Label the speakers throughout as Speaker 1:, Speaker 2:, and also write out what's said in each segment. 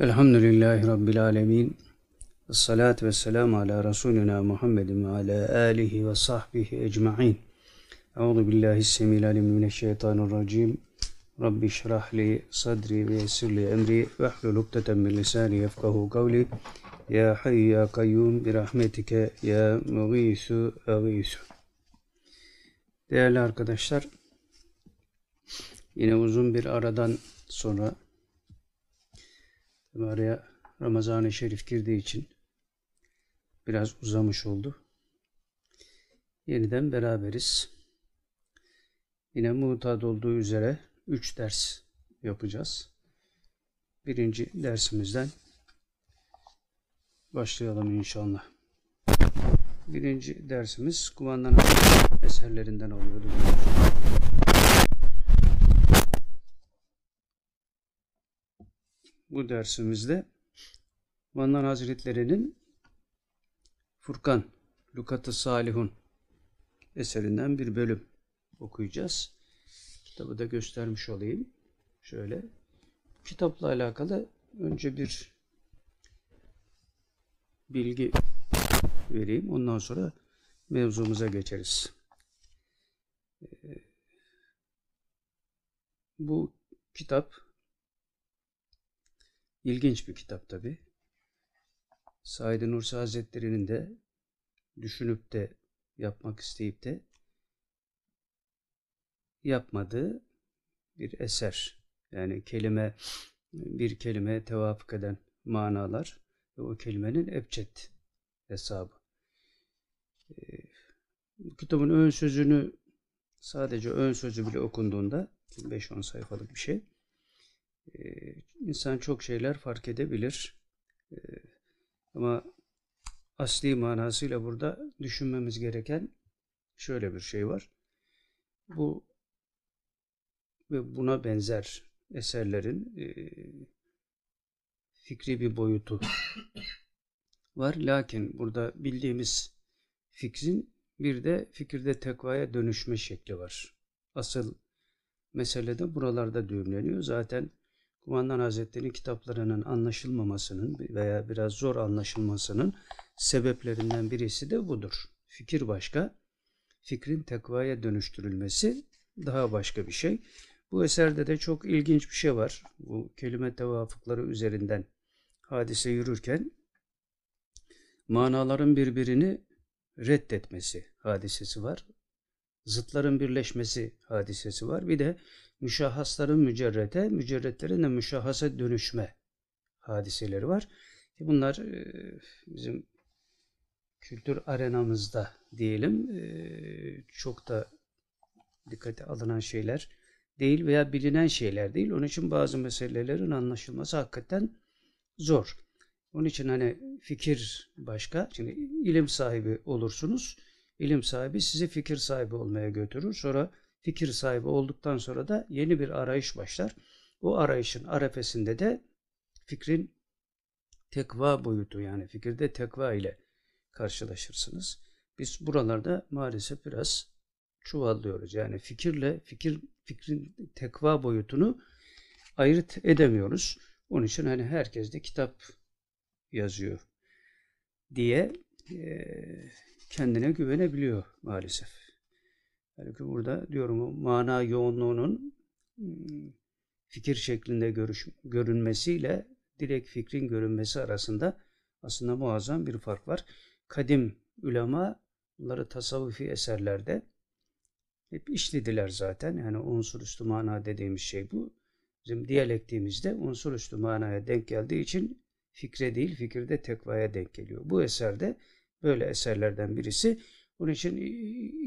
Speaker 1: Elhamdülillahi Rabbil Alemin. Salatu ve selamu ala Resulina Muhammedin ve ala alihi ve sahbihi ecma'in. Euzu billahi semil alim mineşşeytanirracim. Rabbi şrah li sadri ve yessir li emri ve hlul ukdeten min lisani yefkahu kavli. Ya hayy ya kayyum bi rahmetike ya mugisu agisu. Değerli arkadaşlar, yine uzun bir aradan sonra Tabi araya Ramazan-ı Şerif girdiği için biraz uzamış oldu. Yeniden beraberiz. Yine mutat olduğu üzere 3 ders yapacağız. Birinci dersimizden başlayalım inşallah. Birinci dersimiz kumandan eserlerinden oluyordu. Bu dersimizde Vandan Hazretleri'nin Furkan, Lukat-ı Salihun eserinden bir bölüm okuyacağız. Kitabı da göstermiş olayım. Şöyle. Kitapla alakalı önce bir bilgi vereyim. Ondan sonra mevzumuza geçeriz. Bu kitap İlginç bir kitap tabi. Said Nursi Hazretleri'nin de düşünüp de yapmak isteyip de yapmadığı bir eser. Yani kelime bir kelime tevafuk eden manalar ve o kelimenin ebced hesabı. Bu kitabın ön sözünü sadece ön sözü bile okunduğunda 5-10 sayfalık bir şey ee, insan çok şeyler fark edebilir. Ama asli manasıyla burada düşünmemiz gereken şöyle bir şey var. Bu ve buna benzer eserlerin e, fikri bir boyutu var. Lakin burada bildiğimiz fikrin bir de fikirde tekvaya dönüşme şekli var. Asıl mesele de buralarda düğümleniyor. Zaten Kumandan Hazretleri'nin kitaplarının anlaşılmamasının veya biraz zor anlaşılmasının sebeplerinden birisi de budur. Fikir başka, fikrin tekvaya dönüştürülmesi daha başka bir şey. Bu eserde de çok ilginç bir şey var. Bu kelime tevafukları üzerinden hadise yürürken manaların birbirini reddetmesi hadisesi var. Zıtların birleşmesi hadisesi var. Bir de müşahhasların mücerrete, mücerretlerin de müşahhasa dönüşme hadiseleri var. Bunlar e, bizim kültür arenamızda diyelim e, çok da dikkate alınan şeyler değil veya bilinen şeyler değil. Onun için bazı meselelerin anlaşılması hakikaten zor. Onun için hani fikir başka. Şimdi ilim sahibi olursunuz. İlim sahibi sizi fikir sahibi olmaya götürür. Sonra fikir sahibi olduktan sonra da yeni bir arayış başlar. O arayışın arefesinde de fikrin tekva boyutu yani fikirde tekva ile karşılaşırsınız. Biz buralarda maalesef biraz çuvallıyoruz. Yani fikirle fikir fikrin tekva boyutunu ayırt edemiyoruz. Onun için hani herkes de kitap yazıyor diye e, kendine güvenebiliyor maalesef. Halbuki burada diyorum mana yoğunluğunun hmm, fikir şeklinde görüş, görünmesiyle direkt fikrin görünmesi arasında aslında muazzam bir fark var. Kadim ulema bunları tasavvufi eserlerde hep işlediler zaten. Yani unsur üstü mana dediğimiz şey bu. Bizim diyalektiğimizde unsur üstü manaya denk geldiği için fikre değil fikirde tekvaya denk geliyor. Bu eserde böyle eserlerden birisi. Bunun için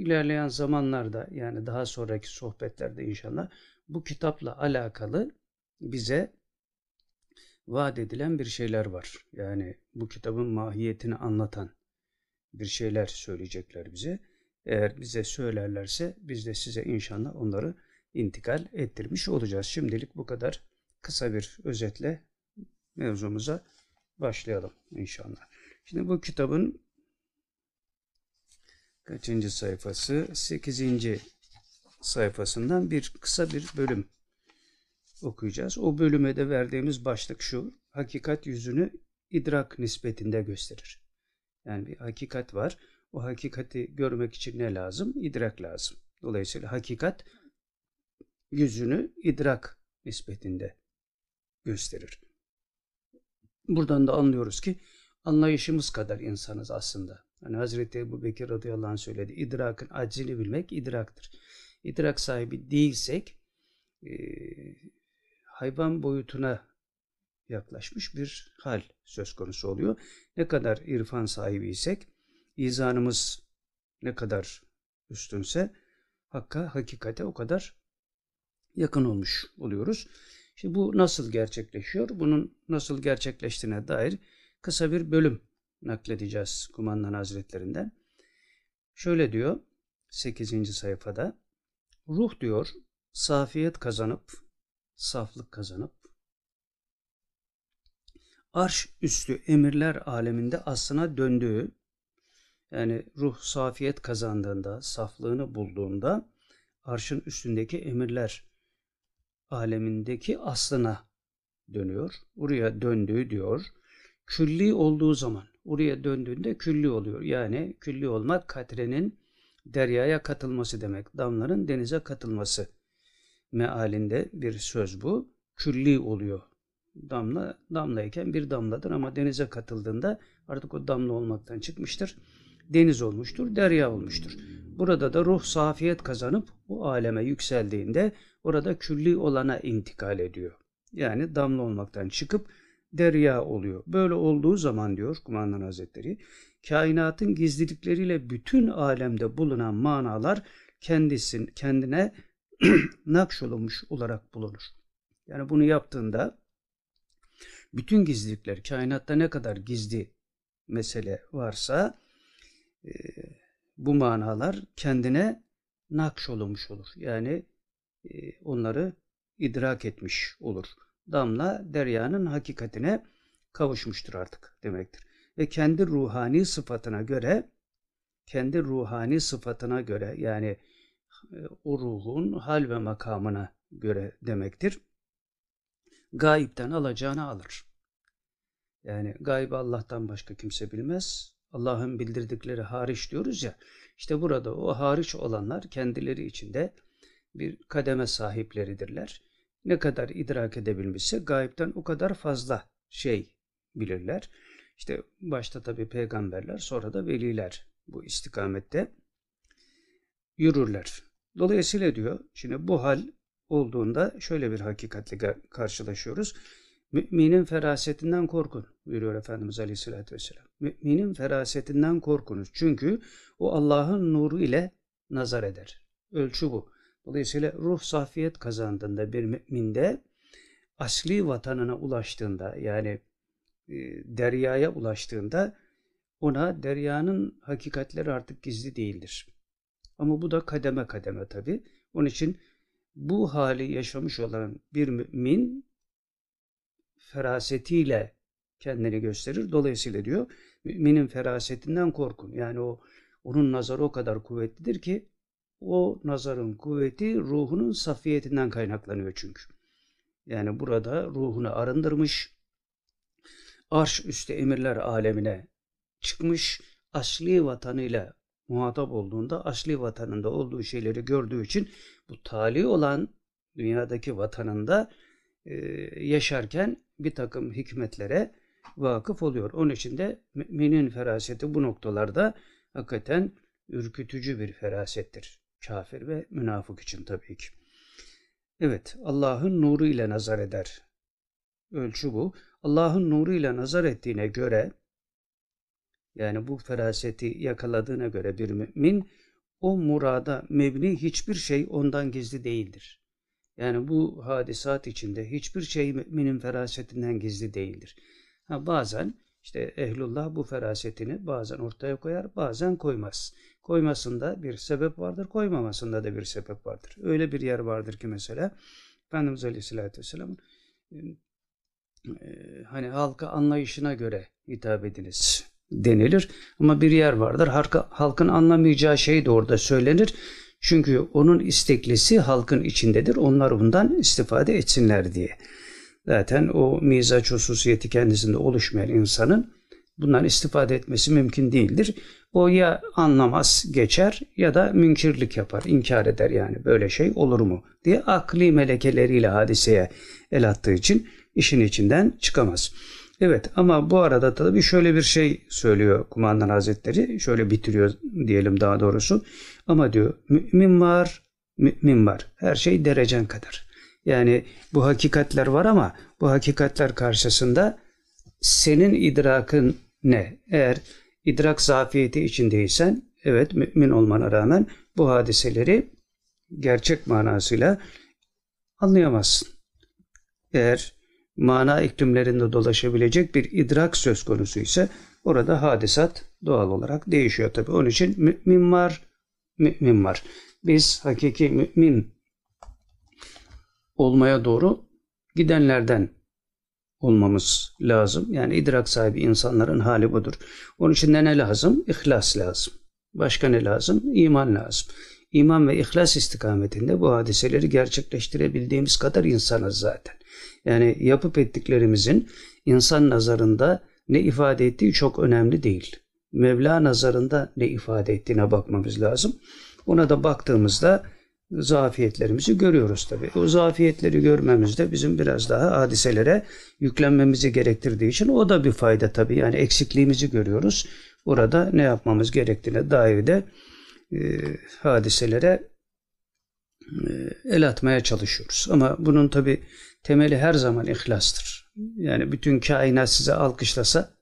Speaker 1: ilerleyen zamanlarda yani daha sonraki sohbetlerde inşallah bu kitapla alakalı bize vaat edilen bir şeyler var. Yani bu kitabın mahiyetini anlatan bir şeyler söyleyecekler bize. Eğer bize söylerlerse biz de size inşallah onları intikal ettirmiş olacağız. Şimdilik bu kadar kısa bir özetle mevzumuza başlayalım inşallah. Şimdi bu kitabın kaçıncı sayfası? Sekizinci sayfasından bir kısa bir bölüm okuyacağız. O bölüme de verdiğimiz başlık şu. Hakikat yüzünü idrak nispetinde gösterir. Yani bir hakikat var. O hakikati görmek için ne lazım? İdrak lazım. Dolayısıyla hakikat yüzünü idrak nispetinde gösterir. Buradan da anlıyoruz ki anlayışımız kadar insanız aslında. Hani Hazreti Ebu Bekir radıyallahu anh söyledi. İdrakın acili bilmek idraktır. İdrak sahibi değilsek e, hayvan boyutuna yaklaşmış bir hal söz konusu oluyor. Ne kadar irfan sahibiysek, izanımız ne kadar üstünse hakka, hakikate o kadar yakın olmuş oluyoruz. Şimdi bu nasıl gerçekleşiyor? Bunun nasıl gerçekleştiğine dair kısa bir bölüm nakledeceğiz Kumandan Hazretlerinden. Şöyle diyor 8. sayfada. Ruh diyor safiyet kazanıp, saflık kazanıp, arş üstü emirler aleminde aslına döndüğü, yani ruh safiyet kazandığında, saflığını bulduğunda, arşın üstündeki emirler alemindeki aslına dönüyor. Oraya döndüğü diyor. Külli olduğu zaman, oraya döndüğünde külli oluyor. Yani külli olmak katrenin deryaya katılması demek. Damların denize katılması mealinde bir söz bu. Külli oluyor. Damla damlayken bir damladır ama denize katıldığında artık o damla olmaktan çıkmıştır. Deniz olmuştur, derya olmuştur. Burada da ruh safiyet kazanıp o aleme yükseldiğinde orada külli olana intikal ediyor. Yani damla olmaktan çıkıp derya oluyor. Böyle olduğu zaman diyor Kumandan Hazretleri, kainatın gizlilikleriyle bütün alemde bulunan manalar kendisin, kendine nakşolunmuş olarak bulunur. Yani bunu yaptığında bütün gizlilikler, kainatta ne kadar gizli mesele varsa e, bu manalar kendine nakşolunmuş olur. Yani e, onları idrak etmiş olur. Damla deryanın hakikatine kavuşmuştur artık demektir. Ve kendi ruhani sıfatına göre kendi ruhani sıfatına göre yani e, o ruhun hal ve makamına göre demektir. Gayipten alacağını alır. Yani gayb Allah'tan başka kimse bilmez. Allah'ın bildirdikleri hariç diyoruz ya. İşte burada o hariç olanlar kendileri içinde bir kademe sahipleridirler. Ne kadar idrak edebilmişse gayipten o kadar fazla şey bilirler. İşte başta tabi peygamberler sonra da veliler bu istikamette yürürler. Dolayısıyla diyor şimdi bu hal olduğunda şöyle bir hakikatle karşılaşıyoruz. Müminin ferasetinden korkun buyuruyor Efendimiz Aleyhisselatü Vesselam. Müminin ferasetinden korkunuz. Çünkü o Allah'ın nuru ile nazar eder. Ölçü bu. Dolayısıyla ruh safiyet kazandığında bir müminde asli vatanına ulaştığında yani e, deryaya ulaştığında ona deryanın hakikatleri artık gizli değildir. Ama bu da kademe kademe tabi. Onun için bu hali yaşamış olan bir mümin ferasetiyle kendini gösterir. Dolayısıyla diyor müminin ferasetinden korkun. Yani o onun nazarı o kadar kuvvetlidir ki o nazarın kuvveti ruhunun safiyetinden kaynaklanıyor çünkü. Yani burada ruhunu arındırmış, arş üstü emirler alemine çıkmış, asli vatanıyla muhatap olduğunda asli vatanında olduğu şeyleri gördüğü için bu tali olan dünyadaki vatanında e, yaşarken bir takım hikmetlere vakıf oluyor. Onun için de müminin feraseti bu noktalarda hakikaten ürkütücü bir ferasettir. Kafir ve münafık için tabii ki. Evet, Allah'ın nuru ile nazar eder. Ölçü bu. Allah'ın nuru ile nazar ettiğine göre yani bu feraseti yakaladığına göre bir mümin o murada mebni hiçbir şey ondan gizli değildir. Yani bu hadisat içinde hiçbir şey müminin ferasetinden gizli değildir. Ha, bazen işte ehlullah bu ferasetini bazen ortaya koyar, bazen koymaz. Koymasında bir sebep vardır, koymamasında da bir sebep vardır. Öyle bir yer vardır ki mesela Efendimiz Aleyhisselatü Vesselam'ın hani halka anlayışına göre hitap ediniz denilir. Ama bir yer vardır. Halkın anlamayacağı şey de orada söylenir. Çünkü onun isteklisi halkın içindedir. Onlar bundan istifade etsinler diye. Zaten o mizaç hususiyeti kendisinde oluşmayan insanın bundan istifade etmesi mümkün değildir. O ya anlamaz geçer ya da münkirlik yapar, inkar eder yani böyle şey olur mu diye akli melekeleriyle hadiseye el attığı için işin içinden çıkamaz. Evet ama bu arada tabii şöyle bir şey söylüyor kumandan hazretleri. Şöyle bitiriyor diyelim daha doğrusu. Ama diyor mümin var, mümin var. Her şey derecen kadar. Yani bu hakikatler var ama bu hakikatler karşısında senin idrakın ne? Eğer idrak zafiyeti içindeysen evet mümin olmana rağmen bu hadiseleri gerçek manasıyla anlayamazsın. Eğer mana iklimlerinde dolaşabilecek bir idrak söz konusu ise orada hadisat doğal olarak değişiyor tabi. Onun için mümin var, mümin var. Biz hakiki mümin olmaya doğru gidenlerden olmamız lazım. Yani idrak sahibi insanların hali budur. Onun için ne lazım? İhlas lazım. Başka ne lazım? İman lazım. İman ve ihlas istikametinde bu hadiseleri gerçekleştirebildiğimiz kadar insanız zaten. Yani yapıp ettiklerimizin insan nazarında ne ifade ettiği çok önemli değil. Mevla nazarında ne ifade ettiğine bakmamız lazım. Ona da baktığımızda zafiyetlerimizi görüyoruz tabii. O zafiyetleri görmemizde bizim biraz daha hadiselere yüklenmemizi gerektirdiği için o da bir fayda tabii. Yani eksikliğimizi görüyoruz. Orada ne yapmamız gerektiğine dair de e, hadiselere e, el atmaya çalışıyoruz. Ama bunun tabii temeli her zaman ihlastır. Yani bütün kainat size alkışlasa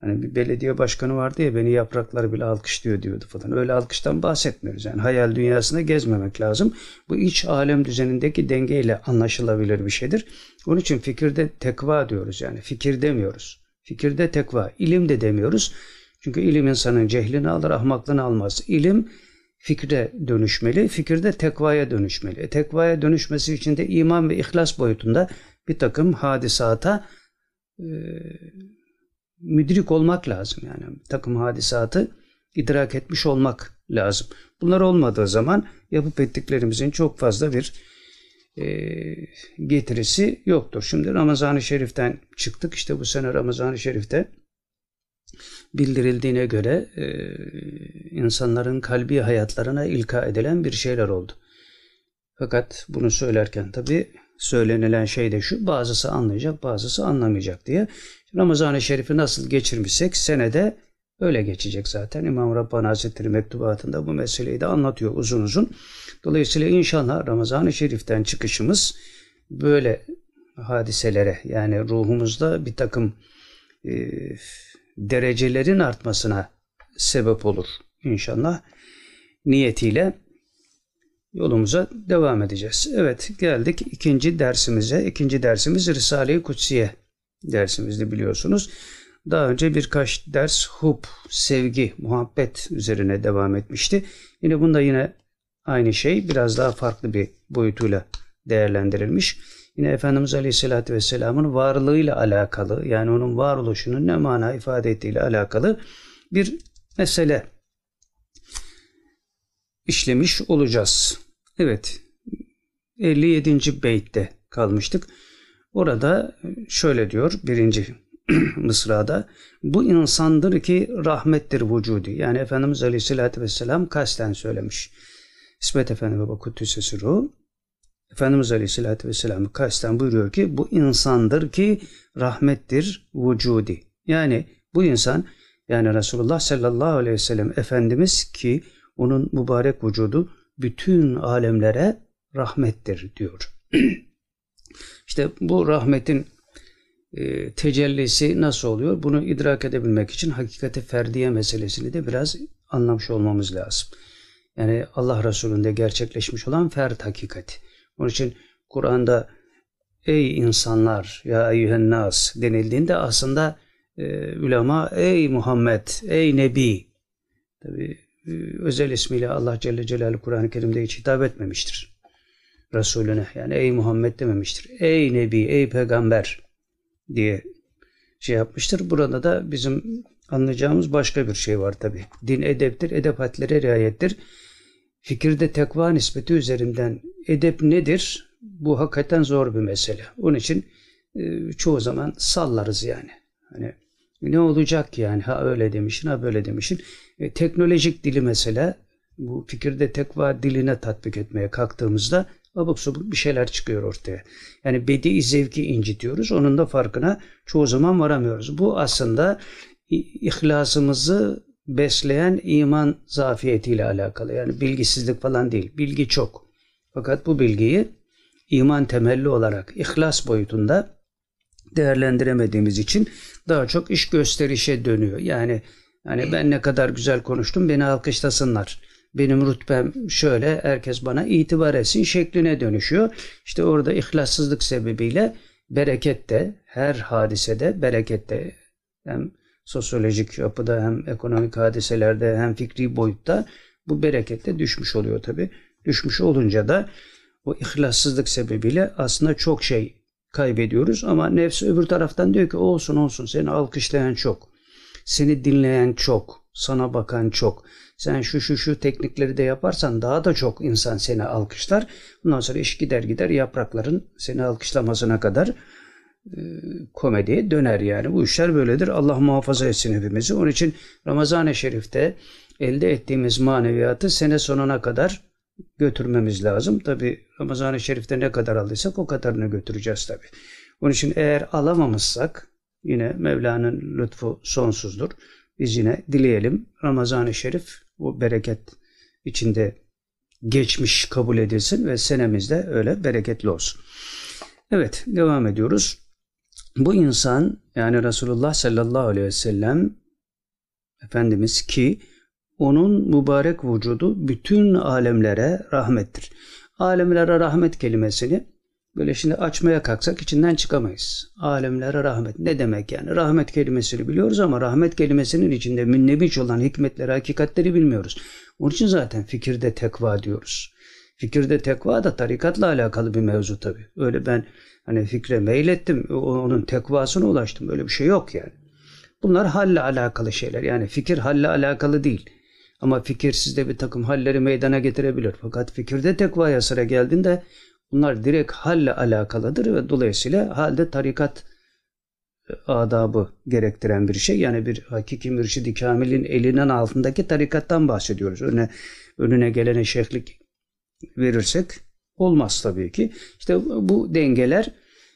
Speaker 1: Hani bir belediye başkanı vardı ya beni yaprakları bile alkışlıyor diyordu falan. Öyle alkıştan bahsetmiyoruz. Yani hayal dünyasında gezmemek lazım. Bu iç alem düzenindeki dengeyle anlaşılabilir bir şeydir. Onun için fikirde tekva diyoruz yani. Fikir demiyoruz. Fikirde tekva. ilim de demiyoruz. Çünkü ilim insanın cehlini alır, ahmaklığını almaz. İlim fikre dönüşmeli, fikirde tekvaya dönüşmeli. E, tekvaya dönüşmesi için de iman ve ihlas boyutunda bir takım hadisata e, müdrik olmak lazım yani takım hadisatı idrak etmiş olmak lazım. Bunlar olmadığı zaman yapıp ettiklerimizin çok fazla bir e, getirisi yoktur. Şimdi Ramazan-ı Şerif'ten çıktık. İşte bu sene Ramazan-ı Şerif'te bildirildiğine göre e, insanların kalbi hayatlarına ilka edilen bir şeyler oldu. Fakat bunu söylerken tabi söylenilen şey de şu bazısı anlayacak bazısı anlamayacak diye. Ramazan-ı Şerif'i nasıl geçirmişsek senede öyle geçecek zaten. İmam Rabbani Hazretleri mektubatında bu meseleyi de anlatıyor uzun uzun. Dolayısıyla inşallah Ramazan-ı Şerif'ten çıkışımız böyle hadiselere yani ruhumuzda bir takım e, derecelerin artmasına sebep olur inşallah niyetiyle yolumuza devam edeceğiz. Evet geldik ikinci dersimize. İkinci dersimiz Risale-i Kutsiye dersimizde biliyorsunuz. Daha önce birkaç ders hub, sevgi, muhabbet üzerine devam etmişti. Yine bunda yine aynı şey biraz daha farklı bir boyutuyla değerlendirilmiş. Yine Efendimiz Aleyhisselatü Vesselam'ın varlığıyla alakalı yani onun varoluşunun ne mana ifade ettiğiyle alakalı bir mesele işlemiş olacağız. Evet 57. beytte kalmıştık. Orada şöyle diyor birinci mısrada bu insandır ki rahmettir vücudi. Yani Efendimiz Aleyhisselatü Vesselam kasten söylemiş. İsmet Efendi Baba Kuddüs'ü ruh Efendimiz Aleyhisselatü Vesselam kasten buyuruyor ki bu insandır ki rahmettir vücudi. Yani bu insan yani Resulullah sallallahu aleyhi ve sellem Efendimiz ki onun mübarek vücudu bütün alemlere rahmettir diyor. İşte bu rahmetin e, tecellisi nasıl oluyor? Bunu idrak edebilmek için hakikati ferdiye meselesini de biraz anlamış olmamız lazım. Yani Allah Resulü'nde gerçekleşmiş olan fert hakikati. Onun için Kur'an'da ey insanlar ya eyyühen nas denildiğinde aslında e, ulema ey Muhammed, ey Nebi tabi özel ismiyle Allah Celle Celaluhu Kur'an-ı Kerim'de hiç hitap etmemiştir. Resulüne yani ey Muhammed dememiştir. Ey Nebi, ey Peygamber diye şey yapmıştır. Burada da bizim anlayacağımız başka bir şey var tabi. Din edeptir, edep hadlere riayettir. fikirde tekva nispeti üzerinden edep nedir? Bu hakikaten zor bir mesele. Onun için e, çoğu zaman sallarız yani. Hani ne olacak yani ha öyle demişin ha böyle demişin. E, teknolojik dili mesela bu fikirde tekva diline tatbik etmeye kalktığımızda abuk subuk bir şeyler çıkıyor ortaya. Yani bedi zevki incitiyoruz. Onun da farkına çoğu zaman varamıyoruz. Bu aslında ihlasımızı besleyen iman zafiyetiyle alakalı. Yani bilgisizlik falan değil. Bilgi çok. Fakat bu bilgiyi iman temelli olarak ihlas boyutunda değerlendiremediğimiz için daha çok iş gösterişe dönüyor. Yani yani ben ne kadar güzel konuştum beni alkışlasınlar. Benim rütbem şöyle herkes bana itibar etsin şekline dönüşüyor. İşte orada ihlassızlık sebebiyle bereket de her hadisede bereket de hem sosyolojik yapıda hem ekonomik hadiselerde hem fikri boyutta bu bereket de düşmüş oluyor tabi. Düşmüş olunca da o ihlassızlık sebebiyle aslında çok şey kaybediyoruz ama nefs öbür taraftan diyor ki olsun olsun seni alkışlayan çok. Seni dinleyen çok. Sana bakan çok. Sen şu şu şu teknikleri de yaparsan daha da çok insan seni alkışlar. Bundan sonra iş gider gider yaprakların seni alkışlamasına kadar komediye döner yani. Bu işler böyledir. Allah muhafaza etsin hepimizi. Onun için Ramazan-ı Şerif'te elde ettiğimiz maneviyatı sene sonuna kadar götürmemiz lazım. Tabi Ramazan-ı Şerif'te ne kadar aldıysak o kadarını götüreceğiz tabi. Onun için eğer alamamışsak yine Mevla'nın lütfu sonsuzdur. Biz yine dileyelim Ramazan-ı Şerif bu bereket içinde geçmiş kabul edilsin ve senemizde öyle bereketli olsun. Evet devam ediyoruz. Bu insan yani Resulullah sallallahu aleyhi ve sellem Efendimiz ki onun mübarek vücudu bütün alemlere rahmettir. Alemlere rahmet kelimesini böyle şimdi açmaya kalksak içinden çıkamayız. Alemlere rahmet. Ne demek yani? Rahmet kelimesini biliyoruz ama rahmet kelimesinin içinde münnebiç olan hikmetleri, hakikatleri bilmiyoruz. Onun için zaten fikirde tekva diyoruz. Fikirde tekva da tarikatla alakalı bir mevzu tabii. Öyle ben hani fikre meylettim, onun tekvasına ulaştım. Böyle bir şey yok yani. Bunlar halle alakalı şeyler. Yani fikir halle alakalı değil. Ama fikir sizde bir takım halleri meydana getirebilir. Fakat fikirde tekvaya sıra geldiğinde bunlar direkt halle alakalıdır ve dolayısıyla halde tarikat e, adabı gerektiren bir şey. Yani bir hakiki mürşidi kamilin elinin altındaki tarikattan bahsediyoruz. Önüne, önüne gelene şeyhlik verirsek olmaz tabii ki. İşte bu dengeler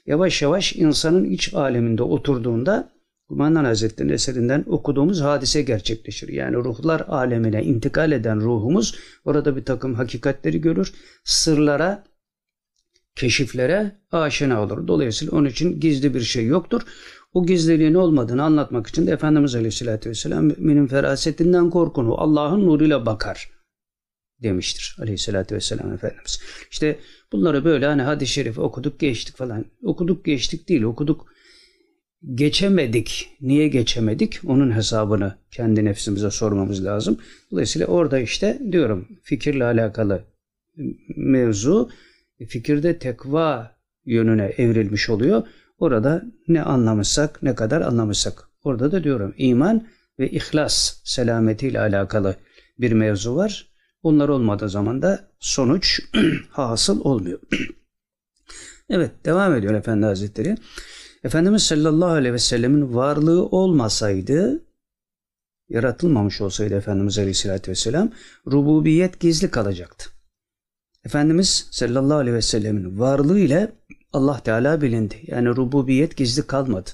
Speaker 1: yavaş yavaş insanın iç aleminde oturduğunda Kumandan Hazretleri'nin eserinden okuduğumuz hadise gerçekleşir. Yani ruhlar alemine intikal eden ruhumuz orada bir takım hakikatleri görür. Sırlara, keşiflere aşina olur. Dolayısıyla onun için gizli bir şey yoktur. O gizliliğin olmadığını anlatmak için de Efendimiz Aleyhisselatü Vesselam müminin ferasetinden korkun. Allah'ın nuruyla bakar demiştir Aleyhisselatü Vesselam Efendimiz. İşte bunları böyle hani hadis-i şerif okuduk geçtik falan. Okuduk geçtik değil okuduk geçemedik. Niye geçemedik? Onun hesabını kendi nefsimize sormamız lazım. Dolayısıyla orada işte diyorum fikirle alakalı mevzu fikirde tekva yönüne evrilmiş oluyor. Orada ne anlamışsak, ne kadar anlamışsak. Orada da diyorum iman ve ihlas selametiyle alakalı bir mevzu var. Onlar olmadığı zaman da sonuç hasıl olmuyor. evet devam ediyor Efendi Hazretleri. Efendimiz sallallahu aleyhi ve sellemin varlığı olmasaydı, yaratılmamış olsaydı Efendimiz aleyhissalatü vesselam, rububiyet gizli kalacaktı. Efendimiz sallallahu aleyhi ve sellemin varlığı ile Allah Teala bilindi. Yani rububiyet gizli kalmadı.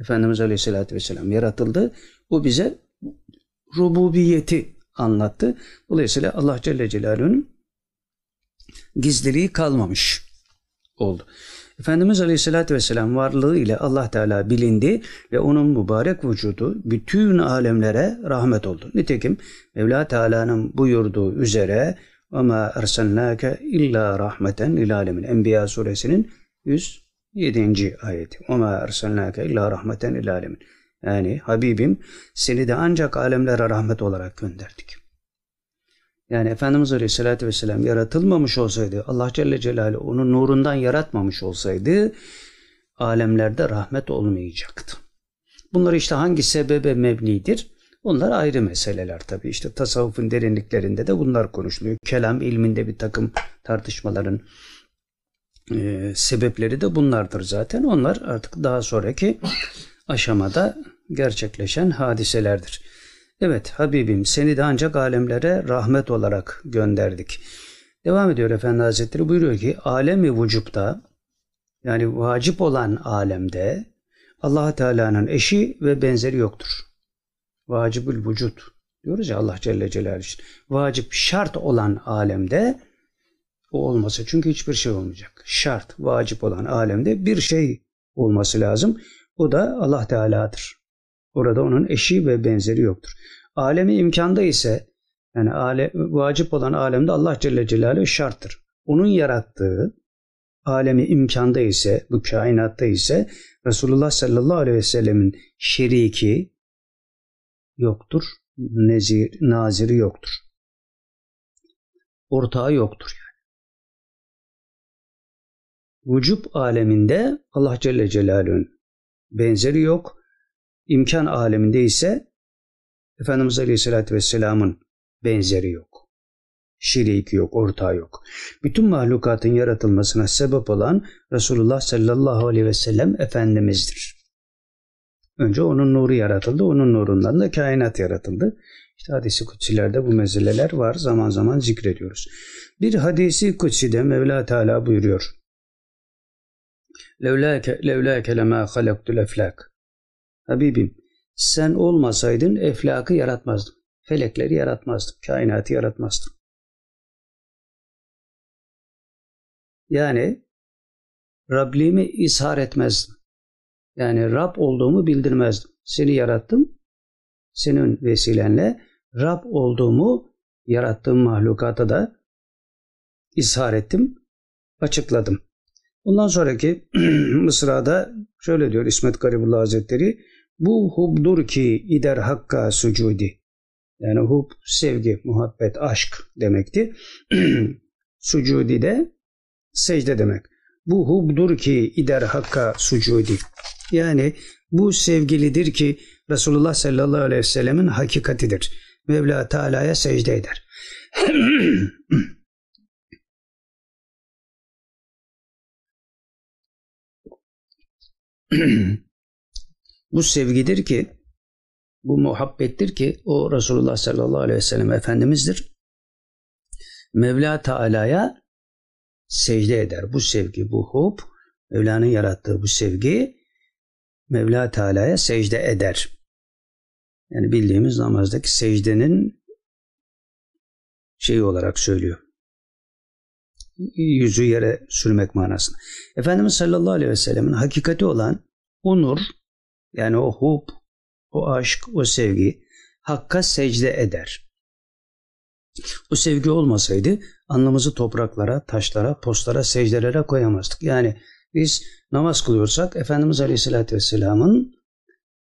Speaker 1: Efendimiz aleyhissalatü vesselam yaratıldı. Bu bize rububiyeti anlattı. Dolayısıyla Allah Celle Celaluhu'nun gizliliği kalmamış oldu. Efendimiz Aleyhisselatü Vesselam varlığı ile Allah Teala bilindi ve onun mübarek vücudu bütün alemlere rahmet oldu. Nitekim Mevla Teala'nın buyurduğu üzere ve ma erselnâke illâ rahmeten lil alemin. Enbiya suresinin 107. ayeti. Ve ma erselnâke illâ rahmeten lil. Yani Habibim seni de ancak alemlere rahmet olarak gönderdik. Yani Efendimiz Aleyhisselatü Vesselam yaratılmamış olsaydı, Allah Celle Celaluhu onu nurundan yaratmamış olsaydı, alemlerde rahmet olmayacaktı. Bunlar işte hangi sebebe mebnidir? Onlar ayrı meseleler tabii. İşte tasavvufun derinliklerinde de bunlar konuşuluyor. Kelam ilminde bir takım tartışmaların e, sebepleri de bunlardır zaten. Onlar artık daha sonraki aşamada gerçekleşen hadiselerdir. Evet Habibim seni de ancak alemlere rahmet olarak gönderdik. Devam ediyor Efendi Hazretleri buyuruyor ki alemi vücupta yani vacip olan alemde allah Teala'nın eşi ve benzeri yoktur. Vacibül vücut diyoruz ya Allah Celle Celaluhu için. Vacip şart olan alemde o olmasa çünkü hiçbir şey olmayacak. Şart, vacip olan alemde bir şey olması lazım. O da Allah Teala'dır. Orada onun eşi ve benzeri yoktur. Alemi imkanda ise yani ale, vacip olan alemde Allah Celle Celaluhu şarttır. Onun yarattığı alemi imkanda ise, bu kainatta ise Resulullah sallallahu aleyhi ve sellemin şeriki yoktur. Nezir, naziri yoktur. Ortağı yoktur yani. Vücub aleminde Allah Celle Celaluhu'nun benzeri yok. İmkan aleminde ise Efendimiz Aleyhisselatü Vesselam'ın benzeri yok. Şiriki yok, ortağı yok. Bütün mahlukatın yaratılmasına sebep olan Resulullah sallallahu aleyhi ve sellem Efendimiz'dir. Önce onun nuru yaratıldı, onun nurundan da kainat yaratıldı. İşte hadisi kutsilerde bu meseleler var, zaman zaman zikrediyoruz. Bir hadisi kutside Mevla Teala buyuruyor. Levlâke, levlâke lemâ halaktul eflak. Habibim, sen olmasaydın eflakı yaratmazdım. Felekleri yaratmazdım. Kainatı yaratmazdım. Yani Rabliğimi ishar etmezdim. Yani Rab olduğumu bildirmezdim. Seni yarattım. Senin vesilenle Rab olduğumu yarattığım mahlukata da ishar ettim, açıkladım. Ondan sonraki Mısra'da şöyle diyor İsmet Garibullah Hazretleri bu hubdur ki ider hakka sucudi. Yani hub sevgi, muhabbet, aşk demekti. sucudi de secde demek. Bu hubdur ki ider hakka sucudi. Yani bu sevgilidir ki Resulullah sallallahu aleyhi ve sellemin hakikatidir. Mevla Teala'ya secde eder. bu sevgidir ki, bu muhabbettir ki o Resulullah sallallahu aleyhi ve sellem Efendimiz'dir. Mevla Teala'ya secde eder. Bu sevgi, bu hub, Mevla'nın yarattığı bu sevgi Mevla Teala'ya secde eder. Yani bildiğimiz namazdaki secdenin şeyi olarak söylüyor. Yüzü yere sürmek manasında. Efendimiz sallallahu aleyhi ve sellemin hakikati olan o nur, yani o hub, o aşk, o sevgi Hakk'a secde eder. O sevgi olmasaydı anlamızı topraklara, taşlara, postlara, secdelere koyamazdık. Yani biz namaz kılıyorsak Efendimiz Aleyhisselatü Vesselam'ın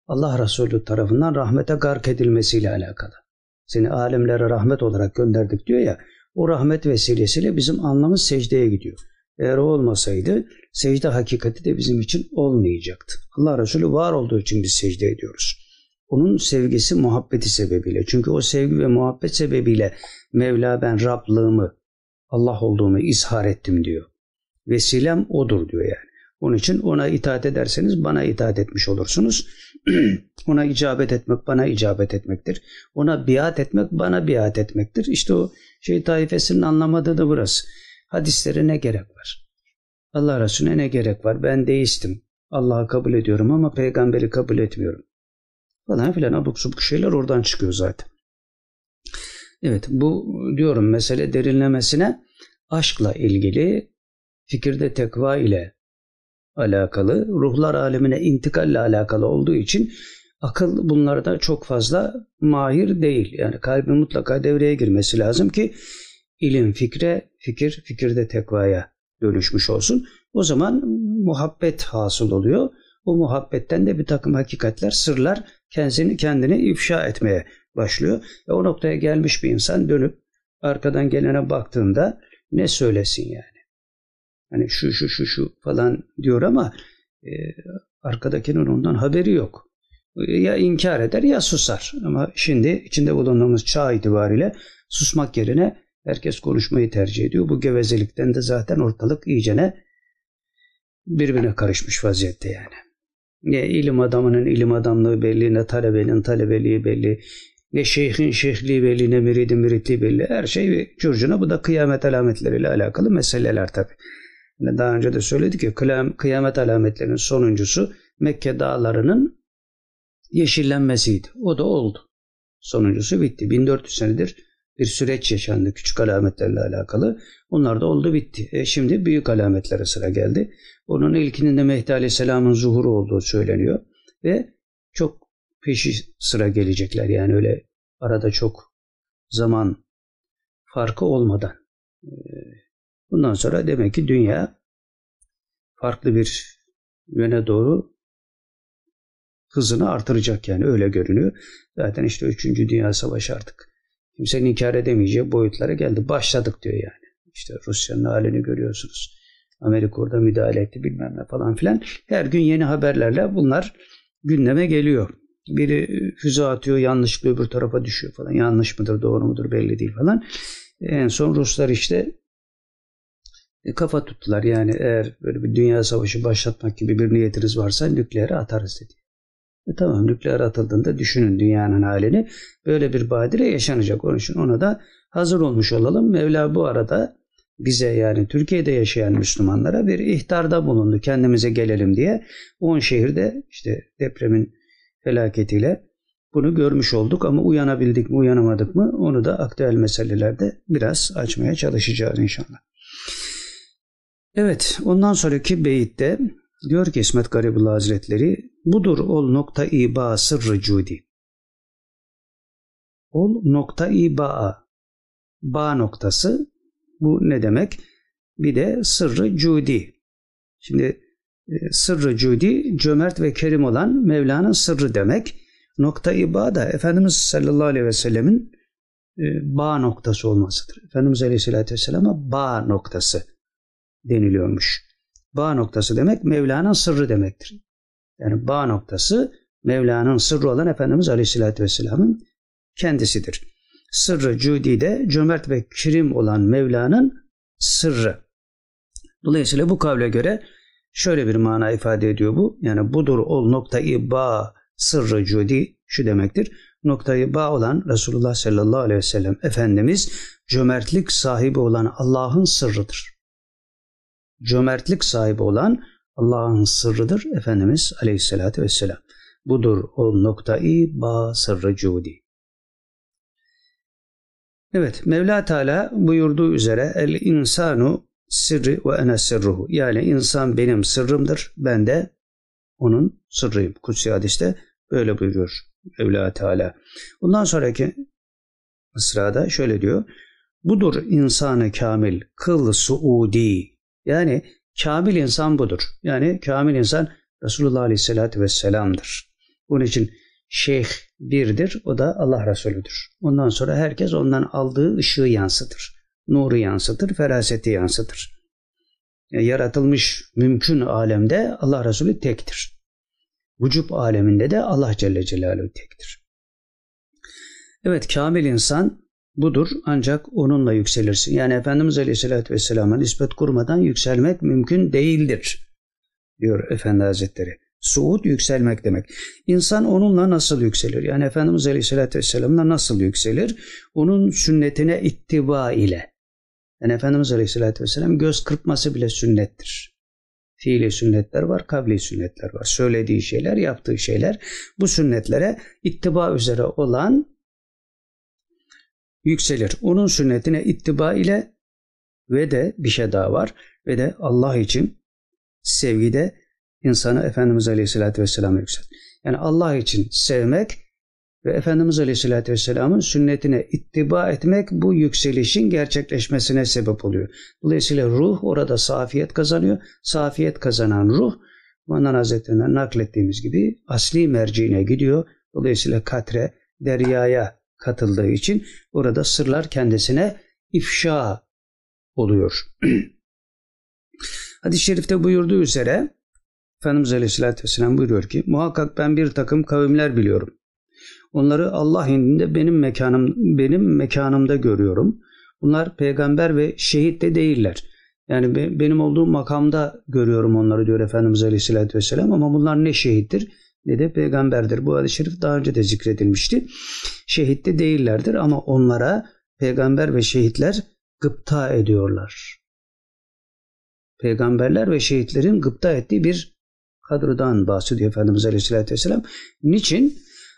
Speaker 1: Allah Resulü tarafından rahmete gark edilmesiyle alakalı. Seni alemlere rahmet olarak gönderdik diyor ya, o rahmet vesilesiyle bizim anlamız secdeye gidiyor. Eğer o olmasaydı secde hakikati de bizim için olmayacaktı. Allah Resulü var olduğu için biz secde ediyoruz. Onun sevgisi, muhabbeti sebebiyle. Çünkü o sevgi ve muhabbet sebebiyle Mevla ben Rablığımı, Allah olduğumu izhar ettim diyor. Vesilem odur diyor yani. Onun için ona itaat ederseniz bana itaat etmiş olursunuz. ona icabet etmek bana icabet etmektir. Ona biat etmek bana biat etmektir. İşte o şey taifesinin anlamadığı da burası. Hadislere ne gerek var? Allah Resulüne ne gerek var? Ben deistim. Allah'ı kabul ediyorum ama peygamberi kabul etmiyorum. Falan filan abuk subuk şeyler oradan çıkıyor zaten. Evet bu diyorum mesele derinlemesine aşkla ilgili fikirde tekva ile alakalı, ruhlar alemine intikalle alakalı olduğu için akıl bunlarda çok fazla mahir değil. Yani kalbin mutlaka devreye girmesi lazım ki ilim fikre, fikir fikirde tekvaya dönüşmüş olsun. O zaman muhabbet hasıl oluyor. O muhabbetten de bir takım hakikatler, sırlar kendini, kendini ifşa etmeye başlıyor. Ve o noktaya gelmiş bir insan dönüp arkadan gelene baktığında ne söylesin yani? Hani şu şu şu şu falan diyor ama e, arkadakinin ondan haberi yok. Ya inkar eder ya susar. Ama şimdi içinde bulunduğumuz çağ itibariyle susmak yerine herkes konuşmayı tercih ediyor. Bu gevezelikten de zaten ortalık iyicene birbirine karışmış vaziyette yani. Ne ilim adamının ilim adamlığı belli, ne talebenin talebeliği belli, ne şeyhin şeyhliği belli, ne müridin müritliği belli. Her şey curcuna. Bu da kıyamet alametleriyle alakalı meseleler tabi. Yani daha önce de söyledik ki kıyamet alametlerinin sonuncusu Mekke dağlarının yeşillenmesiydi. O da oldu. Sonuncusu bitti. 1400 senedir bir süreç yaşandı küçük alametlerle alakalı. Onlar da oldu bitti. E şimdi büyük alametlere sıra geldi. Onun ilkinin de Mehdi Aleyhisselam'ın zuhuru olduğu söyleniyor. Ve çok peşi sıra gelecekler. Yani öyle arada çok zaman farkı olmadan. Bundan sonra demek ki dünya farklı bir yöne doğru hızını artıracak yani öyle görünüyor. Zaten işte 3. Dünya Savaşı artık kimsenin inkar edemeyeceği boyutlara geldi. Başladık diyor yani. İşte Rusya'nın halini görüyorsunuz. Amerika orada müdahale etti bilmem ne falan filan. Her gün yeni haberlerle bunlar gündeme geliyor. Biri füze atıyor yanlışlıkla öbür tarafa düşüyor falan. Yanlış mıdır doğru mudur belli değil falan. En son Ruslar işte kafa tuttular. Yani eğer böyle bir dünya savaşı başlatmak gibi bir niyetiniz varsa nükleere atarız dedi. E tamam nükleer atıldığında düşünün dünyanın halini. Böyle bir badire yaşanacak. Onun için ona da hazır olmuş olalım. Mevla bu arada bize yani Türkiye'de yaşayan Müslümanlara bir ihtarda bulundu. Kendimize gelelim diye. 10 şehirde işte depremin felaketiyle bunu görmüş olduk ama uyanabildik mi uyanamadık mı onu da aktüel meselelerde biraz açmaya çalışacağız inşallah. Evet ondan sonraki beyitte diyor ki İsmet Garibullah Hazretleri budur ol nokta iba sırrı cudi. Ol nokta iba ba noktası bu ne demek? Bir de sırrı cudi. Şimdi e, sırrı cudi cömert ve kerim olan Mevla'nın sırrı demek. Nokta iba da Efendimiz sallallahu aleyhi ve sellemin e, bağ noktası olmasıdır. Efendimiz aleyhissalatü vesselama bağ noktası deniliyormuş. Bağ noktası demek Mevla'nın sırrı demektir. Yani bağ noktası Mevla'nın sırrı olan Efendimiz aleyhissalatü vesselamın kendisidir. Sırrı cudi de cömert ve kirim olan Mevla'nın sırrı. Dolayısıyla bu kavle göre şöyle bir mana ifade ediyor bu. Yani budur ol noktayı bağ sırrı cudi şu demektir. Noktayı bağ olan Resulullah sallallahu aleyhi ve sellem Efendimiz cömertlik sahibi olan Allah'ın sırrıdır. Cömertlik sahibi olan Allah'ın sırrıdır Efendimiz aleyhissalatü vesselam. Budur o noktayı bağ sırrı cudi. Evet Mevla Teala buyurduğu üzere el insanu sirri ve ene sırruhu. Yani insan benim sırrımdır. Ben de onun sırrıyım. Kutsi hadiste böyle buyuruyor Mevla Teala. Bundan sonraki sırada şöyle diyor. Budur insanı kamil, kıl suudi. Yani kamil insan budur. Yani kamil insan Resulullah Aleyhisselatü Vesselam'dır. Bunun için şeyh birdir. O da Allah Resulüdür. Ondan sonra herkes ondan aldığı ışığı yansıtır. Nuru yansıtır, feraseti yansıtır. Yaratılmış mümkün alemde Allah Resulü tektir. Vücub aleminde de Allah Celle Celaluhu tektir. Evet kamil insan budur ancak onunla yükselirsin. Yani Efendimiz Aleyhisselatü Vesselam'a nispet kurmadan yükselmek mümkün değildir diyor Efendi Hazretleri. Suud yükselmek demek. İnsan onunla nasıl yükselir? Yani Efendimiz Aleyhisselatü Vesselam'la nasıl yükselir? Onun sünnetine ittiba ile. Yani Efendimiz Aleyhisselatü Vesselam göz kırpması bile sünnettir. Fiili sünnetler var, kavli sünnetler var. Söylediği şeyler, yaptığı şeyler. Bu sünnetlere ittiba üzere olan yükselir. Onun sünnetine ittiba ile ve de bir şey daha var. Ve de Allah için sevgide insanı Efendimiz Aleyhisselatü Vesselam'a yükselt. Yani Allah için sevmek ve Efendimiz Aleyhisselatü Vesselam'ın sünnetine ittiba etmek bu yükselişin gerçekleşmesine sebep oluyor. Dolayısıyla ruh orada safiyet kazanıyor. Safiyet kazanan ruh Mandan Hazretlerinden naklettiğimiz gibi asli merciine gidiyor. Dolayısıyla katre, deryaya katıldığı için orada sırlar kendisine ifşa oluyor. Hadis-i şerifte buyurduğu üzere Efendimiz Aleyhisselatü Vesselam buyuruyor ki muhakkak ben bir takım kavimler biliyorum. Onları Allah indinde benim mekanım benim mekanımda görüyorum. Bunlar peygamber ve şehit de değiller. Yani benim olduğum makamda görüyorum onları diyor Efendimiz Aleyhisselatü Vesselam ama bunlar ne şehittir ne de peygamberdir. Bu hadis-i şerif daha önce de zikredilmişti. Şehit de değillerdir ama onlara peygamber ve şehitler gıpta ediyorlar. Peygamberler ve şehitlerin gıpta ettiği bir kadrodan bahsediyor Efendimiz Aleyhisselatü Vesselam. Niçin?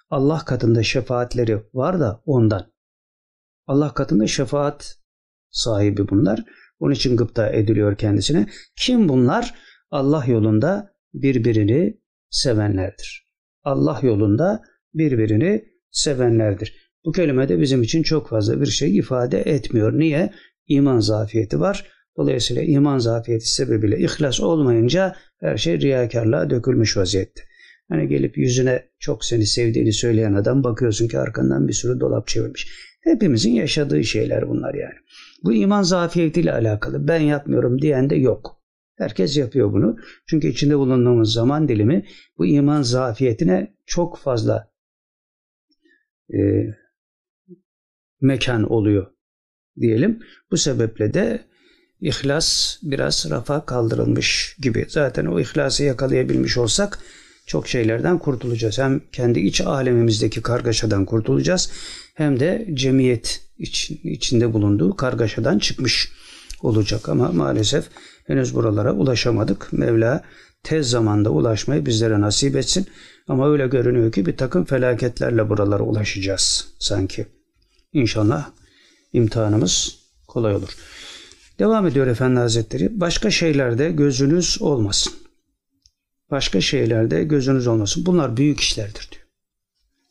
Speaker 1: Allah katında şefaatleri var da ondan. Allah katında şefaat sahibi bunlar. Onun için gıpta ediliyor kendisine. Kim bunlar? Allah yolunda birbirini sevenlerdir. Allah yolunda birbirini sevenlerdir. Bu kelime de bizim için çok fazla bir şey ifade etmiyor. Niye? İman zafiyeti var. Dolayısıyla iman zafiyeti sebebiyle ihlas olmayınca her şey riyakarlığa dökülmüş vaziyette. Hani gelip yüzüne çok seni sevdiğini söyleyen adam bakıyorsun ki arkandan bir sürü dolap çevirmiş. Hepimizin yaşadığı şeyler bunlar yani. Bu iman zafiyetiyle alakalı. Ben yapmıyorum diyen de yok. Herkes yapıyor bunu. Çünkü içinde bulunduğumuz zaman dilimi bu iman zafiyetine çok fazla e, mekan oluyor diyelim. Bu sebeple de ihlas biraz rafa kaldırılmış gibi. Zaten o ihlası yakalayabilmiş olsak çok şeylerden kurtulacağız. Hem kendi iç alemimizdeki kargaşadan kurtulacağız hem de cemiyet iç, içinde bulunduğu kargaşadan çıkmış olacak. Ama maalesef henüz buralara ulaşamadık. Mevla tez zamanda ulaşmayı bizlere nasip etsin. Ama öyle görünüyor ki bir takım felaketlerle buralara ulaşacağız sanki. İnşallah imtihanımız kolay olur. Devam ediyor Efendi Hazretleri. Başka şeylerde gözünüz olmasın. Başka şeylerde gözünüz olmasın. Bunlar büyük işlerdir diyor.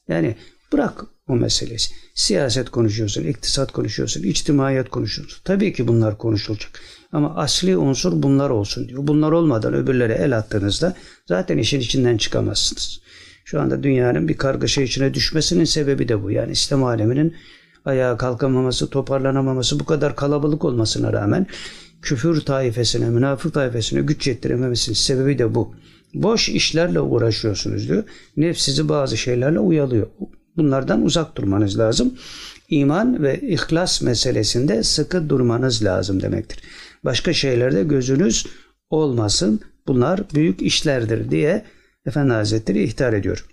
Speaker 1: Yani bırak o meselesi. Siyaset konuşuyorsun, iktisat konuşuyorsun, içtimaiyet konuşuyorsun. Tabii ki bunlar konuşulacak. Ama asli unsur bunlar olsun diyor. Bunlar olmadan öbürlere el attığınızda zaten işin içinden çıkamazsınız. Şu anda dünyanın bir kargaşa içine düşmesinin sebebi de bu. Yani İslam aleminin ayağa kalkamaması, toparlanamaması bu kadar kalabalık olmasına rağmen küfür taifesine, münafık taifesine güç yettirememesinin sebebi de bu. Boş işlerle uğraşıyorsunuz diyor. Nefs sizi bazı şeylerle uyalıyor. Bunlardan uzak durmanız lazım. İman ve ihlas meselesinde sıkı durmanız lazım demektir. Başka şeylerde gözünüz olmasın. Bunlar büyük işlerdir diye Efendi Hazretleri ihtar ediyor.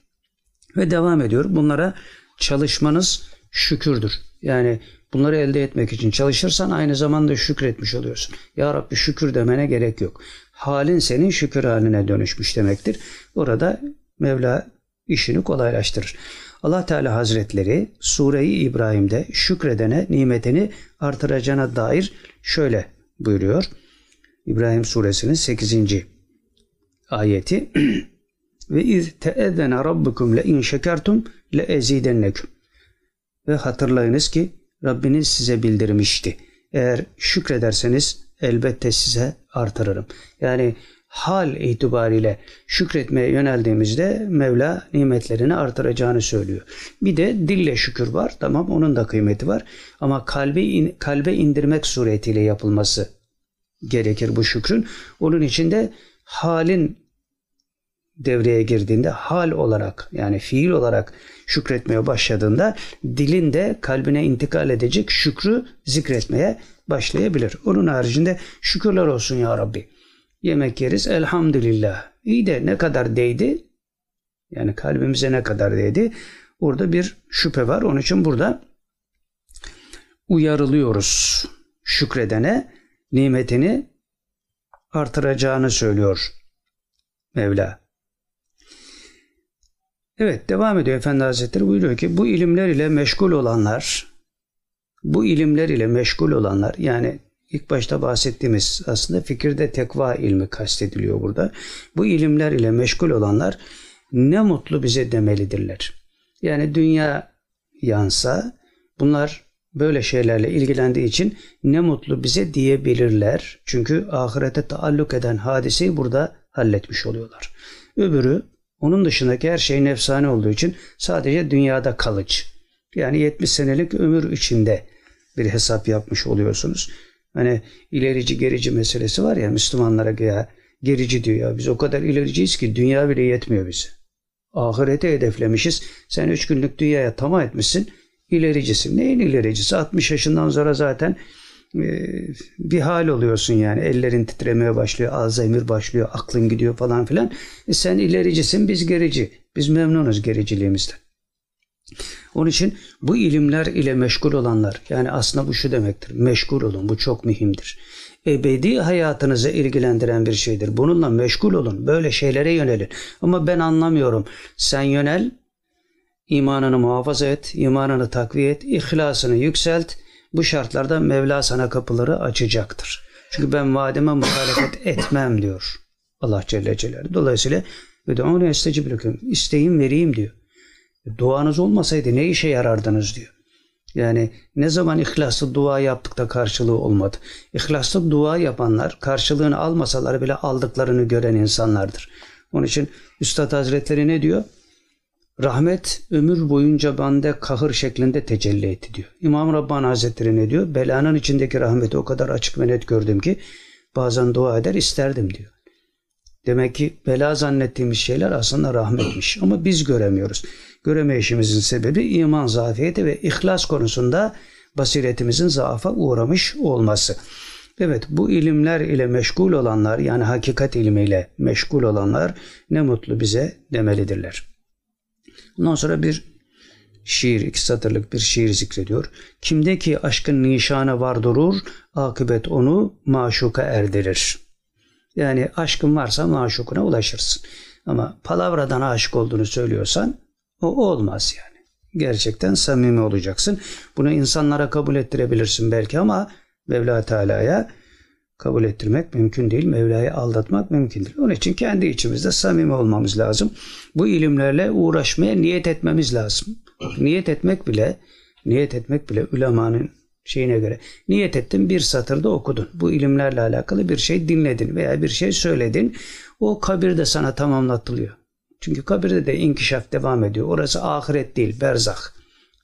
Speaker 1: Ve devam ediyor. Bunlara çalışmanız şükürdür. Yani bunları elde etmek için çalışırsan aynı zamanda şükretmiş oluyorsun. Ya Rabbi şükür demene gerek yok. Halin senin şükür haline dönüşmüş demektir. Orada Mevla işini kolaylaştırır. Allah Teala Hazretleri Sure-i İbrahim'de şükredene nimetini artıracağına dair şöyle buyuruyor. İbrahim suresinin 8. ayeti ve iz teezzene rabbukum le in şekertum le ezidennekum ve hatırlayınız ki Rabbiniz size bildirmişti. Eğer şükrederseniz elbette size artırırım. Yani hal itibariyle şükretmeye yöneldiğimizde Mevla nimetlerini artıracağını söylüyor. Bir de dille şükür var. Tamam onun da kıymeti var. Ama kalbe, in, kalbe indirmek suretiyle yapılması gerekir bu şükrün. Onun için de halin devreye girdiğinde hal olarak yani fiil olarak şükretmeye başladığında dilin de kalbine intikal edecek şükrü zikretmeye başlayabilir. Onun haricinde şükürler olsun ya Rabbi. Yemek yeriz elhamdülillah. İyi de ne kadar değdi? Yani kalbimize ne kadar değdi? Orada bir şüphe var. Onun için burada uyarılıyoruz. Şükredene nimetini artıracağını söylüyor Mevla. Evet devam ediyor Efendi Hazretleri buyuruyor ki bu ilimler ile meşgul olanlar bu ilimler ile meşgul olanlar yani ilk başta bahsettiğimiz aslında fikirde tekva ilmi kastediliyor burada. Bu ilimler ile meşgul olanlar ne mutlu bize demelidirler. Yani dünya yansa bunlar böyle şeylerle ilgilendiği için ne mutlu bize diyebilirler. Çünkü ahirete taalluk eden hadiseyi burada halletmiş oluyorlar. Öbürü onun dışındaki her şey nefsane olduğu için sadece dünyada kalıcı. Yani 70 senelik ömür içinde bir hesap yapmış oluyorsunuz. Hani ilerici gerici meselesi var ya Müslümanlara ya Gerici diyor ya biz o kadar ilericiyiz ki dünya bile yetmiyor bize. Ahirete hedeflemişiz. Sen üç günlük dünyaya tamam etmişsin. İlericisin. Neyin ilericisi? 60 yaşından sonra zaten e, bir hal oluyorsun yani. Ellerin titremeye başlıyor, Alzheimer başlıyor, aklın gidiyor falan filan. E sen ilericisin, biz gerici. Biz memnunuz gericiliğimizden. Onun için bu ilimler ile meşgul olanlar yani aslında bu şu demektir. Meşgul olun. Bu çok mühimdir. Ebedi hayatınızı ilgilendiren bir şeydir. Bununla meşgul olun. Böyle şeylere yönelin. Ama ben anlamıyorum. Sen yönel, imanını muhafaza et, imanını takviye et, ihlasını yükselt. Bu şartlarda Mevla sana kapıları açacaktır. Çünkü ben vaadime muhalefet etmem diyor Allah Celle Celaluhu. Dolayısıyla ve de onu isteyin vereyim diyor. Duanız olmasaydı ne işe yarardınız diyor. Yani ne zaman ihlaslı dua yaptık da karşılığı olmadı. İhlaslı dua yapanlar karşılığını almasalar bile aldıklarını gören insanlardır. Onun için Üstad Hazretleri ne diyor? Rahmet ömür boyunca bende kahır şeklinde tecelli etti diyor. İmam Rabbani Hazretleri ne diyor? Belanın içindeki rahmeti o kadar açık ve net gördüm ki bazen dua eder isterdim diyor. Demek ki bela zannettiğimiz şeyler aslında rahmetmiş ama biz göremiyoruz. Göremeyişimizin sebebi iman zafiyeti ve ihlas konusunda basiretimizin zaafa uğramış olması. Evet bu ilimler ile meşgul olanlar yani hakikat ilmiyle meşgul olanlar ne mutlu bize demelidirler. Ondan sonra bir şiir, iki satırlık bir şiir zikrediyor. Kimdeki aşkın nişanı var durur, akıbet onu maşuka erdirir. Yani aşkın varsa maşukuna ulaşırsın. Ama palavradan aşık olduğunu söylüyorsan o olmaz yani. Gerçekten samimi olacaksın. Bunu insanlara kabul ettirebilirsin belki ama Mevla Teala'ya kabul ettirmek mümkün değil. Mevla'yı aldatmak mümkün değil. Onun için kendi içimizde samimi olmamız lazım. Bu ilimlerle uğraşmaya niyet etmemiz lazım. Niyet etmek bile niyet etmek bile ulemanın şeyine göre. Niyet ettin bir satırda okudun. Bu ilimlerle alakalı bir şey dinledin veya bir şey söyledin. O kabirde sana tamamlatılıyor. Çünkü kabirde de inkişaf devam ediyor. Orası ahiret değil, berzah.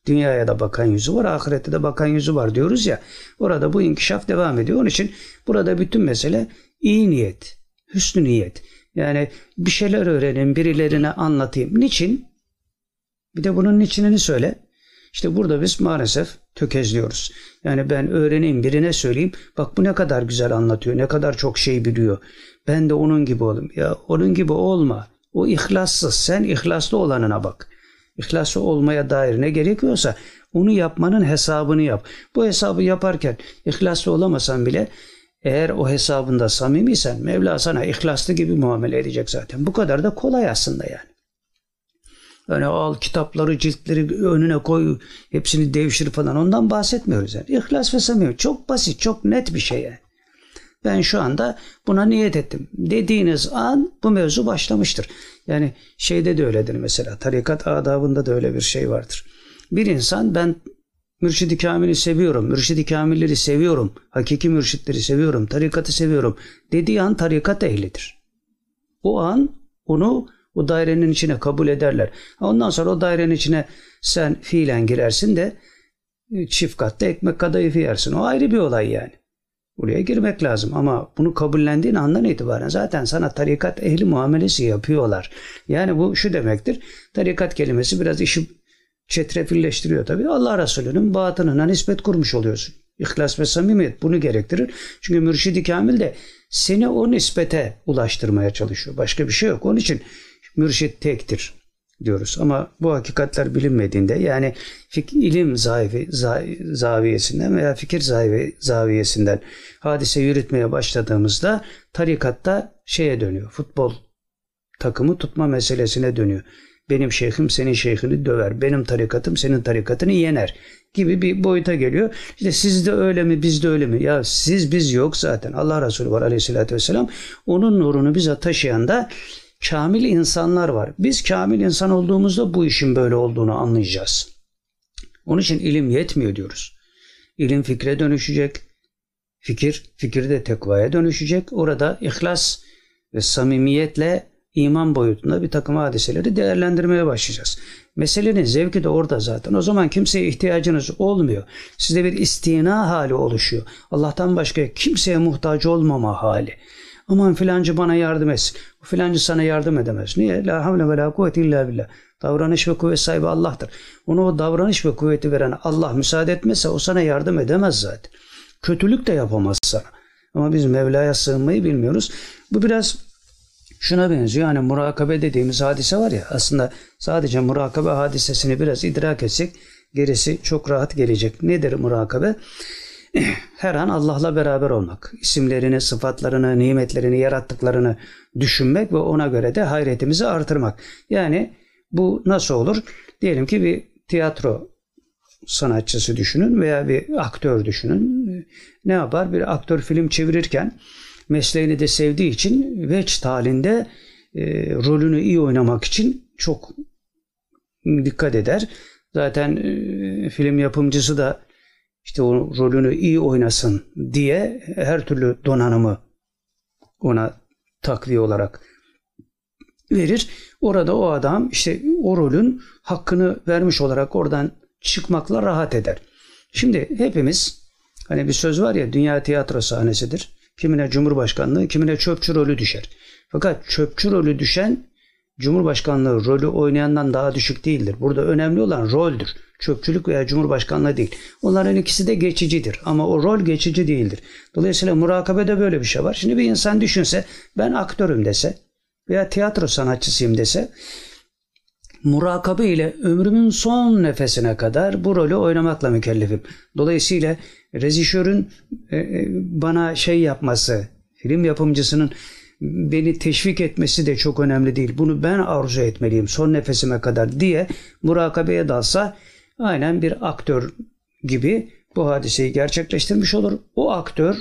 Speaker 1: Dünyaya da bakan yüzü var, ahirette de bakan yüzü var diyoruz ya. Orada bu inkişaf devam ediyor. Onun için burada bütün mesele iyi niyet, hüsnü niyet. Yani bir şeyler öğrenin, birilerine anlatayım. Niçin? Bir de bunun niçinini söyle. İşte burada biz maalesef tökezliyoruz. Yani ben öğreneyim, birine söyleyeyim. Bak bu ne kadar güzel anlatıyor, ne kadar çok şey biliyor. Ben de onun gibi olayım. Ya onun gibi olma. O ihlassız. Sen ihlaslı olanına bak. İhlaslı olmaya dair ne gerekiyorsa onu yapmanın hesabını yap. Bu hesabı yaparken ihlaslı olamasan bile eğer o hesabında samimiysen Mevla sana ihlaslı gibi muamele edecek zaten. Bu kadar da kolay aslında yani. Yani al kitapları, ciltleri önüne koy, hepsini devşir falan ondan bahsetmiyoruz yani. İhlas ve samimi çok basit, çok net bir şey. Ben şu anda buna niyet ettim. Dediğiniz an bu mevzu başlamıştır. Yani şeyde de öyledir mesela. Tarikat adabında da öyle bir şey vardır. Bir insan ben Mürşidi Kamil'i seviyorum, Mürşidi Kamilleri seviyorum, hakiki mürşitleri seviyorum, tarikatı seviyorum dediği an tarikat ehlidir. O an onu o dairenin içine kabul ederler. Ondan sonra o dairenin içine sen fiilen girersin de çift katta ekmek kadayıfı yersin. O ayrı bir olay yani. Buraya girmek lazım ama bunu kabullendiğin andan itibaren zaten sana tarikat ehli muamelesi yapıyorlar. Yani bu şu demektir. Tarikat kelimesi biraz işi çetrefilleştiriyor tabii. Allah Resulü'nün batınına nispet kurmuş oluyorsun. İhlas ve samimiyet bunu gerektirir. Çünkü mürşidi kamil de seni o nispete ulaştırmaya çalışıyor. Başka bir şey yok. Onun için mürşit tektir diyoruz. Ama bu hakikatler bilinmediğinde yani fik, ilim zavi, zaviyesinden veya fikir zavi, zaviyesinden hadise yürütmeye başladığımızda tarikatta şeye dönüyor. Futbol takımı tutma meselesine dönüyor. Benim şeyhim senin şeyhini döver. Benim tarikatım senin tarikatını yener gibi bir boyuta geliyor. İşte siz de öyle mi biz de öyle mi? Ya siz biz yok zaten. Allah Resulü var aleyhissalatü vesselam. Onun nurunu bize taşıyan da kamil insanlar var. Biz kamil insan olduğumuzda bu işin böyle olduğunu anlayacağız. Onun için ilim yetmiyor diyoruz. İlim fikre dönüşecek. Fikir, fikir de tekvaya dönüşecek. Orada ihlas ve samimiyetle iman boyutunda bir takım hadiseleri değerlendirmeye başlayacağız. Meselenin zevki de orada zaten. O zaman kimseye ihtiyacınız olmuyor. Size bir istina hali oluşuyor. Allah'tan başka kimseye muhtaç olmama hali. Aman filancı bana yardım etsin. O filancı sana yardım edemez. Niye? La havle ve la kuvvete illa billah. Davranış ve kuvvet sahibi Allah'tır. Onu o davranış ve kuvveti veren Allah müsaade etmezse o sana yardım edemez zaten. Kötülük de yapamaz sana. Ama biz Mevla'ya sığınmayı bilmiyoruz. Bu biraz şuna benziyor. Hani murakabe dediğimiz hadise var ya aslında sadece murakabe hadisesini biraz idrak etsek gerisi çok rahat gelecek. Nedir murakabe? Her an Allah'la beraber olmak. isimlerini, sıfatlarını, nimetlerini, yarattıklarını düşünmek ve ona göre de hayretimizi artırmak. Yani bu nasıl olur? Diyelim ki bir tiyatro sanatçısı düşünün veya bir aktör düşünün. Ne yapar? Bir aktör film çevirirken mesleğini de sevdiği için veç halinde e, rolünü iyi oynamak için çok dikkat eder. Zaten e, film yapımcısı da işte o rolünü iyi oynasın diye her türlü donanımı ona takviye olarak verir. Orada o adam işte o rolün hakkını vermiş olarak oradan çıkmakla rahat eder. Şimdi hepimiz hani bir söz var ya dünya tiyatro sahnesidir. Kimine cumhurbaşkanlığı, kimine çöpçü rolü düşer. Fakat çöpçü rolü düşen cumhurbaşkanlığı rolü oynayandan daha düşük değildir. Burada önemli olan roldür. Çöpçülük veya cumhurbaşkanlığı değil. Onların ikisi de geçicidir ama o rol geçici değildir. Dolayısıyla murakabede böyle bir şey var. Şimdi bir insan düşünse ben aktörüm dese veya tiyatro sanatçısıyım dese murakabe ile ömrümün son nefesine kadar bu rolü oynamakla mükellefim. Dolayısıyla rejisörün e, e, bana şey yapması, film yapımcısının beni teşvik etmesi de çok önemli değil. Bunu ben arzu etmeliyim son nefesime kadar diye murakabeye dalsa aynen bir aktör gibi bu hadiseyi gerçekleştirmiş olur. O aktör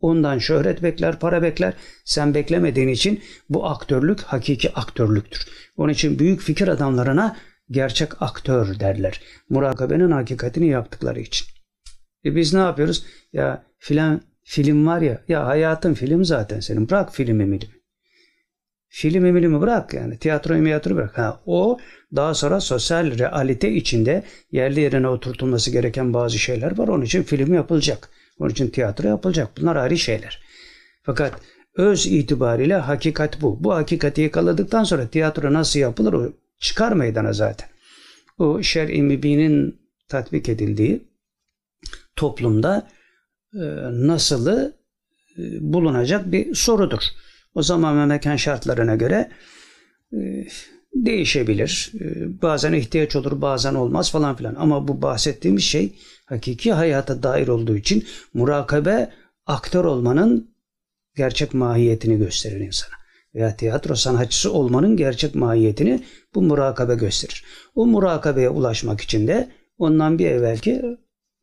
Speaker 1: ondan şöhret bekler, para bekler. Sen beklemediğin için bu aktörlük hakiki aktörlüktür. Onun için büyük fikir adamlarına gerçek aktör derler. Murakabenin hakikatini yaptıkları için. E biz ne yapıyoruz? Ya filan film var ya, ya hayatın film zaten senin. Bırak filmi milimi. Filmi milimi bırak yani. Tiyatroyu miyatro bırak. Ha, o daha sonra sosyal realite içinde yerli yerine oturtulması gereken bazı şeyler var. Onun için film yapılacak. Onun için tiyatro yapılacak. Bunlar ayrı şeyler. Fakat öz itibariyle hakikat bu. Bu hakikati yakaladıktan sonra tiyatro nasıl yapılır o çıkar meydana zaten. O şer-i mübinin tatbik edildiği toplumda nasılı e, bulunacak bir sorudur. O zaman ve mekan şartlarına göre e, değişebilir. Bazen ihtiyaç olur, bazen olmaz falan filan. Ama bu bahsettiğimiz şey hakiki hayata dair olduğu için murakabe aktör olmanın gerçek mahiyetini gösterir insana. Veya tiyatro sanatçısı olmanın gerçek mahiyetini bu murakabe gösterir. O murakabeye ulaşmak için de ondan bir evvelki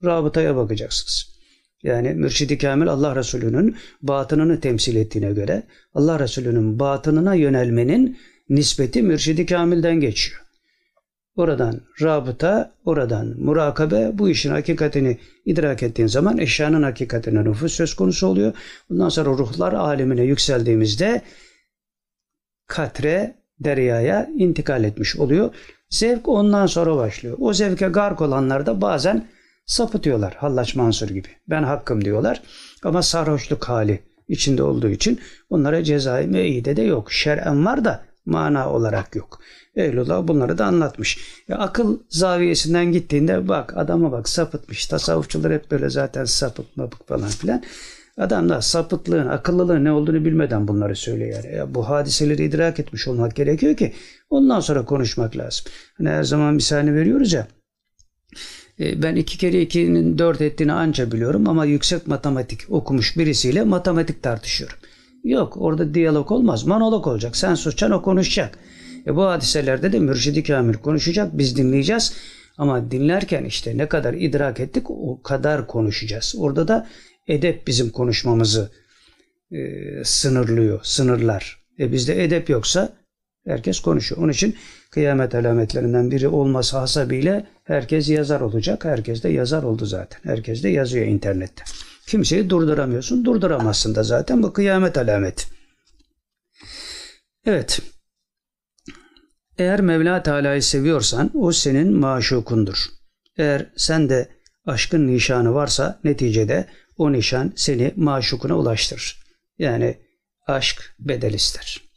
Speaker 1: rabıtaya bakacaksınız. Yani Mürşidi Kamil Allah Resulü'nün batınını temsil ettiğine göre Allah Resulü'nün batınına yönelmenin nispeti Mürşidi Kamil'den geçiyor. Oradan rabıta, oradan murakabe bu işin hakikatini idrak ettiğin zaman eşyanın hakikatine nüfus söz konusu oluyor. Bundan sonra ruhlar alemine yükseldiğimizde katre deryaya intikal etmiş oluyor. Zevk ondan sonra başlıyor. O zevke gark olanlar da bazen sapıtıyorlar. Hallaç Mansur gibi. Ben hakkım diyorlar. Ama sarhoşluk hali içinde olduğu için onlara cezai meide de yok. Şer'en var da mana olarak yok. Eylullah bunları da anlatmış. Ya akıl zaviyesinden gittiğinde bak adama bak sapıtmış. Tasavvufçular hep böyle zaten sapık mapık falan filan. Adam da sapıklığın, akıllılığın ne olduğunu bilmeden bunları söylüyor. Ya bu hadiseleri idrak etmiş olmak gerekiyor ki ondan sonra konuşmak lazım. Hani her zaman misalini veriyoruz ya. E, ben iki kere ikinin dört ettiğini anca biliyorum ama yüksek matematik okumuş birisiyle matematik tartışıyorum. Yok orada diyalog olmaz. Monolog olacak. Sen susacaksın o konuşacak. E bu hadiselerde de mürşidi kamil konuşacak. Biz dinleyeceğiz. Ama dinlerken işte ne kadar idrak ettik o kadar konuşacağız. Orada da edep bizim konuşmamızı e, sınırlıyor, sınırlar. E bizde edep yoksa herkes konuşuyor. Onun için kıyamet alametlerinden biri olması hasabiyle herkes yazar olacak. Herkes de yazar oldu zaten. Herkes de yazıyor internette. Kimseyi durduramıyorsun. Durduramazsın da zaten bu kıyamet alameti. Evet. Eğer Mevla Teala'yı seviyorsan o senin maşukundur. Eğer sen de aşkın nişanı varsa neticede o nişan seni maşukuna ulaştırır. Yani aşk bedel ister.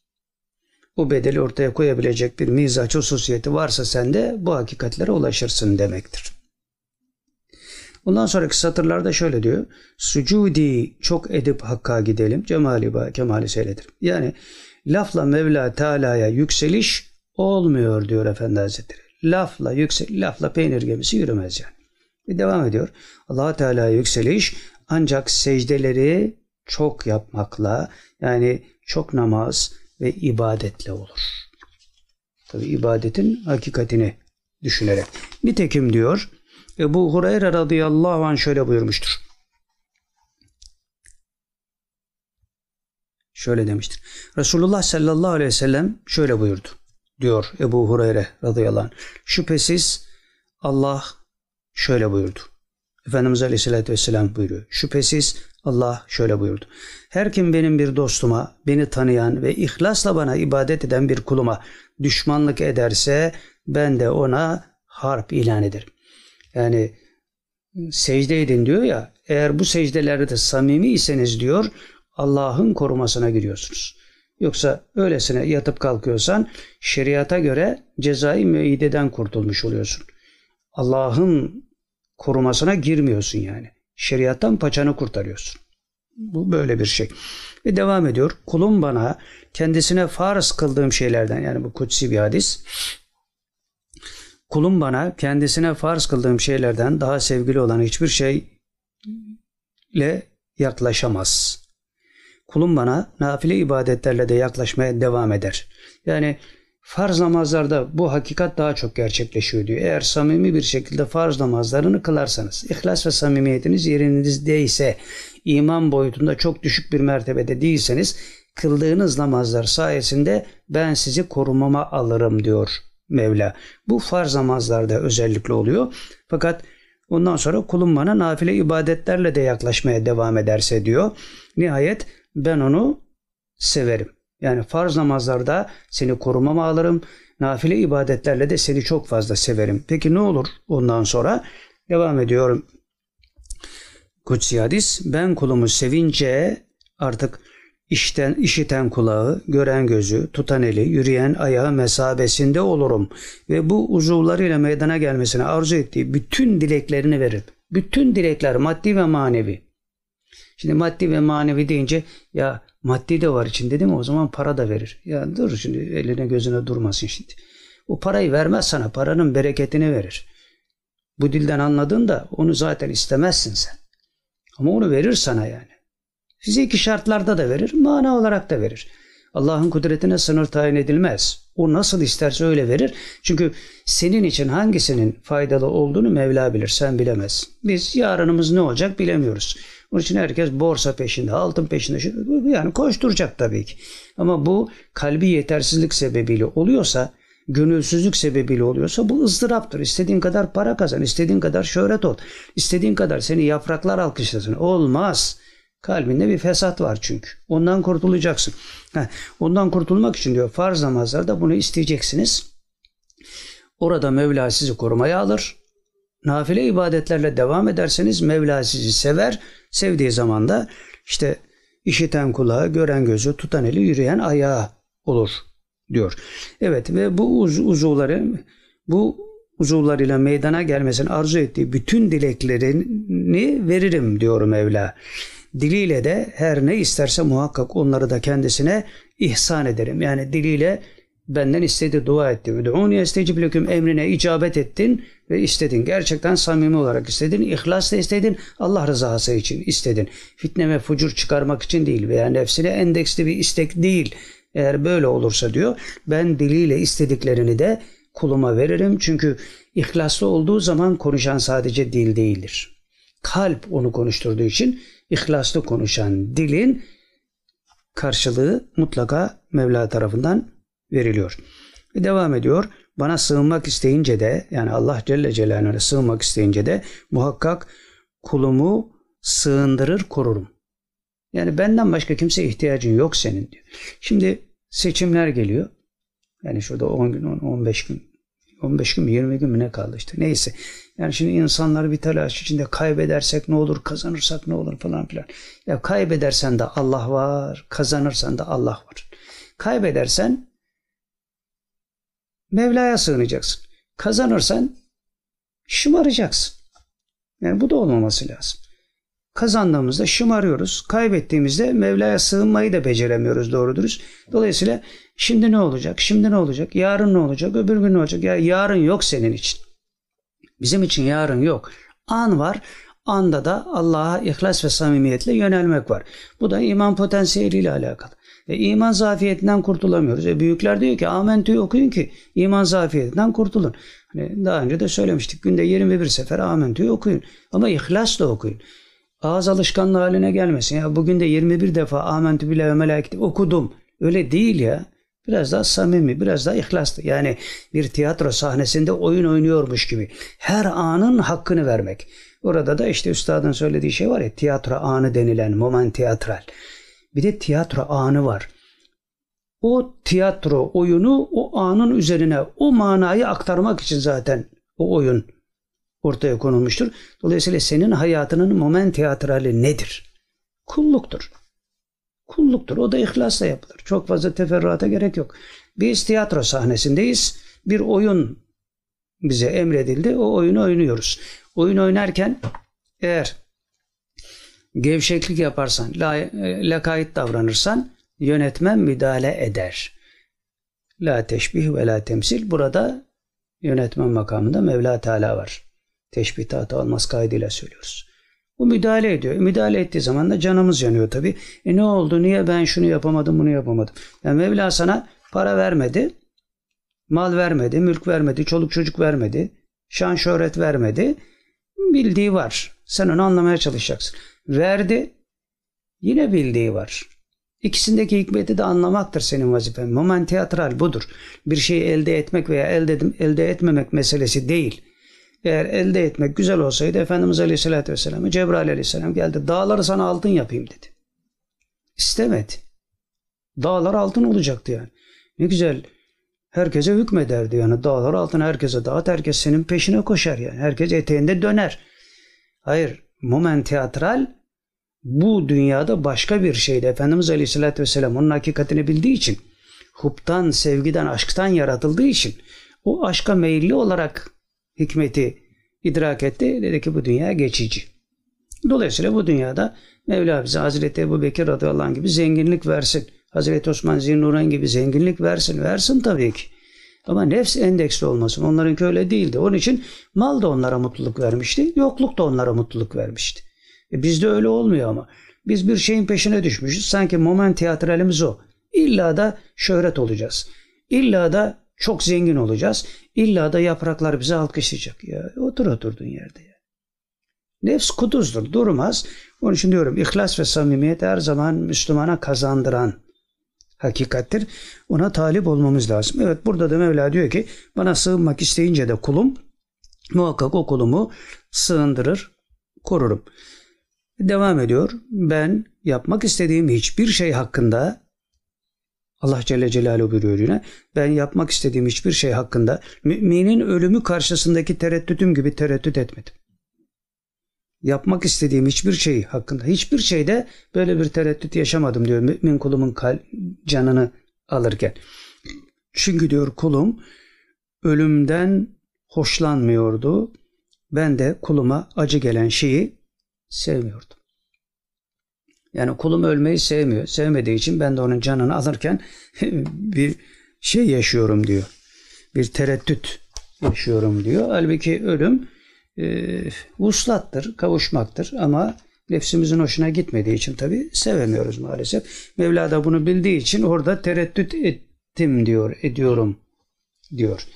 Speaker 1: Bu bedeli ortaya koyabilecek bir mizaç hususiyeti varsa sende bu hakikatlere ulaşırsın demektir. Ondan sonraki satırlarda şöyle diyor. Sucudi çok edip hakka gidelim. Cemali kemali seyredir. Yani lafla Mevla Teala'ya yükseliş olmuyor diyor Efendi Hazretleri. Lafla yüksel, lafla peynir gemisi yürümez yani. Ve devam ediyor. allah Teala'ya yükseliş ancak secdeleri çok yapmakla yani çok namaz ve ibadetle olur. Tabi ibadetin hakikatini düşünerek. Nitekim diyor Ebu Hureyre radıyallahu anh şöyle buyurmuştur. Şöyle demiştir. Resulullah sallallahu aleyhi ve sellem şöyle buyurdu. Diyor Ebu Hureyre radıyallahu anh. Şüphesiz Allah şöyle buyurdu. Efendimiz Aleyhisselatü Vesselam buyuruyor. Şüphesiz Allah şöyle buyurdu. Her kim benim bir dostuma, beni tanıyan ve ihlasla bana ibadet eden bir kuluma düşmanlık ederse ben de ona harp ilan ederim. Yani secde edin diyor ya eğer bu secdelerde samimi iseniz diyor Allah'ın korumasına giriyorsunuz. Yoksa öylesine yatıp kalkıyorsan şeriata göre cezai müeyyideden kurtulmuş oluyorsun. Allah'ın korumasına girmiyorsun yani. Şeriattan paçanı kurtarıyorsun. Bu böyle bir şey. Ve devam ediyor. Kulum bana kendisine farz kıldığım şeylerden yani bu kutsi bir hadis. Kulum bana kendisine farz kıldığım şeylerden daha sevgili olan hiçbir şeyle yaklaşamaz. Kulum bana nafile ibadetlerle de yaklaşmaya devam eder. Yani farz namazlarda bu hakikat daha çok gerçekleşiyor diyor. Eğer samimi bir şekilde farz namazlarını kılarsanız, ihlas ve samimiyetiniz yerinizdeyse, iman boyutunda çok düşük bir mertebede değilseniz, kıldığınız namazlar sayesinde ben sizi korumama alırım diyor Mevla. Bu farz namazlarda özellikle oluyor. Fakat ondan sonra kulum bana nafile ibadetlerle de yaklaşmaya devam ederse diyor. Nihayet ben onu severim. Yani farz namazlarda seni korumama alırım. Nafile ibadetlerle de seni çok fazla severim. Peki ne olur ondan sonra? Devam ediyorum. Kutsi hadis. Ben kulumu sevince artık işten, işiten kulağı, gören gözü, tutan eli, yürüyen ayağı mesabesinde olurum. Ve bu uzuvlarıyla meydana gelmesine arzu ettiği bütün dileklerini verir. Bütün dilekler maddi ve manevi. Şimdi maddi ve manevi deyince ya maddi de var içinde değil mi? O zaman para da verir. Ya dur şimdi eline gözüne durmasın şimdi. O parayı vermez sana. Paranın bereketini verir. Bu dilden anladın da onu zaten istemezsin sen. Ama onu verir sana yani. Fiziki şartlarda da verir, mana olarak da verir. Allah'ın kudretine sınır tayin edilmez. O nasıl isterse öyle verir. Çünkü senin için hangisinin faydalı olduğunu Mevla bilir, sen bilemez. Biz yarınımız ne olacak bilemiyoruz. Onun için herkes borsa peşinde, altın peşinde. Yani koşturacak tabii ki. Ama bu kalbi yetersizlik sebebiyle oluyorsa, gönülsüzlük sebebiyle oluyorsa bu ızdıraptır. İstediğin kadar para kazan, istediğin kadar şöhret ol, istediğin kadar seni yapraklar alkışlasın. Olmaz. Kalbinde bir fesat var çünkü. Ondan kurtulacaksın. Heh, ondan kurtulmak için diyor farz namazlarda bunu isteyeceksiniz. Orada Mevla sizi korumaya alır. Nafile ibadetlerle devam ederseniz Mevla sizi sever. Sevdiği zaman da işte işiten kulağı, gören gözü, tutan eli, yürüyen ayağı olur diyor. Evet ve bu uz uzuvları bu uzuvlarıyla meydana gelmesini arzu ettiği bütün dileklerini veririm diyor Mevla. Diliyle de her ne isterse muhakkak onları da kendisine ihsan ederim. Yani diliyle benden istedi, dua etti. Ud'uni estecib leküm emrine icabet ettin ve istedin. Gerçekten samimi olarak istedin. İhlasla istedin. Allah rızası için istedin. Fitne ve fucur çıkarmak için değil veya nefsine endeksli bir istek değil. Eğer böyle olursa diyor ben diliyle istediklerini de kuluma veririm. Çünkü ihlaslı olduğu zaman konuşan sadece dil değildir. Kalp onu konuşturduğu için ihlaslı konuşan dilin karşılığı mutlaka Mevla tarafından veriliyor. Ve devam ediyor. Bana sığınmak isteyince de yani Allah Celle Celaluhu'na sığınmak isteyince de muhakkak kulumu sığındırır korurum. Yani benden başka kimse ihtiyacın yok senin diyor. Şimdi seçimler geliyor. Yani şurada 10 gün 15 gün 15 gün mü 20 gün mü ne kaldı işte neyse. Yani şimdi insanlar bir telaş içinde kaybedersek ne olur, kazanırsak ne olur falan filan. Ya kaybedersen de Allah var, kazanırsan da Allah var. Kaybedersen Mevla'ya sığınacaksın. Kazanırsan şımaracaksın. Yani bu da olmaması lazım. Kazandığımızda şımarıyoruz. Kaybettiğimizde Mevla'ya sığınmayı da beceremiyoruz doğru dürüst. Dolayısıyla şimdi ne olacak? Şimdi ne olacak? Yarın ne olacak? Öbür gün ne olacak? Ya yarın yok senin için. Bizim için yarın yok. An var. Anda da Allah'a ihlas ve samimiyetle yönelmek var. Bu da iman potansiyeliyle alakalı. E, iman zafiyetinden kurtulamıyoruz. E, büyükler diyor ki amentüyü okuyun ki iman zafiyetinden kurtulun. Hani daha önce de söylemiştik. Günde 21 sefer amentüyü okuyun. Ama ihlasla okuyun. Ağız alışkanlığı haline gelmesin. Ya bugün de 21 defa amentü bile ve okudum. Öyle değil ya. Biraz daha samimi, biraz daha ihlaslı. Yani bir tiyatro sahnesinde oyun oynuyormuş gibi. Her anın hakkını vermek. Orada da işte üstadın söylediği şey var ya tiyatro anı denilen moment tiyatral. Bir de tiyatro anı var. O tiyatro oyunu o anın üzerine o manayı aktarmak için zaten o oyun ortaya konulmuştur. Dolayısıyla senin hayatının moment tiyatrali nedir? Kulluktur. Kulluktur. O da ihlasla yapılır. Çok fazla teferruata gerek yok. Biz tiyatro sahnesindeyiz. Bir oyun bize emredildi. O oyunu oynuyoruz. Oyun oynarken eğer gevşeklik yaparsan, lakayt davranırsan yönetmen müdahale eder. La teşbih ve la temsil. Burada yönetmen makamında Mevla Teala var. Teşbihata almaz kaydıyla söylüyoruz. Bu müdahale ediyor. Müdahale ettiği zaman da canımız yanıyor tabi. E ne oldu? Niye ben şunu yapamadım, bunu yapamadım? Yani Mevla sana para vermedi, mal vermedi, mülk vermedi, çoluk çocuk vermedi, şan şöhret vermedi. Bildiği var. Sen onu anlamaya çalışacaksın. Verdi, yine bildiği var. İkisindeki hikmeti de anlamaktır senin vazifen. Moment teatral budur. Bir şeyi elde etmek veya elde, elde etmemek meselesi değil. Eğer elde etmek güzel olsaydı Efendimiz Aleyhisselatü Vesselam'a Cebrail Aleyhisselam geldi. Dağları sana altın yapayım dedi. İstemedi. Dağlar altın olacaktı yani. Ne güzel herkese hükmederdi yani. Dağlar altın herkese dağıt. Herkes senin peşine koşar yani. Herkes eteğinde döner. Hayır. Moment teatral bu dünyada başka bir şeydi. Efendimiz Aleyhisselatü Vesselam onun hakikatini bildiği için huptan, sevgiden, aşktan yaratıldığı için o aşka meyilli olarak hikmeti idrak etti. Dedi ki bu dünya geçici. Dolayısıyla bu dünyada Mevla bize Hazreti Ebu Bekir radıyallahu anh gibi zenginlik versin. Hazreti Osman Zinnuren gibi zenginlik versin. Versin tabii ki. Ama nefs endeksli olmasın. Onlarınki öyle değildi. Onun için mal da onlara mutluluk vermişti. Yokluk da onlara mutluluk vermişti. E bizde öyle olmuyor ama. Biz bir şeyin peşine düşmüşüz. Sanki moment tiyatralimiz o. İlla da şöhret olacağız. İlla da çok zengin olacağız. İlla da yapraklar bize alkışlayacak. Ya otur oturduğun yerde ya. Nefs kuduzdur, durmaz. Onun için diyorum ihlas ve samimiyet her zaman Müslümana kazandıran hakikattir. Ona talip olmamız lazım. Evet burada da Mevla diyor ki bana sığınmak isteyince de kulum muhakkak o kulumu sığındırır, korurum. Devam ediyor. Ben yapmak istediğim hiçbir şey hakkında Allah Celle Celaluhu buyuruyor yine. Ben yapmak istediğim hiçbir şey hakkında müminin ölümü karşısındaki tereddütüm gibi tereddüt etmedim. Yapmak istediğim hiçbir şey hakkında, hiçbir şeyde böyle bir tereddüt yaşamadım diyor mümin kulumun canını alırken. Çünkü diyor kulum ölümden hoşlanmıyordu. Ben de kuluma acı gelen şeyi sevmiyordum. Yani kulum ölmeyi sevmiyor. Sevmediği için ben de onun canını alırken bir şey yaşıyorum diyor. Bir tereddüt yaşıyorum diyor. Halbuki ölüm e, uslattır, kavuşmaktır ama nefsimizin hoşuna gitmediği için tabi sevemiyoruz maalesef. Mevla da bunu bildiği için orada tereddüt ettim diyor, ediyorum diyor.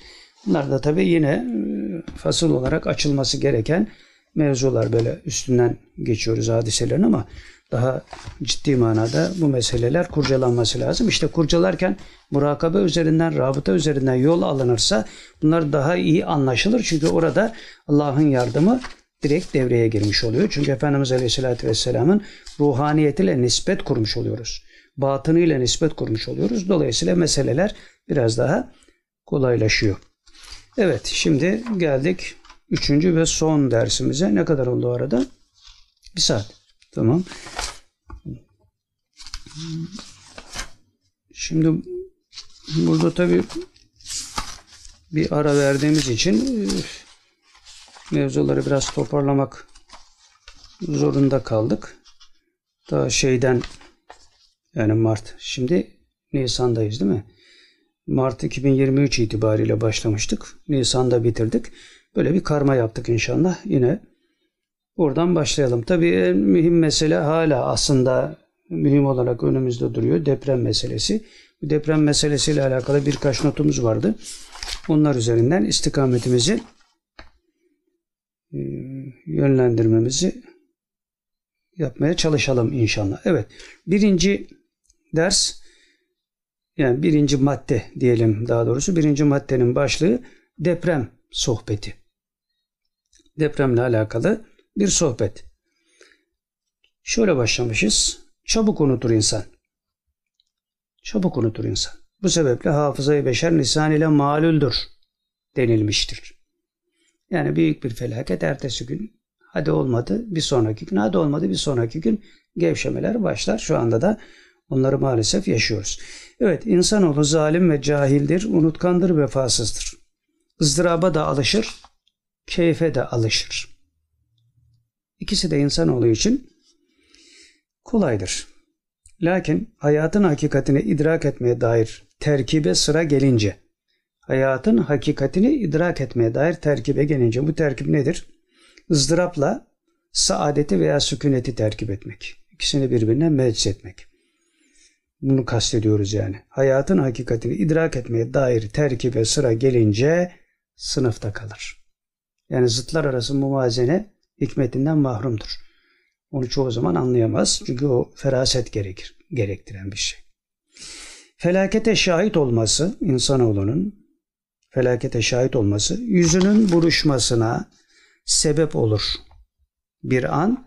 Speaker 1: Bunlar da tabi yine e, fasıl olarak açılması gereken mevzular böyle üstünden geçiyoruz hadiselerin ama daha ciddi manada bu meseleler kurcalanması lazım. İşte kurcalarken murakabe üzerinden, rabıta üzerinden yol alınırsa bunlar daha iyi anlaşılır. Çünkü orada Allah'ın yardımı direkt devreye girmiş oluyor. Çünkü Efendimiz Aleyhisselatü Vesselam'ın ruhaniyetiyle nispet kurmuş oluyoruz. Batınıyla nispet kurmuş oluyoruz. Dolayısıyla meseleler biraz daha kolaylaşıyor. Evet şimdi geldik üçüncü ve son dersimize. Ne kadar oldu arada? Bir saat. Tamam. Şimdi burada tabii bir ara verdiğimiz için e, mevzuları biraz toparlamak zorunda kaldık. Daha şeyden yani Mart. Şimdi Nisan'dayız değil mi? Mart 2023 itibariyle başlamıştık. Nisan'da bitirdik. Böyle bir karma yaptık inşallah. Yine buradan başlayalım. Tabii en mühim mesele hala aslında mühim olarak önümüzde duruyor. Deprem meselesi. Deprem meselesiyle alakalı birkaç notumuz vardı. Onlar üzerinden istikametimizi e, yönlendirmemizi yapmaya çalışalım inşallah. Evet. Birinci ders yani birinci madde diyelim daha doğrusu birinci maddenin başlığı deprem sohbeti. Depremle alakalı bir sohbet. Şöyle başlamışız. Çabuk unutur insan. Çabuk unutur insan. Bu sebeple hafızayı beşer lisan ile malüldür denilmiştir. Yani büyük bir felaket ertesi gün hadi olmadı bir sonraki gün hadi olmadı bir sonraki gün gevşemeler başlar. Şu anda da onları maalesef yaşıyoruz. Evet insanoğlu zalim ve cahildir, unutkandır, vefasızdır. ızdıraba da alışır, keyfe de alışır. İkisi de insanoğlu için kolaydır. Lakin hayatın hakikatini idrak etmeye dair terkibe sıra gelince, hayatın hakikatini idrak etmeye dair terkibe gelince bu terkip nedir? ızdırapla saadeti veya sükuneti terkip etmek. İkisini birbirine meclis etmek. Bunu kastediyoruz yani. Hayatın hakikatini idrak etmeye dair terkibe sıra gelince sınıfta kalır. Yani zıtlar arası muvazene hikmetinden mahrumdur. Onu çoğu zaman anlayamaz. Çünkü o feraset gerekir, gerektiren bir şey. Felakete şahit olması insanoğlunun felakete şahit olması yüzünün buruşmasına sebep olur bir an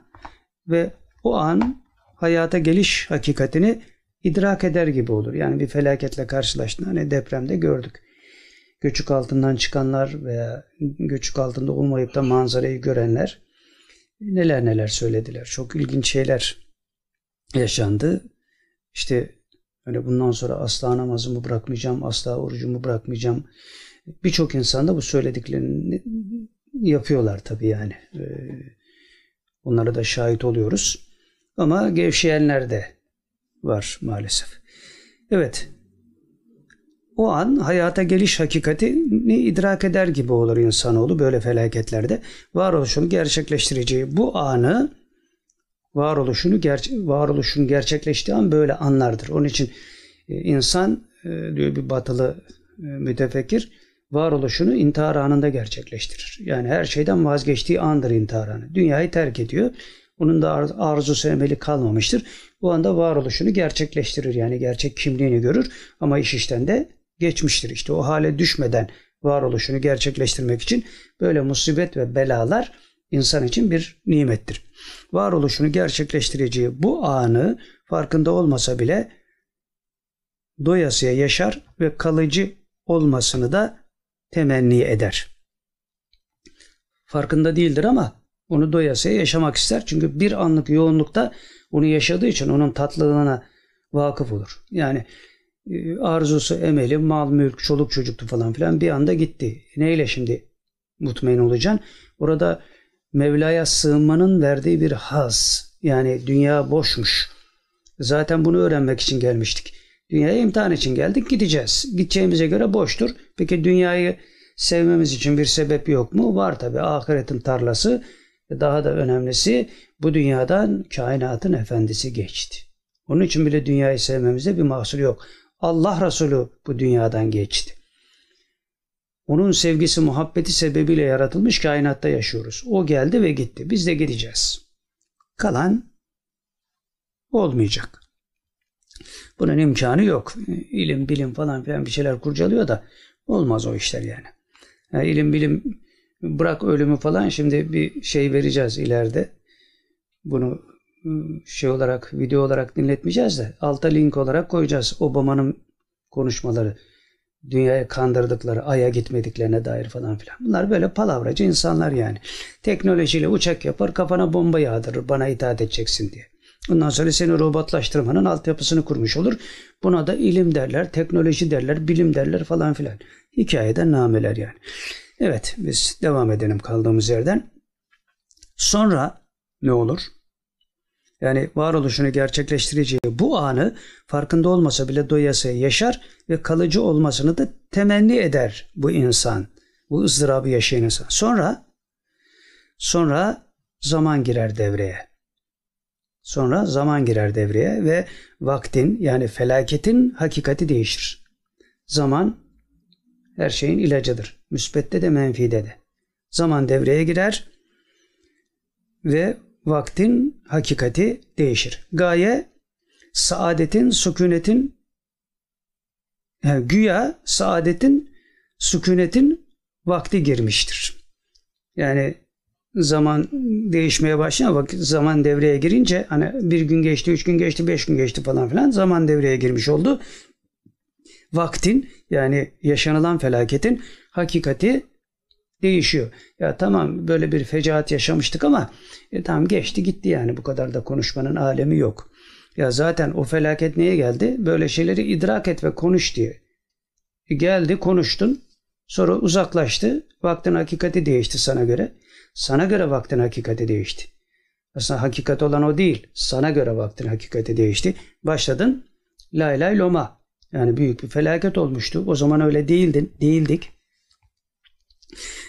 Speaker 1: ve o an hayata geliş hakikatini idrak eder gibi olur. Yani bir felaketle karşılaştığında hani depremde gördük. Göçük altından çıkanlar veya göçük altında olmayıp da manzarayı görenler neler neler söylediler. Çok ilginç şeyler yaşandı. İşte hani bundan sonra asla namazımı bırakmayacağım, asla orucumu bırakmayacağım. Birçok insan da bu söylediklerini yapıyorlar tabii yani. Ee, onlara da şahit oluyoruz. Ama gevşeyenler de var maalesef. Evet. O an hayata geliş hakikatini idrak eder gibi olur insanoğlu böyle felaketlerde. Varoluşunu gerçekleştireceği bu anı varoluşunu gerçek varoluşun gerçekleştiği an böyle anlardır. Onun için e, insan e, diyor bir batılı e, mütefekkir varoluşunu intihar anında gerçekleştirir. Yani her şeyden vazgeçtiği andır intihar anı. Dünyayı terk ediyor. Onun da arzusu emeli kalmamıştır. Bu anda varoluşunu gerçekleştirir. Yani gerçek kimliğini görür ama iş işten de geçmiştir. İşte o hale düşmeden varoluşunu gerçekleştirmek için böyle musibet ve belalar insan için bir nimettir. Varoluşunu gerçekleştireceği bu anı farkında olmasa bile doyasıya yaşar ve kalıcı olmasını da temenni eder. Farkında değildir ama onu doyasıya yaşamak ister. Çünkü bir anlık yoğunlukta onu yaşadığı için onun tatlılığına vakıf olur. Yani arzusu, emeli, mal, mülk, çoluk çocuktu falan filan bir anda gitti. Neyle şimdi mutmain olacaksın? Orada Mevla'ya sığınmanın verdiği bir haz. Yani dünya boşmuş. Zaten bunu öğrenmek için gelmiştik. Dünyaya imtihan için geldik gideceğiz. Gideceğimize göre boştur. Peki dünyayı sevmemiz için bir sebep yok mu? Var tabi ahiretin tarlası. Daha da önemlisi bu dünyadan kainatın efendisi geçti. Onun için bile dünyayı sevmemizde bir mahsur yok. Allah Resulü bu dünyadan geçti. Onun sevgisi, muhabbeti sebebiyle yaratılmış kainatta yaşıyoruz. O geldi ve gitti. Biz de gideceğiz. Kalan olmayacak. Bunun imkanı yok. İlim, bilim falan filan bir şeyler kurcalıyor da olmaz o işler yani. yani ilim, bilim bırak ölümü falan şimdi bir şey vereceğiz ileride. Bunu şey olarak video olarak dinletmeyeceğiz de alta link olarak koyacağız Obama'nın konuşmaları. dünyaya kandırdıkları, aya gitmediklerine dair falan filan. Bunlar böyle palavracı insanlar yani. Teknolojiyle uçak yapar, kafana bomba yağdırır, bana itaat edeceksin diye. Ondan sonra seni robotlaştırmanın altyapısını kurmuş olur. Buna da ilim derler, teknoloji derler, bilim derler falan filan. Hikayeden nameler yani. Evet biz devam edelim kaldığımız yerden. Sonra ne olur? Yani varoluşunu gerçekleştireceği bu anı farkında olmasa bile doyasıya yaşar ve kalıcı olmasını da temenni eder bu insan. Bu ızdırabı yaşayan insan. Sonra sonra zaman girer devreye. Sonra zaman girer devreye ve vaktin yani felaketin hakikati değişir. Zaman her şeyin ilacıdır. Müsbette de menfide de. Zaman devreye girer ve vaktin hakikati değişir. Gaye saadetin, sükunetin yani güya saadetin, sükunetin vakti girmiştir. Yani zaman değişmeye başlıyor vakit zaman devreye girince hani bir gün geçti, üç gün geçti, beş gün geçti falan filan zaman devreye girmiş oldu. Vaktin yani yaşanılan felaketin hakikati değişiyor. Ya tamam böyle bir fecaat yaşamıştık ama e, tamam geçti gitti yani bu kadar da konuşmanın alemi yok. Ya zaten o felaket neye geldi? Böyle şeyleri idrak et ve konuş diye. E, geldi konuştun sonra uzaklaştı vaktin hakikati değişti sana göre. Sana göre vaktin hakikati değişti. Aslında hakikat olan o değil. Sana göre vaktin hakikati değişti. Başladın lay lay loma. Yani büyük bir felaket olmuştu. O zaman öyle değildin, değildik.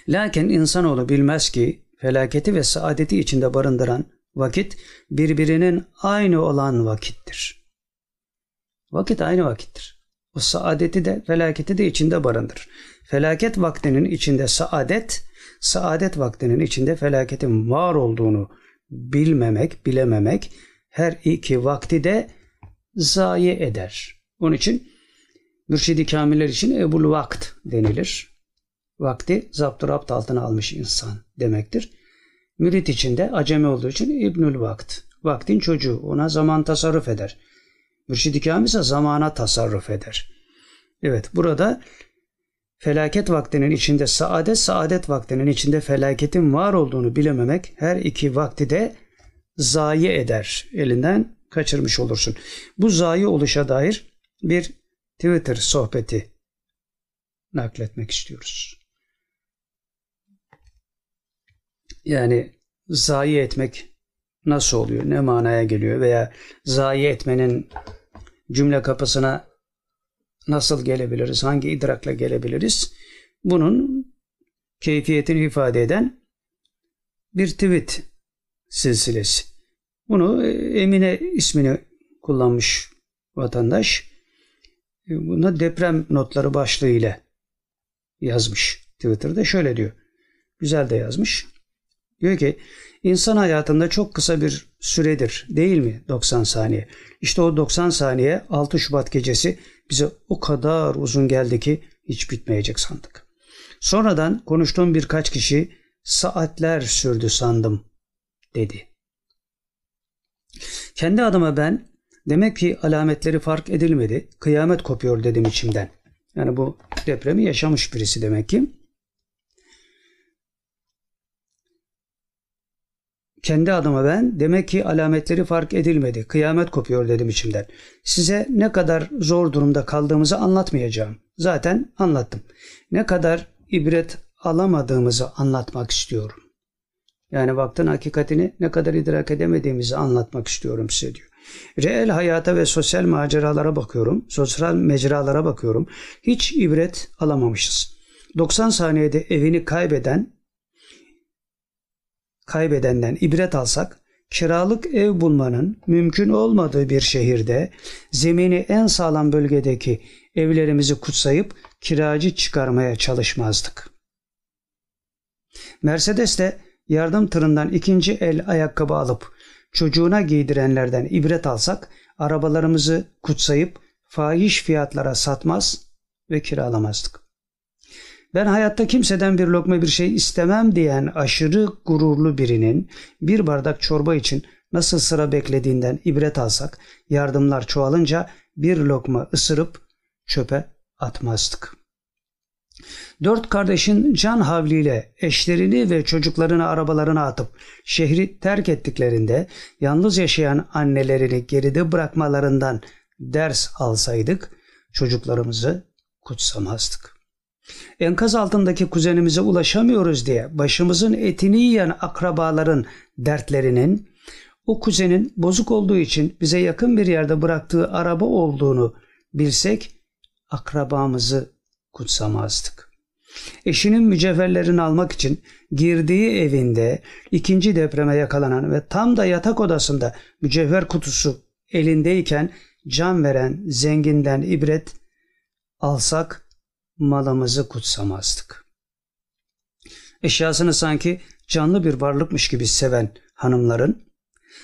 Speaker 1: Lakin insanoğlu bilmez ki felaketi ve saadeti içinde barındıran vakit birbirinin aynı olan vakittir. Vakit aynı vakittir. O saadeti de felaketi de içinde barındırır. Felaket vaktinin içinde saadet, saadet vaktinin içinde felaketin var olduğunu bilmemek, bilememek her iki vakti de zayi eder. Onun için mürşidi kamiller için ebul vakt denilir vakti zapturapt altına almış insan demektir. Mürit için de acemi olduğu için İbnül Vakt. Vaktin çocuğu ona zaman tasarruf eder. Mürşid-i ise zamana tasarruf eder. Evet burada felaket vaktinin içinde saadet, saadet vaktinin içinde felaketin var olduğunu bilememek her iki vakti de zayi eder. Elinden kaçırmış olursun. Bu zayi oluşa dair bir Twitter sohbeti nakletmek istiyoruz. Yani zayi etmek nasıl oluyor? Ne manaya geliyor? Veya zayi etmenin cümle kapısına nasıl gelebiliriz? Hangi idrakla gelebiliriz? Bunun keyfiyetini ifade eden bir tweet silsilesi. Bunu e, Emine ismini kullanmış vatandaş. E, buna deprem notları başlığıyla yazmış. Twitter'da şöyle diyor. Güzel de yazmış. Diyor ki insan hayatında çok kısa bir süredir değil mi 90 saniye? İşte o 90 saniye 6 Şubat gecesi bize o kadar uzun geldi ki hiç bitmeyecek sandık. Sonradan konuştuğum birkaç kişi saatler sürdü sandım dedi. Kendi adıma ben demek ki alametleri fark edilmedi. Kıyamet kopuyor dedim içimden. Yani bu depremi yaşamış birisi demek ki. Kendi adıma ben demek ki alametleri fark edilmedi. Kıyamet kopuyor dedim içimden. Size ne kadar zor durumda kaldığımızı anlatmayacağım. Zaten anlattım. Ne kadar ibret alamadığımızı anlatmak istiyorum. Yani vaktin hakikatini ne kadar idrak edemediğimizi anlatmak istiyorum size diyor. Reel hayata ve sosyal maceralara bakıyorum. Sosyal mecralara bakıyorum. Hiç ibret alamamışız. 90 saniyede evini kaybeden kaybedenden ibret alsak, kiralık ev bulmanın mümkün olmadığı bir şehirde zemini en sağlam bölgedeki evlerimizi kutsayıp kiracı çıkarmaya çalışmazdık. Mercedes'te yardım tırından ikinci el ayakkabı alıp çocuğuna giydirenlerden ibret alsak arabalarımızı kutsayıp fahiş fiyatlara satmaz ve kiralamazdık. Ben hayatta kimseden bir lokma bir şey istemem diyen aşırı gururlu birinin bir bardak çorba için nasıl sıra beklediğinden ibret alsak yardımlar çoğalınca bir lokma ısırıp çöpe atmazdık. Dört kardeşin can havliyle eşlerini ve çocuklarını arabalarına atıp şehri terk ettiklerinde yalnız yaşayan annelerini geride bırakmalarından ders alsaydık çocuklarımızı kutsamazdık. Enkaz altındaki kuzenimize ulaşamıyoruz diye başımızın etini yiyen akrabaların dertlerinin o kuzenin bozuk olduğu için bize yakın bir yerde bıraktığı araba olduğunu bilsek akrabamızı kutsamazdık. Eşinin mücevherlerini almak için girdiği evinde ikinci depreme yakalanan ve tam da yatak odasında mücevher kutusu elindeyken can veren zenginden ibret alsak malımızı kutsamazdık. Eşyasını sanki canlı bir varlıkmış gibi seven hanımların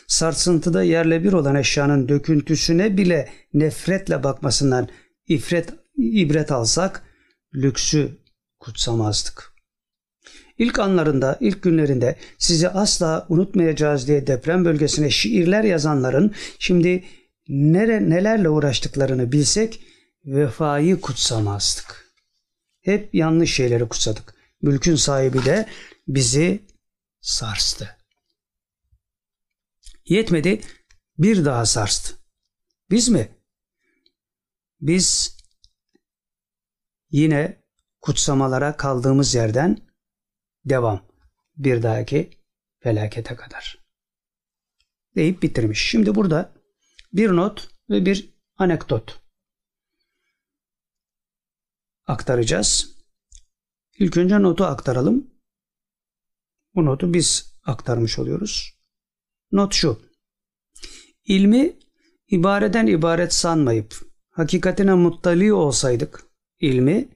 Speaker 1: sarsıntıda yerle bir olan eşyanın döküntüsüne bile nefretle bakmasından ifret, ibret alsak lüksü kutsamazdık. İlk anlarında, ilk günlerinde sizi asla unutmayacağız diye deprem bölgesine şiirler yazanların şimdi nere, nelerle uğraştıklarını bilsek vefayı kutsamazdık. Hep yanlış şeyleri kutsadık. Mülkün sahibi de bizi sarstı. Yetmedi bir daha sarstı. Biz mi? Biz yine kutsamalara kaldığımız yerden devam. Bir dahaki felakete kadar. Deyip bitirmiş. Şimdi burada bir not ve bir anekdot aktaracağız. İlk önce notu aktaralım. Bu notu biz aktarmış oluyoruz. Not şu. İlmi ibareden ibaret sanmayıp hakikatine muttali olsaydık, ilmi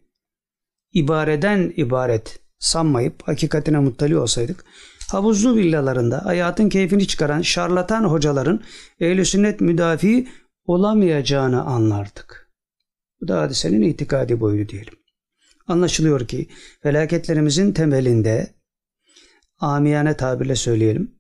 Speaker 1: ibareden ibaret sanmayıp hakikatine muttali olsaydık, havuzlu villalarında hayatın keyfini çıkaran şarlatan hocaların ehl sünnet müdafi olamayacağını anlardık. Bu da hadisenin itikadi boyu diyelim. Anlaşılıyor ki felaketlerimizin temelinde amiyane tabirle söyleyelim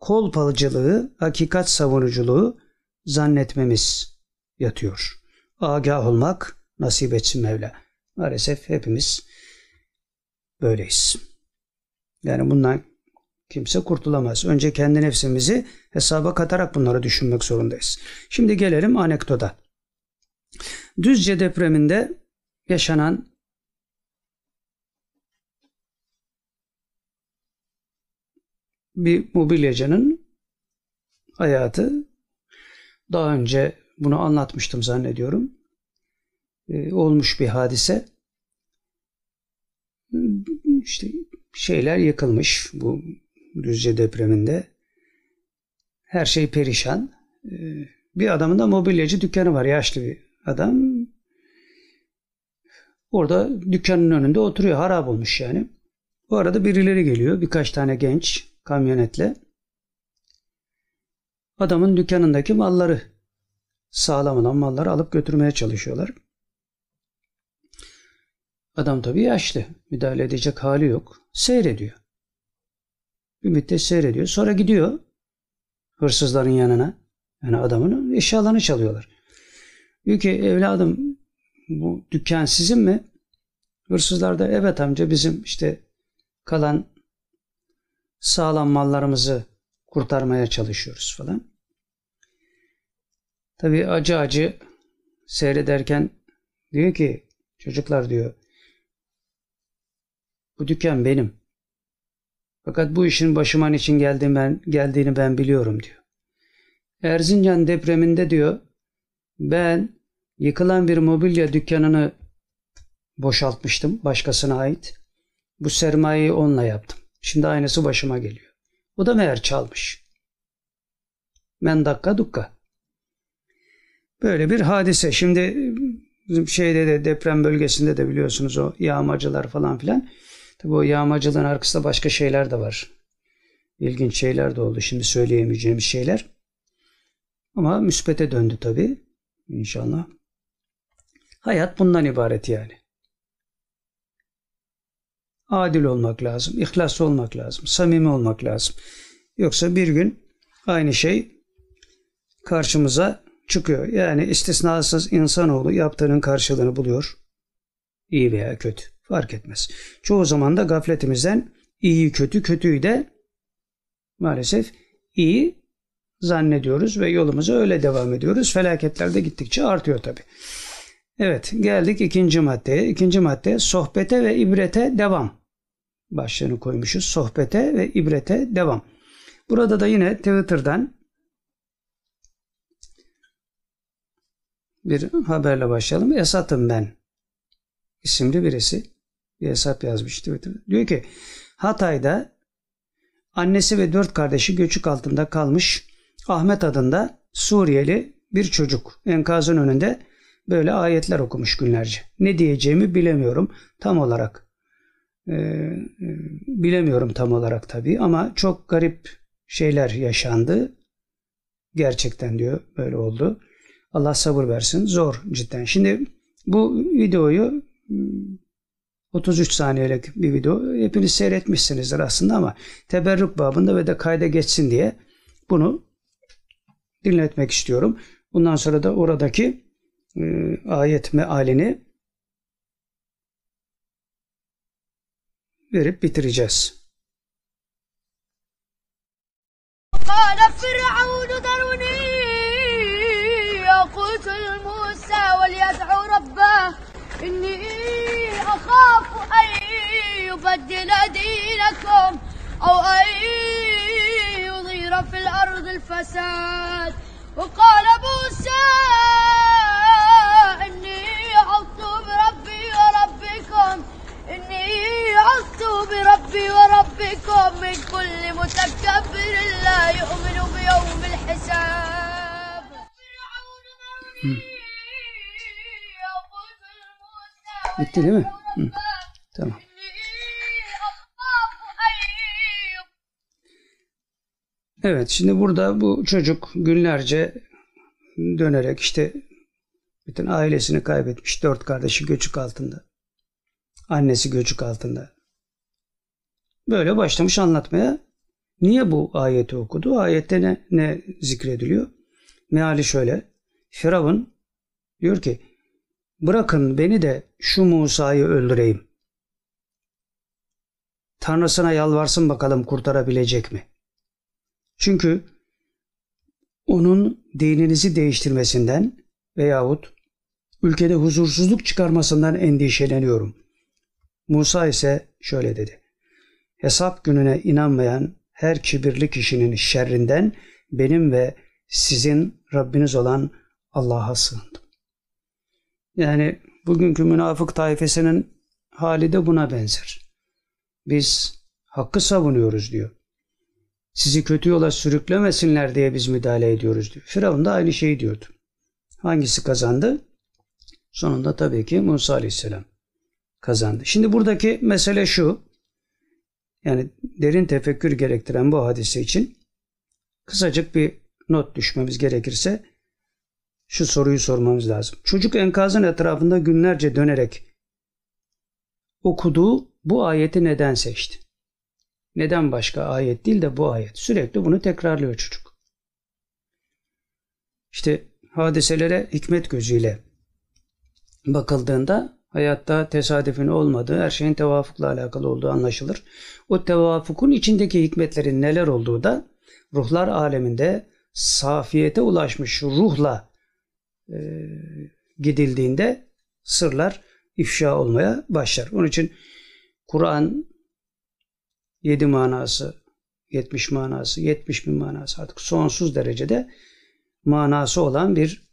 Speaker 1: kolpalcılığı, hakikat savunuculuğu zannetmemiz yatıyor. Agah olmak nasip etsin Mevla. Maalesef hepimiz böyleyiz. Yani bundan kimse kurtulamaz. Önce kendi nefsimizi hesaba katarak bunları düşünmek zorundayız. Şimdi gelelim anekdota. Düzce depreminde yaşanan bir mobilyacının hayatı. Daha önce bunu anlatmıştım zannediyorum. Ee, olmuş bir hadise. İşte şeyler yıkılmış bu Düzce depreminde. Her şey perişan. Ee, bir adamın da mobilyacı dükkanı var. Yaşlı bir adam. Orada dükkanın önünde oturuyor. Harap olmuş yani. Bu arada birileri geliyor. Birkaç tane genç kamyonetle adamın dükkanındaki malları sağlam olan malları alıp götürmeye çalışıyorlar. Adam tabii yaşlı. Müdahale edecek hali yok. Seyrediyor. Bir müddet seyrediyor. Sonra gidiyor hırsızların yanına. Yani adamın eşyalarını çalıyorlar. Diyor ki evladım bu dükkan sizin mi? Hırsızlar da evet amca bizim işte kalan sağlam mallarımızı kurtarmaya çalışıyoruz falan. Tabi acı acı seyrederken diyor ki çocuklar diyor bu dükkan benim. Fakat bu işin başıma için geldiğini ben, geldiğini ben biliyorum diyor. Erzincan depreminde diyor ben yıkılan bir mobilya dükkanını boşaltmıştım başkasına ait. Bu sermayeyi onunla yaptım. Şimdi aynısı başıma geliyor. O da meğer çalmış. Men dakika dukka. Böyle bir hadise. Şimdi bizim şeyde de deprem bölgesinde de biliyorsunuz o yağmacılar falan filan. Tabi o yağmacılığın arkasında başka şeyler de var. İlginç şeyler de oldu. Şimdi söyleyemeyeceğimiz şeyler. Ama müspete döndü tabi. İnşallah. Hayat bundan ibaret yani adil olmak lazım, ihlaslı olmak lazım, samimi olmak lazım. Yoksa bir gün aynı şey karşımıza çıkıyor. Yani istisnasız insanoğlu yaptığının karşılığını buluyor. İyi veya kötü Fark etmez. Çoğu zaman da gafletimizden iyi kötü, kötüyü de maalesef iyi zannediyoruz ve yolumuza öyle devam ediyoruz. Felaketler de gittikçe artıyor tabi. Evet geldik ikinci maddeye. İkinci madde sohbete ve ibrete devam. Başlığını koymuşuz. Sohbete ve ibrete devam. Burada da yine Twitter'dan bir haberle başlayalım. Esat'ım ben isimli birisi bir hesap yazmış Twitter'da. Diyor ki Hatay'da annesi ve dört kardeşi göçük altında kalmış Ahmet adında Suriyeli bir çocuk enkazın önünde böyle ayetler okumuş günlerce. Ne diyeceğimi bilemiyorum tam olarak. Ee, bilemiyorum tam olarak tabii ama çok garip şeyler yaşandı. Gerçekten diyor böyle oldu. Allah sabır versin. Zor cidden. Şimdi bu videoyu 33 hmm, saniyelik bir video. Hepiniz seyretmişsinizdir aslında ama teberrük babında ve de kayda geçsin diye bunu dinletmek istiyorum. Bundan sonra da oradaki e, ayet mealini verip bitireceğiz. قال فرعون ذروني يقتل موسى وليدعو ربه إني أخاف أن يبدل دينكم أو أن يظهر في الأرض الفساد وقال موسى إني عظت بربي وربكم إني عظت بربي وربكم من كل متكبر لا يؤمن بيوم الحساب Bitti değil mi? Hı. Tamam. Evet şimdi burada bu çocuk günlerce dönerek işte bütün ailesini kaybetmiş. Dört kardeşi göçük altında. Annesi göçük altında. Böyle başlamış anlatmaya. Niye bu ayeti okudu? Ayette ne, ne zikrediliyor? Meali şöyle. Firavun diyor ki bırakın beni de şu Musa'yı öldüreyim. Tanrısına yalvarsın bakalım kurtarabilecek mi? Çünkü onun dininizi değiştirmesinden veyahut ülkede huzursuzluk çıkarmasından endişeleniyorum. Musa ise şöyle dedi. Hesap gününe inanmayan her kibirli kişinin şerrinden benim ve sizin Rabbiniz olan Allah'a sığındım. Yani bugünkü münafık tayfesinin hali de buna benzer. Biz hakkı savunuyoruz diyor. Sizi kötü yola sürüklemesinler diye biz müdahale ediyoruz diyor. Firavun da aynı şeyi diyordu. Hangisi kazandı? Sonunda tabii ki Musa Aleyhisselam kazandı. Şimdi buradaki mesele şu. Yani derin tefekkür gerektiren bu hadise için kısacık bir not düşmemiz gerekirse şu soruyu sormamız lazım. Çocuk enkazın etrafında günlerce dönerek okuduğu bu ayeti neden seçti? Neden başka ayet değil de bu ayet? Sürekli bunu tekrarlıyor çocuk. İşte hadiselere hikmet gözüyle bakıldığında hayatta tesadüfün olmadığı, her şeyin tevafukla alakalı olduğu anlaşılır. O tevafukun içindeki hikmetlerin neler olduğu da ruhlar aleminde safiyete ulaşmış ruhla e, gidildiğinde sırlar ifşa olmaya başlar. Onun için Kur'an 7 manası, 70 manası, 70 bin manası artık sonsuz derecede manası olan bir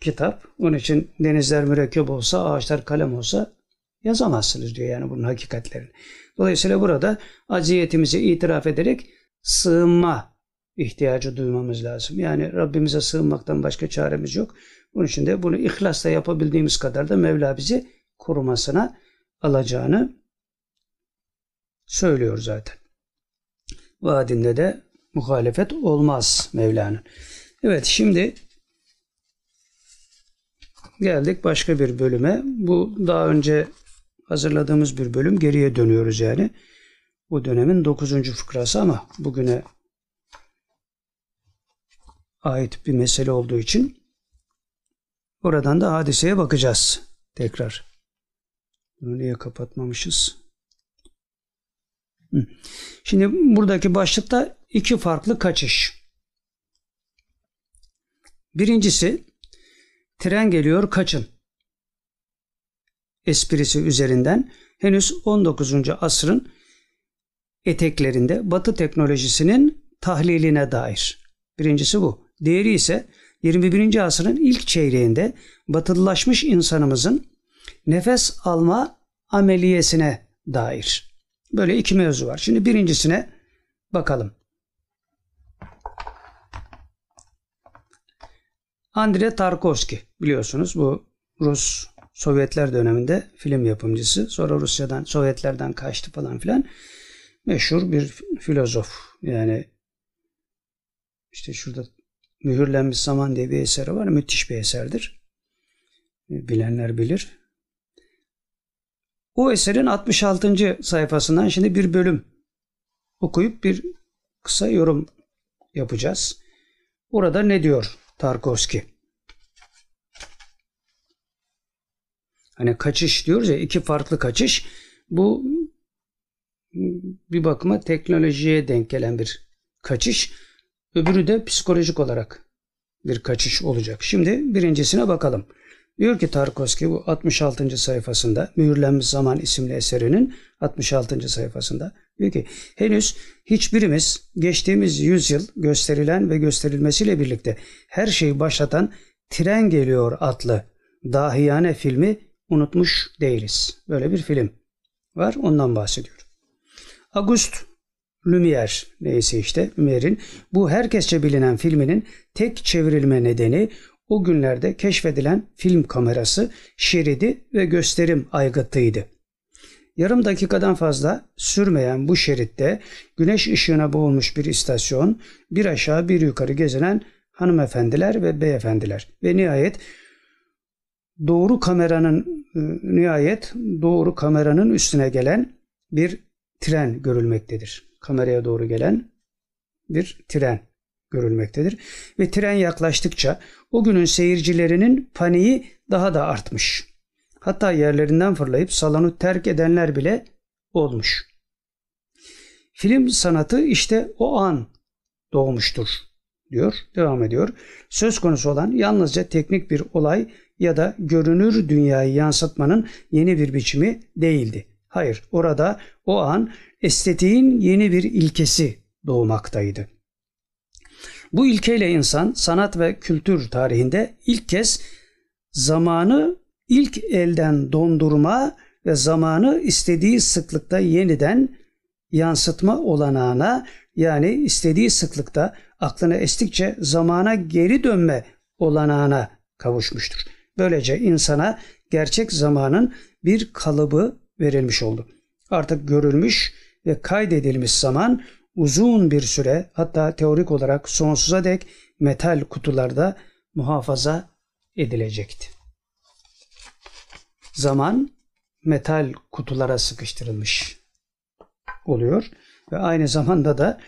Speaker 1: kitap. Onun için denizler mürekkep olsa, ağaçlar kalem olsa yazamazsınız diyor yani bunun hakikatlerini. Dolayısıyla burada aciyetimizi itiraf ederek sığınma ihtiyacı duymamız lazım. Yani Rabbimize sığınmaktan başka çaremiz yok. Bunun için de bunu ihlasla yapabildiğimiz kadar da Mevla bizi korumasına alacağını söylüyor zaten. Vaadinde de muhalefet olmaz Mevla'nın. Evet şimdi geldik başka bir bölüme. Bu daha önce hazırladığımız bir bölüm. Geriye dönüyoruz yani. Bu dönemin dokuzuncu fıkrası ama bugüne ait bir mesele olduğu için oradan da hadiseye bakacağız tekrar. Bunu niye kapatmamışız? Şimdi buradaki başlıkta iki farklı kaçış. Birincisi tren geliyor kaçın esprisi üzerinden henüz 19. asrın eteklerinde Batı teknolojisinin tahliline dair. Birincisi bu. Diğeri ise 21. asrın ilk çeyreğinde batılılaşmış insanımızın nefes alma ameliyesine dair. Böyle iki mevzu var. Şimdi birincisine bakalım. Andrei Tarkovski biliyorsunuz bu Rus Sovyetler döneminde film yapımcısı. Sonra Rusya'dan, Sovyetlerden kaçtı falan filan. Meşhur bir filozof. Yani işte şurada Mühürlenmiş Zaman diye bir eseri var. Müthiş bir eserdir. Bilenler bilir. O eserin 66. sayfasından şimdi bir bölüm okuyup bir kısa yorum yapacağız. Orada ne diyor Tarkovski? Hani kaçış diyoruz ya iki farklı kaçış. Bu bir bakıma teknolojiye denk gelen bir kaçış. Öbürü de psikolojik olarak bir kaçış olacak. Şimdi birincisine bakalım. Diyor ki Tarkovski bu 66. sayfasında Mühürlenmiş Zaman isimli eserinin 66. sayfasında diyor ki henüz hiçbirimiz geçtiğimiz yüzyıl gösterilen ve gösterilmesiyle birlikte her şeyi başlatan Tren Geliyor adlı dahiyane filmi unutmuş değiliz. Böyle bir film var ondan bahsediyor. August Lumière neyse işte Lumiere'in bu herkesçe bilinen filminin tek çevrilme nedeni o günlerde keşfedilen film kamerası, şeridi ve gösterim aygıtıydı. Yarım dakikadan fazla sürmeyen bu şeritte güneş ışığına boğulmuş bir istasyon, bir aşağı bir yukarı gezinen hanımefendiler ve beyefendiler ve nihayet doğru kameranın e, nihayet doğru kameranın üstüne gelen bir tren görülmektedir. Kameraya doğru gelen bir tren görülmektedir. Ve tren yaklaştıkça o günün seyircilerinin paniği daha da artmış. Hatta yerlerinden fırlayıp salonu terk edenler bile olmuş. Film sanatı işte o an doğmuştur diyor. Devam ediyor. Söz konusu olan yalnızca teknik bir olay ya da görünür dünyayı yansıtmanın yeni bir biçimi değildi. Hayır, orada o an estetiğin yeni bir ilkesi doğmaktaydı. Bu ilkeyle insan sanat ve kültür tarihinde ilk kez zamanı ilk elden dondurma ve zamanı istediği sıklıkta yeniden yansıtma olanağına yani istediği sıklıkta aklına estikçe zamana geri dönme olanağına kavuşmuştur. Böylece insana gerçek zamanın bir kalıbı verilmiş oldu. Artık görülmüş ve kaydedilmiş zaman uzun bir süre hatta teorik olarak sonsuza dek metal kutularda muhafaza edilecekti. Zaman metal kutulara sıkıştırılmış oluyor ve aynı zamanda da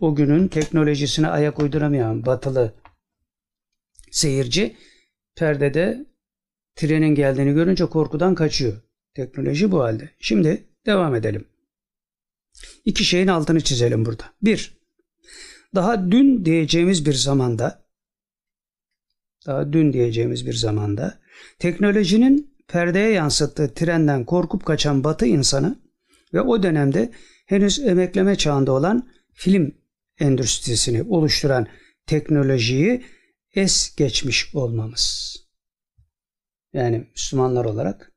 Speaker 1: o günün teknolojisine ayak uyduramayan batılı seyirci perdede trenin geldiğini görünce korkudan kaçıyor. Teknoloji bu halde. Şimdi devam edelim. İki şeyin altını çizelim burada. Bir, daha dün diyeceğimiz bir zamanda daha dün diyeceğimiz bir zamanda teknolojinin perdeye yansıttığı trenden korkup kaçan batı insanı ve o dönemde henüz emekleme çağında olan film endüstrisini oluşturan teknolojiyi es geçmiş olmamız. Yani Müslümanlar olarak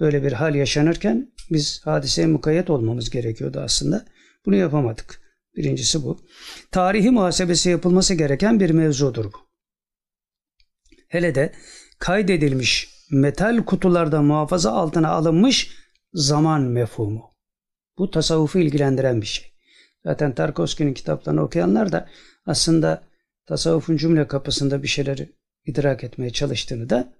Speaker 1: böyle bir hal yaşanırken biz hadiseye mukayyet olmamız gerekiyordu aslında. Bunu yapamadık. Birincisi bu. Tarihi muhasebesi yapılması gereken bir mevzudur bu. Hele de kaydedilmiş metal kutularda muhafaza altına alınmış zaman mefhumu. Bu tasavvufu ilgilendiren bir şey. Zaten Tarkovski'nin kitaplarını okuyanlar da aslında tasavvufun cümle kapısında bir şeyleri idrak etmeye çalıştığını da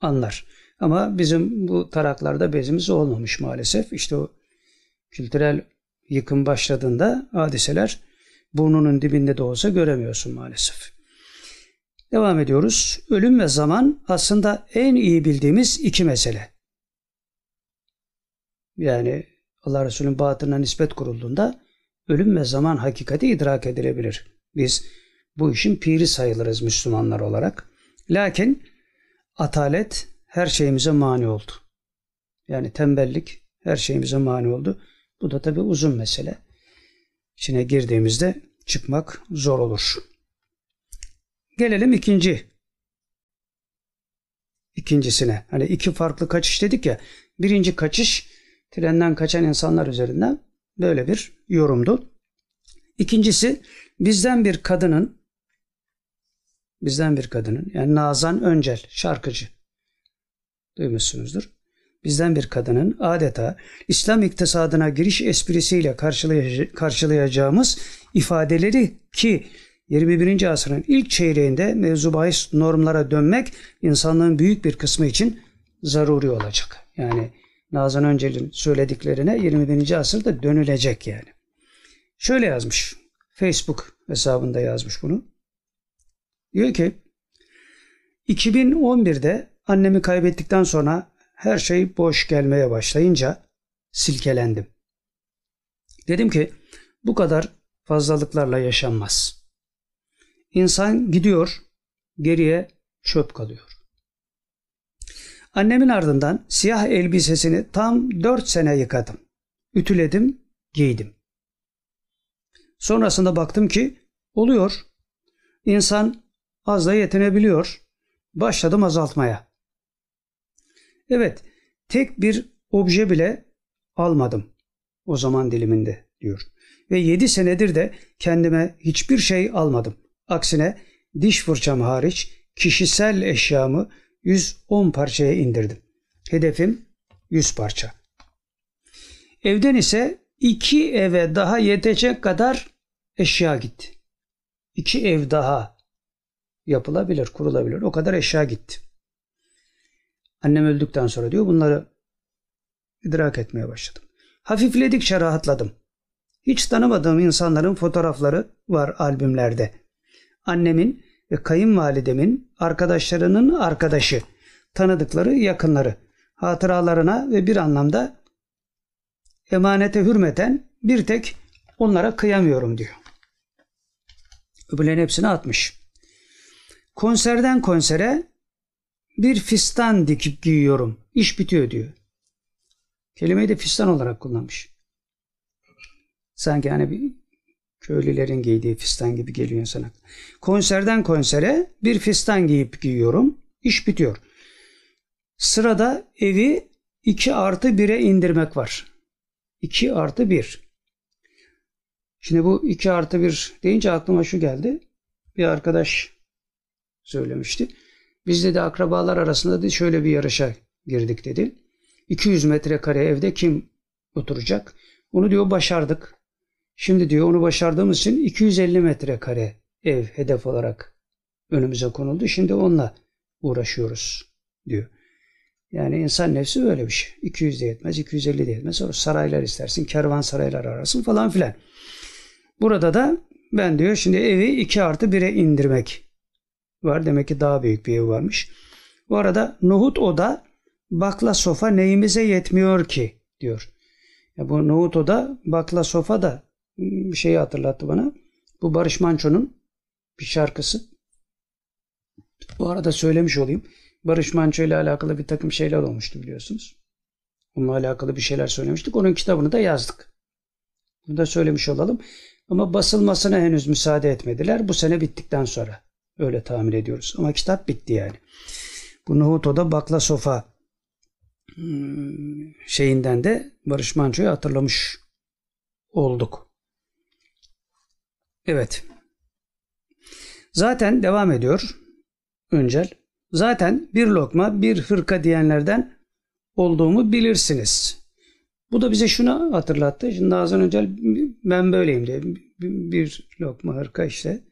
Speaker 1: anlar. Ama bizim bu taraklarda bezimiz olmamış maalesef. İşte o kültürel yıkım başladığında hadiseler burnunun dibinde de olsa göremiyorsun maalesef. Devam ediyoruz. Ölüm ve zaman aslında en iyi bildiğimiz iki mesele. yani Allah Resulü'nün batına nispet kurulduğunda ölüm ve zaman hakikati idrak edilebilir. Biz bu işin piri sayılırız Müslümanlar olarak. Lakin atalet her şeyimize mani oldu. Yani tembellik her şeyimize mani oldu. Bu da tabi uzun mesele. İçine girdiğimizde çıkmak zor olur. Gelelim ikinci ikincisine. Hani iki farklı kaçış dedik ya. Birinci kaçış trenden kaçan insanlar üzerinden böyle bir yorumdu. İkincisi bizden bir kadının bizden bir kadının yani Nazan Öncel şarkıcı duymuşsunuzdur. Bizden bir kadının adeta İslam iktisadına giriş esprisiyle karşılayacağımız ifadeleri ki 21. asrın ilk çeyreğinde mevzu bahis normlara dönmek insanlığın büyük bir kısmı için zaruri olacak. Yani Nazan Öncel'in söylediklerine 21. asırda dönülecek yani. Şöyle yazmış. Facebook hesabında yazmış bunu. Diyor ki 2011'de annemi kaybettikten sonra her şey boş gelmeye başlayınca silkelendim. Dedim ki bu kadar fazlalıklarla yaşanmaz. İnsan gidiyor, geriye çöp kalıyor. Annemin ardından siyah elbisesini tam dört sene yıkadım. Ütüledim, giydim. Sonrasında baktım ki oluyor. İnsan az da yetinebiliyor. Başladım azaltmaya. Evet, tek bir obje bile almadım o zaman diliminde diyor. Ve yedi senedir de kendime hiçbir şey almadım. Aksine diş fırçam hariç kişisel eşyamı 110 parçaya indirdim. Hedefim 100 parça. Evden ise iki eve daha yetecek kadar eşya gitti. İki ev daha yapılabilir, kurulabilir. O kadar eşya gitti. Annem öldükten sonra diyor bunları idrak etmeye başladım. Hafifledikçe rahatladım. Hiç tanımadığım insanların fotoğrafları var albümlerde. Annemin ve kayınvalidemin arkadaşlarının arkadaşı, tanıdıkları yakınları, hatıralarına ve bir anlamda emanete hürmeten bir tek onlara kıyamıyorum diyor. Öbürlerin hepsini atmış. Konserden konsere bir fistan dikip giyiyorum. İş bitiyor diyor. Kelimeyi de fistan olarak kullanmış. Sanki hani bir köylülerin giydiği fistan gibi geliyor insana. Konserden konsere bir fistan giyip giyiyorum. İş bitiyor. Sırada evi 2 artı 1'e indirmek var. 2 artı 1. Şimdi bu 2 artı 1 deyince aklıma şu geldi. Bir arkadaş söylemişti. Biz dedi akrabalar arasında da şöyle bir yarışa girdik dedi. 200 metrekare evde kim oturacak? Onu diyor başardık. Şimdi diyor onu başardığımız için 250 metrekare ev hedef olarak önümüze konuldu. Şimdi onunla uğraşıyoruz diyor. Yani insan nefsi böyle bir şey. 200 de yetmez, 250 de yetmez. Sonra saraylar istersin, kervan saraylar arasın falan filan. Burada da ben diyor şimdi evi 2 artı 1'e indirmek var. Demek ki daha büyük bir ev varmış. Bu arada nohut oda bakla sofa neyimize yetmiyor ki diyor. Ya bu nohut oda bakla sofa da bir şeyi hatırlattı bana. Bu Barış Manço'nun bir şarkısı. Bu arada söylemiş olayım. Barış Manço ile alakalı bir takım şeyler olmuştu biliyorsunuz. Onunla alakalı bir şeyler söylemiştik. Onun kitabını da yazdık. Bunu da söylemiş olalım. Ama basılmasına henüz müsaade etmediler. Bu sene bittikten sonra. Öyle tahmin ediyoruz. Ama kitap bitti yani. Bu Nohuto'da Bakla Sofa hmm, şeyinden de Barış Manço'yu hatırlamış olduk. Evet. Zaten devam ediyor Öncel. Zaten bir lokma bir hırka diyenlerden olduğumu bilirsiniz. Bu da bize şunu hatırlattı. Şimdi Nazan Öncel ben böyleyim diye. Bir lokma hırka işte.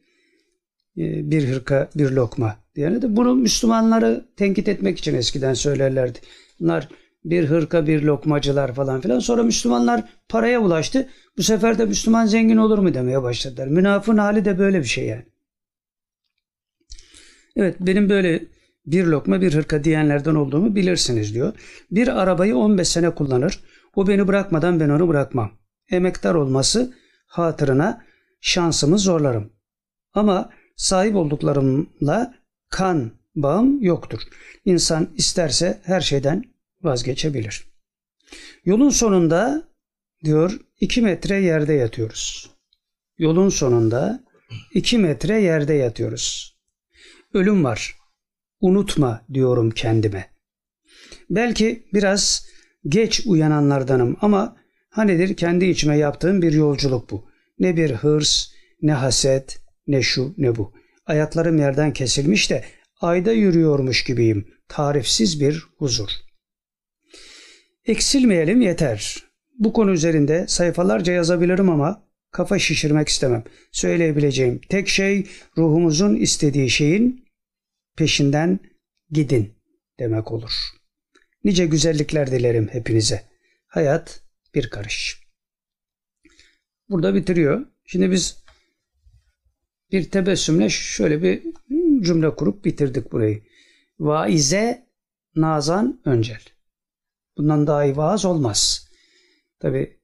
Speaker 1: Ee, bir hırka bir lokma diyene de bunu Müslümanları tenkit etmek için eskiden söylerlerdi. Bunlar bir hırka bir lokmacılar falan filan. Sonra Müslümanlar paraya ulaştı. Bu sefer de Müslüman zengin olur mu demeye başladılar. Münafın hali de böyle bir şey yani. Evet benim böyle bir lokma bir hırka diyenlerden olduğumu bilirsiniz diyor. Bir arabayı 15 sene kullanır. O beni bırakmadan ben onu bırakmam. Emektar olması hatırına şansımı zorlarım. Ama sahip olduklarımla kan bağım yoktur. İnsan isterse her şeyden vazgeçebilir. Yolun sonunda diyor iki metre yerde yatıyoruz. Yolun sonunda iki metre yerde yatıyoruz. Ölüm var. Unutma diyorum kendime. Belki biraz geç uyananlardanım ama hanidir kendi içime yaptığım bir yolculuk bu. Ne bir hırs, ne haset, ne şu ne bu. Ayaklarım yerden kesilmiş de ayda yürüyormuş gibiyim. Tarifsiz bir huzur. Eksilmeyelim yeter. Bu konu üzerinde sayfalarca yazabilirim ama kafa şişirmek istemem. Söyleyebileceğim tek şey ruhumuzun istediği şeyin peşinden gidin demek olur. Nice güzellikler dilerim hepinize. Hayat bir karış. Burada bitiriyor. Şimdi biz bir tebessümle şöyle bir cümle kurup bitirdik burayı. Vaize Nazan Öncel. Bundan daha iyi vaaz olmaz. Tabi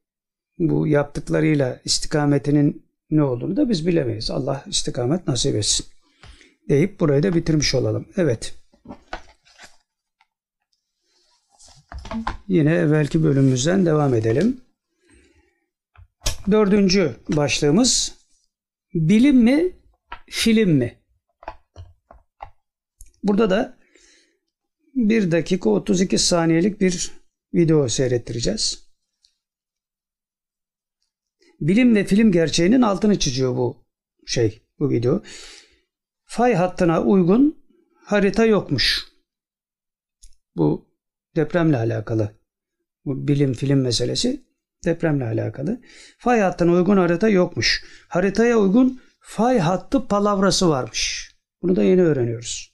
Speaker 1: bu yaptıklarıyla istikametinin ne olduğunu da biz bilemeyiz. Allah istikamet nasip etsin. Deyip burayı da bitirmiş olalım. Evet. Yine evvelki bölümümüzden devam edelim. Dördüncü başlığımız bilim mi, film mi? Burada da 1 dakika 32 saniyelik bir video seyrettireceğiz. Bilim ve film gerçeğinin altını çiziyor bu şey, bu video. Fay hattına uygun harita yokmuş. Bu depremle alakalı. Bu bilim film meselesi depremle alakalı. Fay hattına uygun harita yokmuş. Haritaya uygun fay hattı palavrası varmış. Bunu da yeni öğreniyoruz.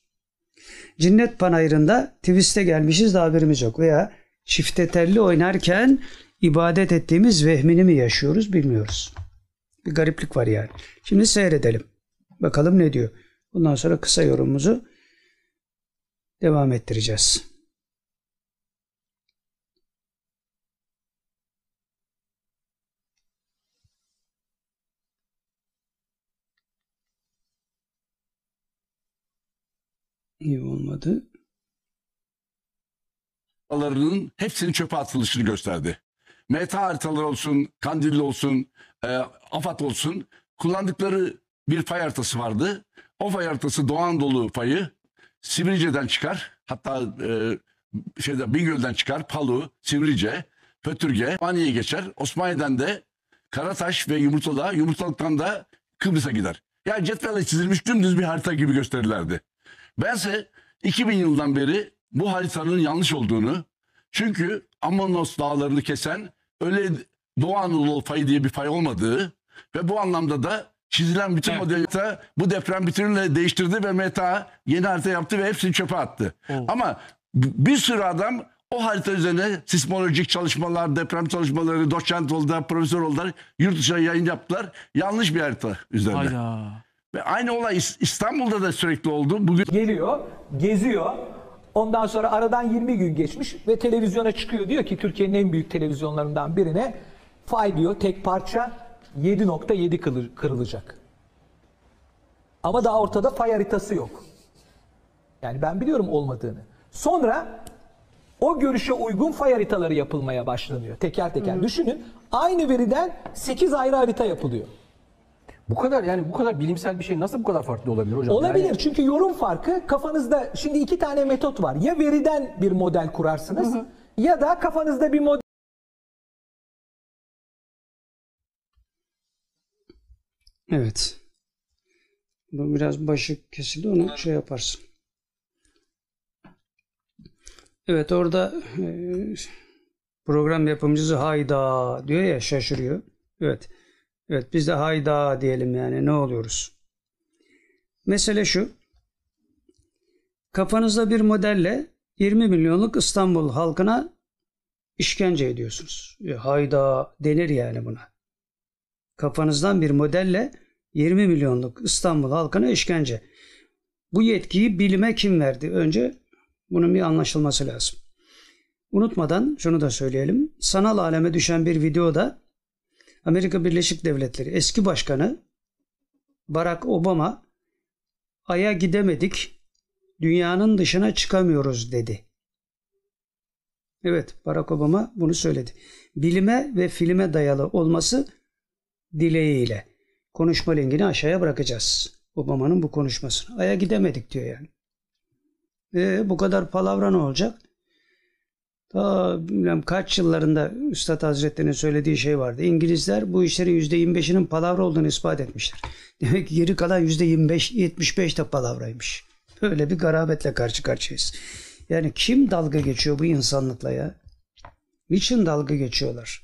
Speaker 1: Cinnet panayırında twist'e gelmişiz de haberimiz yok. Veya çifte telli oynarken ibadet ettiğimiz vehmini mi yaşıyoruz bilmiyoruz. Bir gariplik var yani. Şimdi seyredelim. Bakalım ne diyor. Bundan sonra kısa yorumumuzu devam ettireceğiz. İyi olmadı.
Speaker 2: haritalarının hepsinin çöpe atılışını gösterdi. Meta haritaları olsun, Kandilli olsun, e, AFAD olsun kullandıkları bir fay haritası vardı. O fay haritası Doğu Anadolu fayı Sivrice'den çıkar. Hatta e, şeyde Bingöl'den çıkar. Palu, Sivrice, Pötürge, Osmaniye'ye geçer. Osmaniye'den de Karataş ve Yumurtalığa, Yumurtalık'tan da Kıbrıs'a gider. Yani cetvelle çizilmiş dümdüz bir harita gibi gösterirlerdi. Bense 2000 yıldan beri bu haritanın yanlış olduğunu çünkü Amonos dağlarını kesen öyle Doğu Anadolu fayı diye bir fay olmadığı ve bu anlamda da çizilen bütün
Speaker 3: Evet.
Speaker 2: modelite bu deprem bütünüyle değiştirdi ve meta yeni harita yaptı ve hepsini çöpe attı. Ama b- bir sürü adam o harita üzerine sismolojik çalışmalar, deprem çalışmaları, doçent oldular, profesör oldular, yurt dışına yayın yaptılar. Yanlış bir harita üzerine.
Speaker 3: Hayda.
Speaker 2: Ve aynı olay İs- İstanbul'da da sürekli oldu. Bugün
Speaker 4: geliyor, geziyor. Ondan sonra aradan 20 gün geçmiş ve televizyona çıkıyor. Diyor ki Türkiye'nin en büyük televizyonlarından birine fay diyor tek parça 7.7 kılı- kırılacak. Ama daha ortada fay haritası yok. Yani ben biliyorum olmadığını. Sonra o görüşe uygun fay haritaları yapılmaya başlanıyor. Teker teker. Düşünün aynı veriden 8 ayrı harita yapılıyor.
Speaker 5: Bu kadar yani bu kadar bilimsel bir şey nasıl bu kadar farklı olabilir hocam?
Speaker 4: Olabilir
Speaker 5: Yani
Speaker 4: çünkü yorum farkı kafanızda şimdi iki tane metot var. Ya veriden bir model kurarsınız ya da kafanızda bir model
Speaker 1: Evet. Bu biraz başı kesildi onu şey yaparsın. Evet orada e, program yapımcısı hayda diyor ya şaşırıyor. Evet. Evet biz de hayda diyelim yani ne oluyoruz? Mesele şu. Kafanızda bir modelle 20 milyonluk İstanbul halkına işkence ediyorsunuz. E, hayda denir yani buna kafanızdan bir modelle 20 milyonluk İstanbul halkına işkence. Bu yetkiyi bilime kim verdi? Önce bunun bir anlaşılması lazım. Unutmadan şunu da söyleyelim. Sanal aleme düşen bir videoda Amerika Birleşik Devletleri eski başkanı Barack Obama Ay'a gidemedik, dünyanın dışına çıkamıyoruz dedi. Evet, Barack Obama bunu söyledi. Bilime ve filme dayalı olması dileğiyle. Konuşma linkini aşağıya bırakacağız. Obama'nın bu konuşmasını. Ay'a gidemedik diyor yani. E, bu kadar palavra ne olacak? Ta bilmem kaç yıllarında Üstad Hazretleri'nin söylediği şey vardı. İngilizler bu işlerin %25'inin palavra olduğunu ispat etmişler. Demek ki geri kalan %25, 75 de palavraymış. Böyle bir garabetle karşı karşıyayız. Yani kim dalga geçiyor bu insanlıkla ya? Niçin dalga geçiyorlar?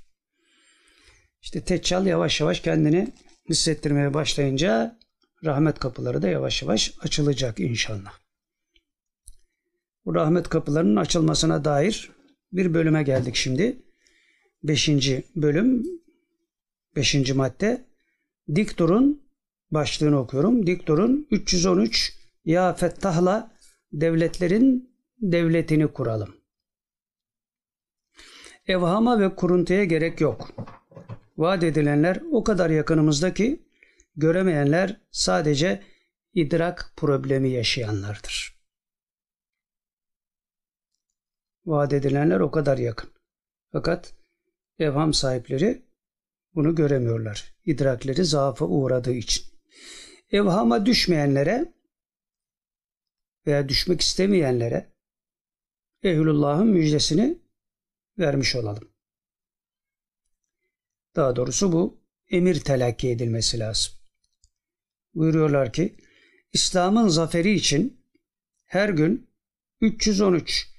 Speaker 1: İşte Teccal yavaş yavaş kendini hissettirmeye başlayınca rahmet kapıları da yavaş yavaş açılacak inşallah. Bu rahmet kapılarının açılmasına dair bir bölüme geldik şimdi. Beşinci bölüm, beşinci madde. Diktor'un başlığını okuyorum. Diktor'un 313 Ya Fettah'la devletlerin devletini kuralım. Evhama ve kuruntuya gerek yok. Vaat edilenler o kadar yakınımızda ki göremeyenler sadece idrak problemi yaşayanlardır. Vaat edilenler o kadar yakın. Fakat evham sahipleri bunu göremiyorlar. İdrakleri zaafa uğradığı için. Evhama düşmeyenlere veya düşmek istemeyenlere Ehlullah'ın müjdesini vermiş olalım. Daha doğrusu bu emir telakki edilmesi lazım. Buyuruyorlar ki İslam'ın zaferi için her gün 313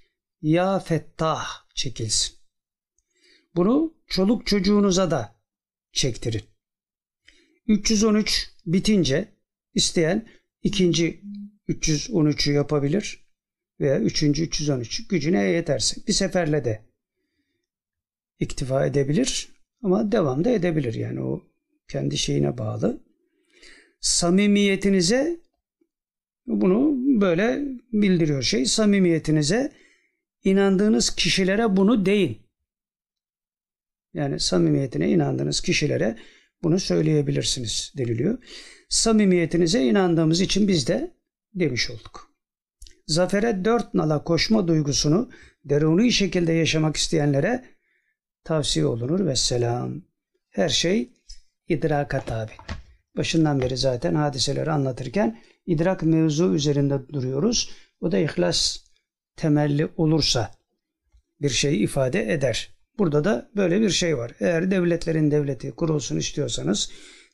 Speaker 1: Ya Fettah çekilsin. Bunu çoluk çocuğunuza da çektirin. 313 bitince isteyen ikinci 313'ü yapabilir veya üçüncü 313 gücüne yeterse bir seferle de iktifa edebilir ama devam da edebilir yani o kendi şeyine bağlı. Samimiyetinize bunu böyle bildiriyor şey. Samimiyetinize inandığınız kişilere bunu deyin. Yani samimiyetine inandığınız kişilere bunu söyleyebilirsiniz deniliyor. Samimiyetinize inandığımız için biz de demiş olduk. Zafere dört nala koşma duygusunu deruni şekilde yaşamak isteyenlere tavsiye olunur ve selam. Her şey idraka tabi. Başından beri zaten hadiseleri anlatırken idrak mevzu üzerinde duruyoruz. O da ihlas temelli olursa bir şey ifade eder. Burada da böyle bir şey var. Eğer devletlerin devleti kurulsun istiyorsanız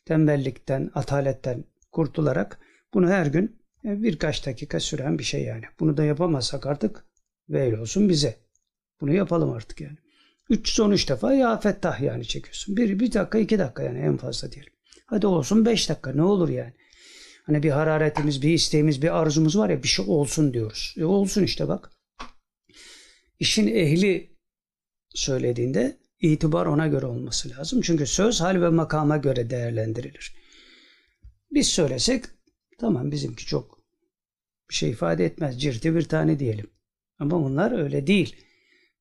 Speaker 1: tembellikten, ataletten kurtularak bunu her gün birkaç dakika süren bir şey yani. Bunu da yapamazsak artık veil olsun bize. Bunu yapalım artık yani. 313 defa ya fettah yani çekiyorsun. Bir, bir dakika iki dakika yani en fazla diyelim. Hadi olsun 5 dakika ne olur yani. Hani bir hararetimiz, bir isteğimiz, bir arzumuz var ya bir şey olsun diyoruz. E olsun işte bak. İşin ehli söylediğinde itibar ona göre olması lazım. Çünkü söz hal ve makama göre değerlendirilir. Biz söylesek tamam bizimki çok bir şey ifade etmez. Cirti bir tane diyelim. Ama bunlar öyle değil.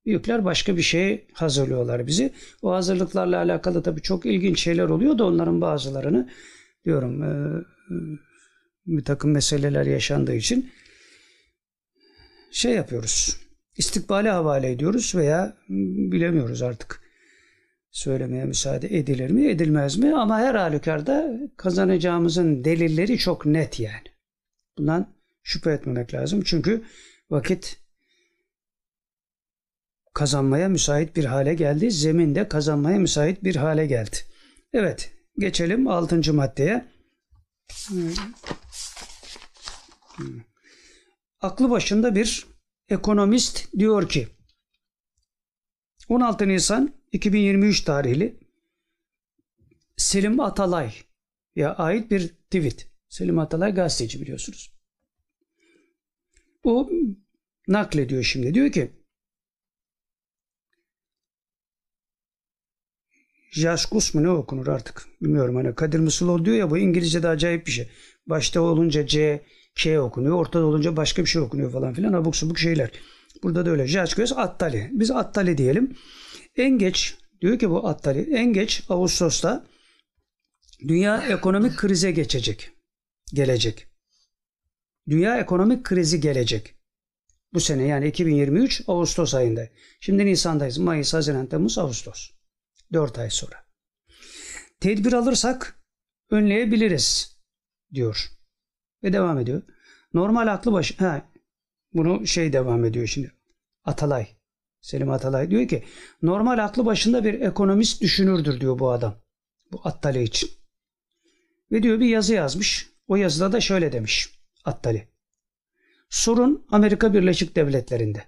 Speaker 1: Büyükler başka bir şey hazırlıyorlar bizi. O hazırlıklarla alakalı tabii çok ilginç şeyler oluyor da onların bazılarını diyorum e, bir takım meseleler yaşandığı için şey yapıyoruz. İstikbale havale ediyoruz veya bilemiyoruz artık söylemeye müsaade edilir mi edilmez mi ama her halükarda kazanacağımızın delilleri çok net yani. Bundan şüphe etmemek lazım çünkü vakit kazanmaya müsait bir hale geldi. Zemin de kazanmaya müsait bir hale geldi. Evet geçelim 6. maddeye. Aklı başında bir ekonomist diyor ki 16 Nisan 2023 tarihli Selim Atalay ya ait bir tweet. Selim Atalay gazeteci biliyorsunuz. O naklediyor şimdi. Diyor ki Jaskus mu ne okunur artık bilmiyorum hani Kadir Mısıloğlu diyor ya bu İngilizce'de acayip bir şey. Başta olunca C, K okunuyor ortada olunca başka bir şey okunuyor falan filan abuk subuk şeyler. Burada da öyle. Göz Attali. Biz Attali diyelim. En geç diyor ki bu Attali en geç Ağustos'ta dünya ekonomik krize geçecek. Gelecek. Dünya ekonomik krizi gelecek. Bu sene yani 2023 Ağustos ayında. Şimdi Nisan'dayız. Mayıs, Haziran, Temmuz, Ağustos. 4 ay sonra. Tedbir alırsak önleyebiliriz diyor. Ve devam ediyor. Normal aklı baş... Ha, bunu şey devam ediyor şimdi. Atalay. Selim Atalay diyor ki normal aklı başında bir ekonomist düşünürdür diyor bu adam. Bu Attali için. Ve diyor bir yazı yazmış. O yazıda da şöyle demiş Attali. Sorun Amerika Birleşik Devletleri'nde.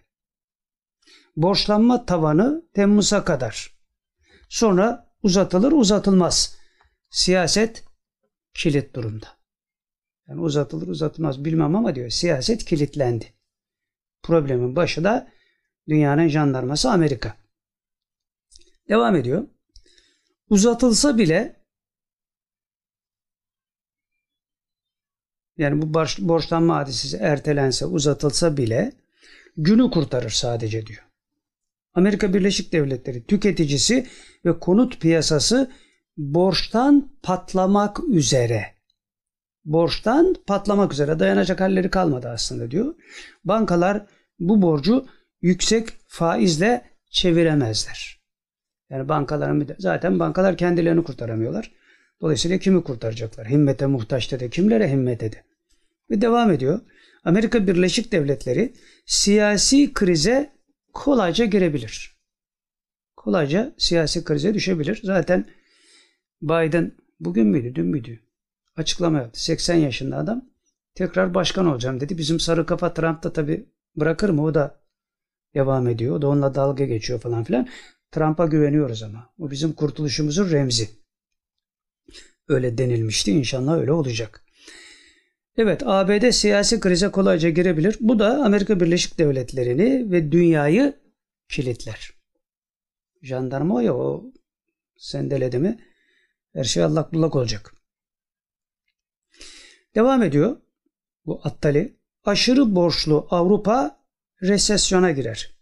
Speaker 1: Borçlanma tavanı Temmuz'a kadar. Sonra uzatılır uzatılmaz. Siyaset kilit durumda. Yani uzatılır uzatılmaz bilmem ama diyor siyaset kilitlendi. Problemin başı da dünyanın jandarması Amerika. Devam ediyor. Uzatılsa bile yani bu borç, borçlanma hadisesi ertelense uzatılsa bile günü kurtarır sadece diyor. Amerika Birleşik Devletleri tüketicisi ve konut piyasası borçtan patlamak üzere. Borçtan patlamak üzere dayanacak halleri kalmadı aslında diyor. Bankalar bu borcu yüksek faizle çeviremezler. Yani bankaların zaten bankalar kendilerini kurtaramıyorlar. Dolayısıyla kimi kurtaracaklar? Himmete muhtaç dedi. Kimlere himmet dedi? Ve devam ediyor. Amerika Birleşik Devletleri siyasi krize kolayca girebilir. Kolayca siyasi krize düşebilir. Zaten Biden bugün müydü, dün müydü? Açıklama yaptı. 80 yaşında adam tekrar başkan olacağım dedi. Bizim sarı kafa Trump da tabi bırakır mı? O da devam ediyor. O da onunla dalga geçiyor falan filan. Trump'a güveniyoruz ama. O bizim kurtuluşumuzun remzi. Öyle denilmişti. İnşallah öyle olacak. Evet ABD siyasi krize kolayca girebilir. Bu da Amerika Birleşik Devletleri'ni ve dünyayı kilitler. Jandarma ya o sendeledi mi her şey allak bullak olacak. Devam ediyor bu Attali. Aşırı borçlu Avrupa resesyona girer.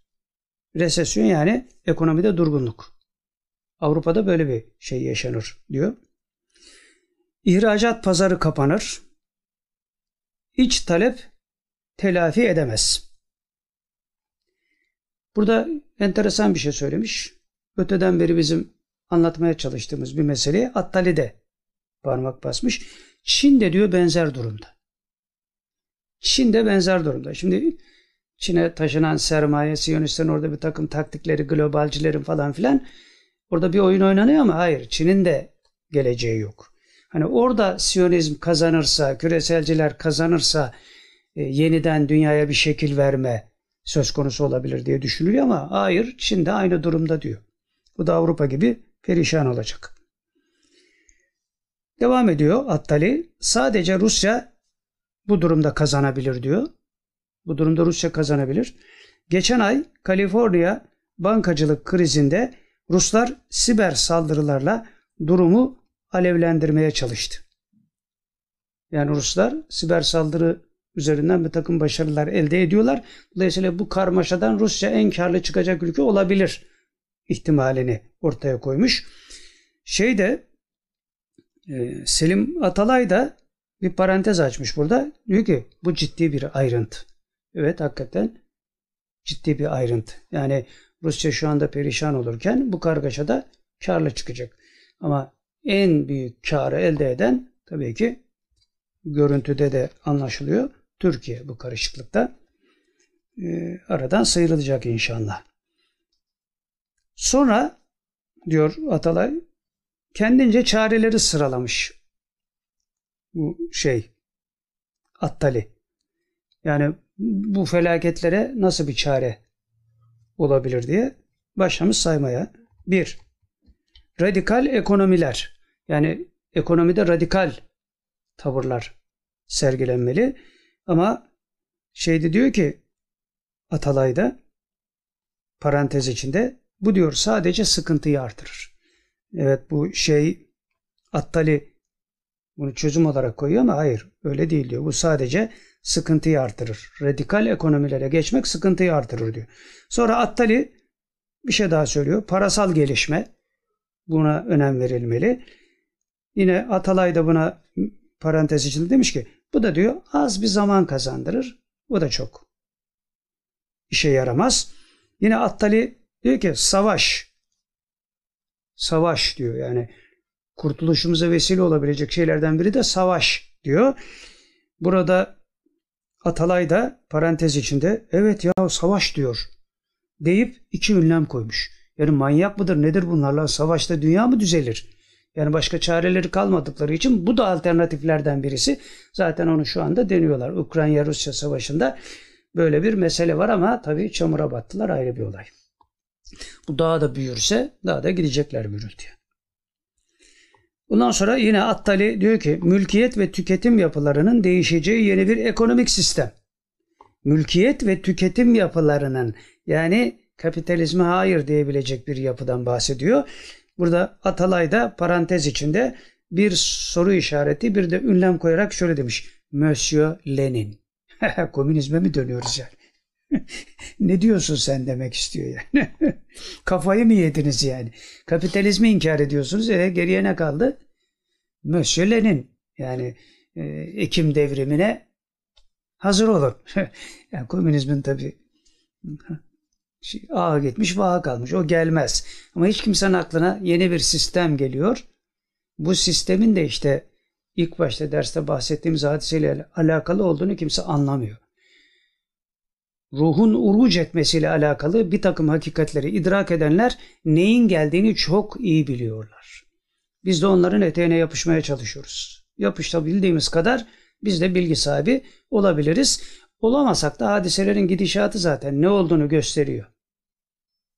Speaker 1: Resesyon yani ekonomide durgunluk. Avrupa'da böyle bir şey yaşanır diyor. İhracat pazarı kapanır. İç talep telafi edemez. Burada enteresan bir şey söylemiş. Öteden beri bizim anlatmaya çalıştığımız bir meseleye Attali de parmak basmış. Çin de diyor benzer durumda. Çin de benzer durumda. Şimdi Çin'e taşınan sermaye, Siyonistlerin orada bir takım taktikleri, globalcilerin falan filan orada bir oyun oynanıyor ama hayır Çin'in de geleceği yok. Hani orada Siyonizm kazanırsa, küreselciler kazanırsa e, yeniden dünyaya bir şekil verme söz konusu olabilir diye düşünülüyor ama hayır Çin de aynı durumda diyor. Bu da Avrupa gibi perişan olacak. Devam ediyor Attali. Sadece Rusya bu durumda kazanabilir diyor. Bu durumda Rusya kazanabilir. Geçen ay Kaliforniya bankacılık krizinde Ruslar siber saldırılarla durumu alevlendirmeye çalıştı. Yani Ruslar siber saldırı üzerinden bir takım başarılar elde ediyorlar. Dolayısıyla bu karmaşadan Rusya en karlı çıkacak ülke olabilir ihtimalini ortaya koymuş. Şey de e, Selim Atalay da bir parantez açmış burada. Diyor ki bu ciddi bir ayrıntı. Evet hakikaten ciddi bir ayrıntı. Yani Rusya şu anda perişan olurken bu kargaşada karlı çıkacak. Ama en büyük karı elde eden tabii ki görüntüde de anlaşılıyor. Türkiye bu karışıklıkta e, aradan sıyrılacak inşallah. Sonra diyor Atalay kendince çareleri sıralamış. Bu şey Attali. Yani bu felaketlere nasıl bir çare olabilir diye başlamış saymaya. Bir, radikal ekonomiler. Yani ekonomide radikal tavırlar sergilenmeli. Ama şeyde diyor ki Atalay'da parantez içinde bu diyor sadece sıkıntıyı artırır. Evet bu şey Attali bunu çözüm olarak koyuyor ama hayır öyle değil diyor. Bu sadece sıkıntıyı artırır. Radikal ekonomilere geçmek sıkıntıyı artırır diyor. Sonra Attali bir şey daha söylüyor. Parasal gelişme buna önem verilmeli. Yine Atalay da buna parantez içinde demiş ki bu da diyor az bir zaman kazandırır. Bu da çok işe yaramaz. Yine Attali diyor ki savaş savaş diyor yani kurtuluşumuza vesile olabilecek şeylerden biri de savaş diyor. Burada Atalay da parantez içinde evet ya savaş diyor deyip iki ünlem koymuş. Yani manyak mıdır nedir bunlarla savaşta dünya mı düzelir? Yani başka çareleri kalmadıkları için bu da alternatiflerden birisi. Zaten onu şu anda deniyorlar. Ukrayna-Rusya savaşında böyle bir mesele var ama tabii çamura battılar ayrı bir olay. Bu daha da büyürse daha da gidecekler gürültüye. Bundan sonra yine Attali diyor ki mülkiyet ve tüketim yapılarının değişeceği yeni bir ekonomik sistem. Mülkiyet ve tüketim yapılarının yani kapitalizme hayır diyebilecek bir yapıdan bahsediyor. Burada Atalay da parantez içinde bir soru işareti bir de ünlem koyarak şöyle demiş. Monsieur Lenin. Komünizme mi dönüyoruz yani? Ne diyorsun sen demek istiyor yani. Kafayı mı yediniz yani? Kapitalizmi inkar ediyorsunuz. E, geriye ne kaldı? Monsieur Lenin. Yani e, Ekim devrimine hazır olun. yani komünizmin tabi şey, ağa gitmiş vaha kalmış. O gelmez. Ama hiç kimsenin aklına yeni bir sistem geliyor. Bu sistemin de işte ilk başta derste bahsettiğimiz hadiseyle alakalı olduğunu kimse anlamıyor. Ruhun uruc etmesiyle alakalı bir takım hakikatleri idrak edenler neyin geldiğini çok iyi biliyorlar. Biz de onların eteğine yapışmaya çalışıyoruz. Yapışabildiğimiz kadar biz de bilgi sahibi olabiliriz. Olamasak da hadiselerin gidişatı zaten ne olduğunu gösteriyor.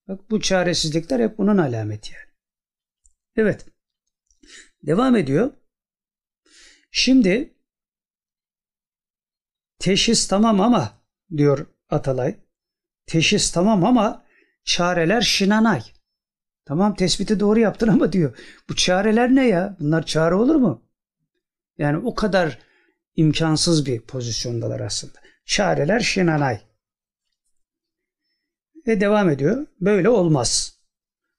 Speaker 1: Bak bu çaresizlikler hep bunun alameti yani. Evet. Devam ediyor. Şimdi teşhis tamam ama diyor Atalay. Teşhis tamam ama çareler şinanay. Tamam tespiti doğru yaptın ama diyor. Bu çareler ne ya? Bunlar çare olur mu? Yani o kadar imkansız bir pozisyondalar aslında. Çareler şinanay. Ve devam ediyor. Böyle olmaz.